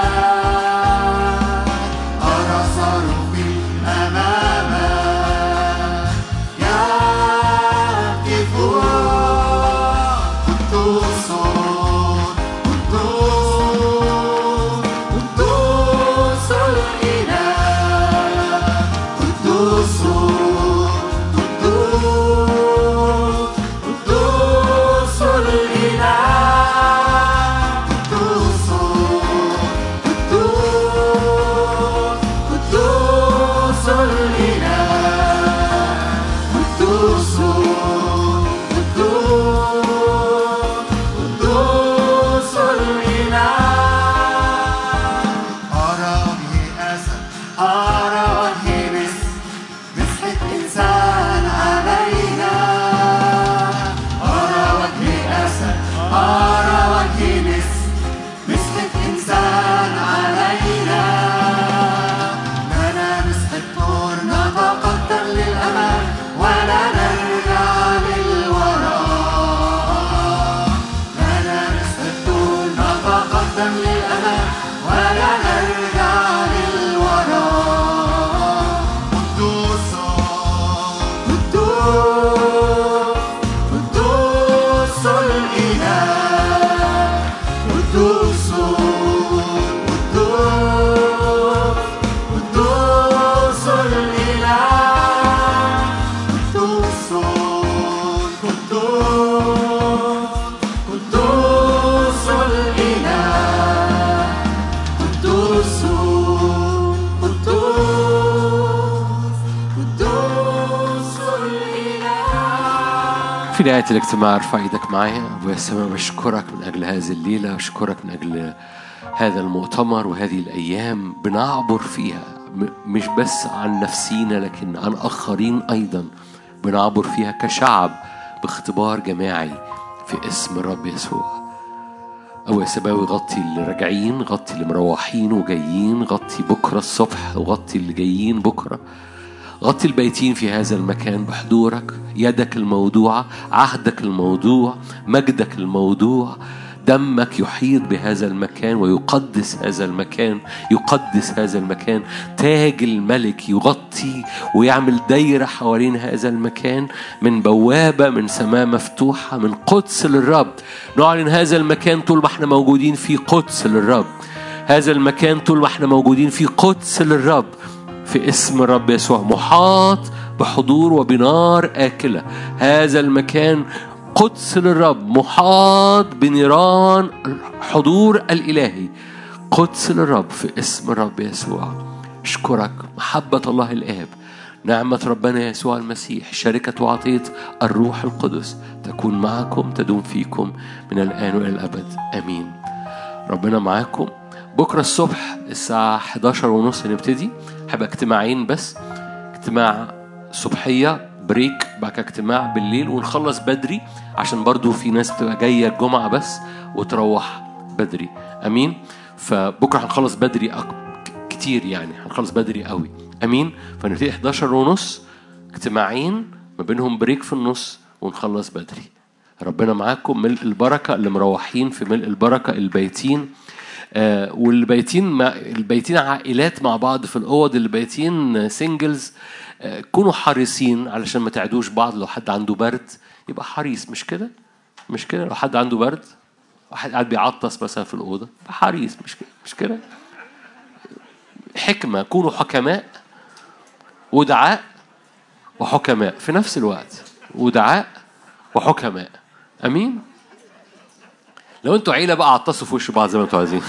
نهاية الاجتماع أرفع إيدك معايا ابويا السماء بشكرك من أجل هذه الليلة اشكرك من أجل هذا المؤتمر وهذه الأيام. بنعبر فيها مش بس عن نفسينا لكن عن آخرين أيضا. بنعبر فيها كشعب باختبار جماعي في اسم الرب يسوع. أبو يا سماوي غطي اللي راجعين غطي اللي مروحين وجايين غطي بكرة الصبح وغطي اللي جايين بكرة. غطي البيتين في هذا المكان بحضورك. يدك الموضوعة عهدك الموضوع مجدك الموضوع. دمك يحيط بهذا المكان ويقدس هذا المكان يقدس هذا المكان. تاج الملك يغطي ويعمل دايرة حوالين هذا المكان من بوابة من سماء مفتوحة من قدس للرب. نعلن هذا المكان طول ما إحنا موجودين في قدس للرب. هذا المكان طول ما إحنا موجودين في قدس للرب. في اسم الرب يسوع. محاط بحضور وبنار آكلة. هذا المكان قدس للرب. محاط بنيران حضور الإلهي. قدس للرب في اسم الرب يسوع. أشكرك. محبة الله الآب. نعمة ربنا يسوع المسيح. شركة وعطية الروح القدس تكون معكم تدوم فيكم من الآن وإلى الأبد. آمين. ربنا معاكم. بكرة الصبح الساعة 11 ونص نبتدي. هيبقى اجتماعين بس. اجتماع صبحية بريك بعد اجتماع بالليل ونخلص بدري عشان برضو في ناس بتبقى جاية الجمعة بس وتروح بدري. أمين؟ فبكرة هنخلص بدري أك... كتير يعني هنخلص بدري قوي. أمين؟ فنبتدي 11 ونص اجتماعين ما بينهم break في النص ونخلص بدري. ربنا معاكم ملء البركة اللي مروحين في ملء البركة البيتين. آه والبيتين مع البيتين عائلات مع بعض في الأوض البيتين singles آه كونوا حريصين علشان ما تعدوش بعض. لو حد عنده برد يبقى حريص مش كده؟ مش كده؟ لو حد عنده برد واحد قاعد بيعطس مثلا في الأوضة حريص مش كده مش كده؟ حكمة كونوا حكماء ودعاء وحكماء في نفس الوقت ودعاء وحكماء. أمين؟ لو أنتوا عيلة بقى عطسوا في وش بعض زي ما أنتوا عايزين.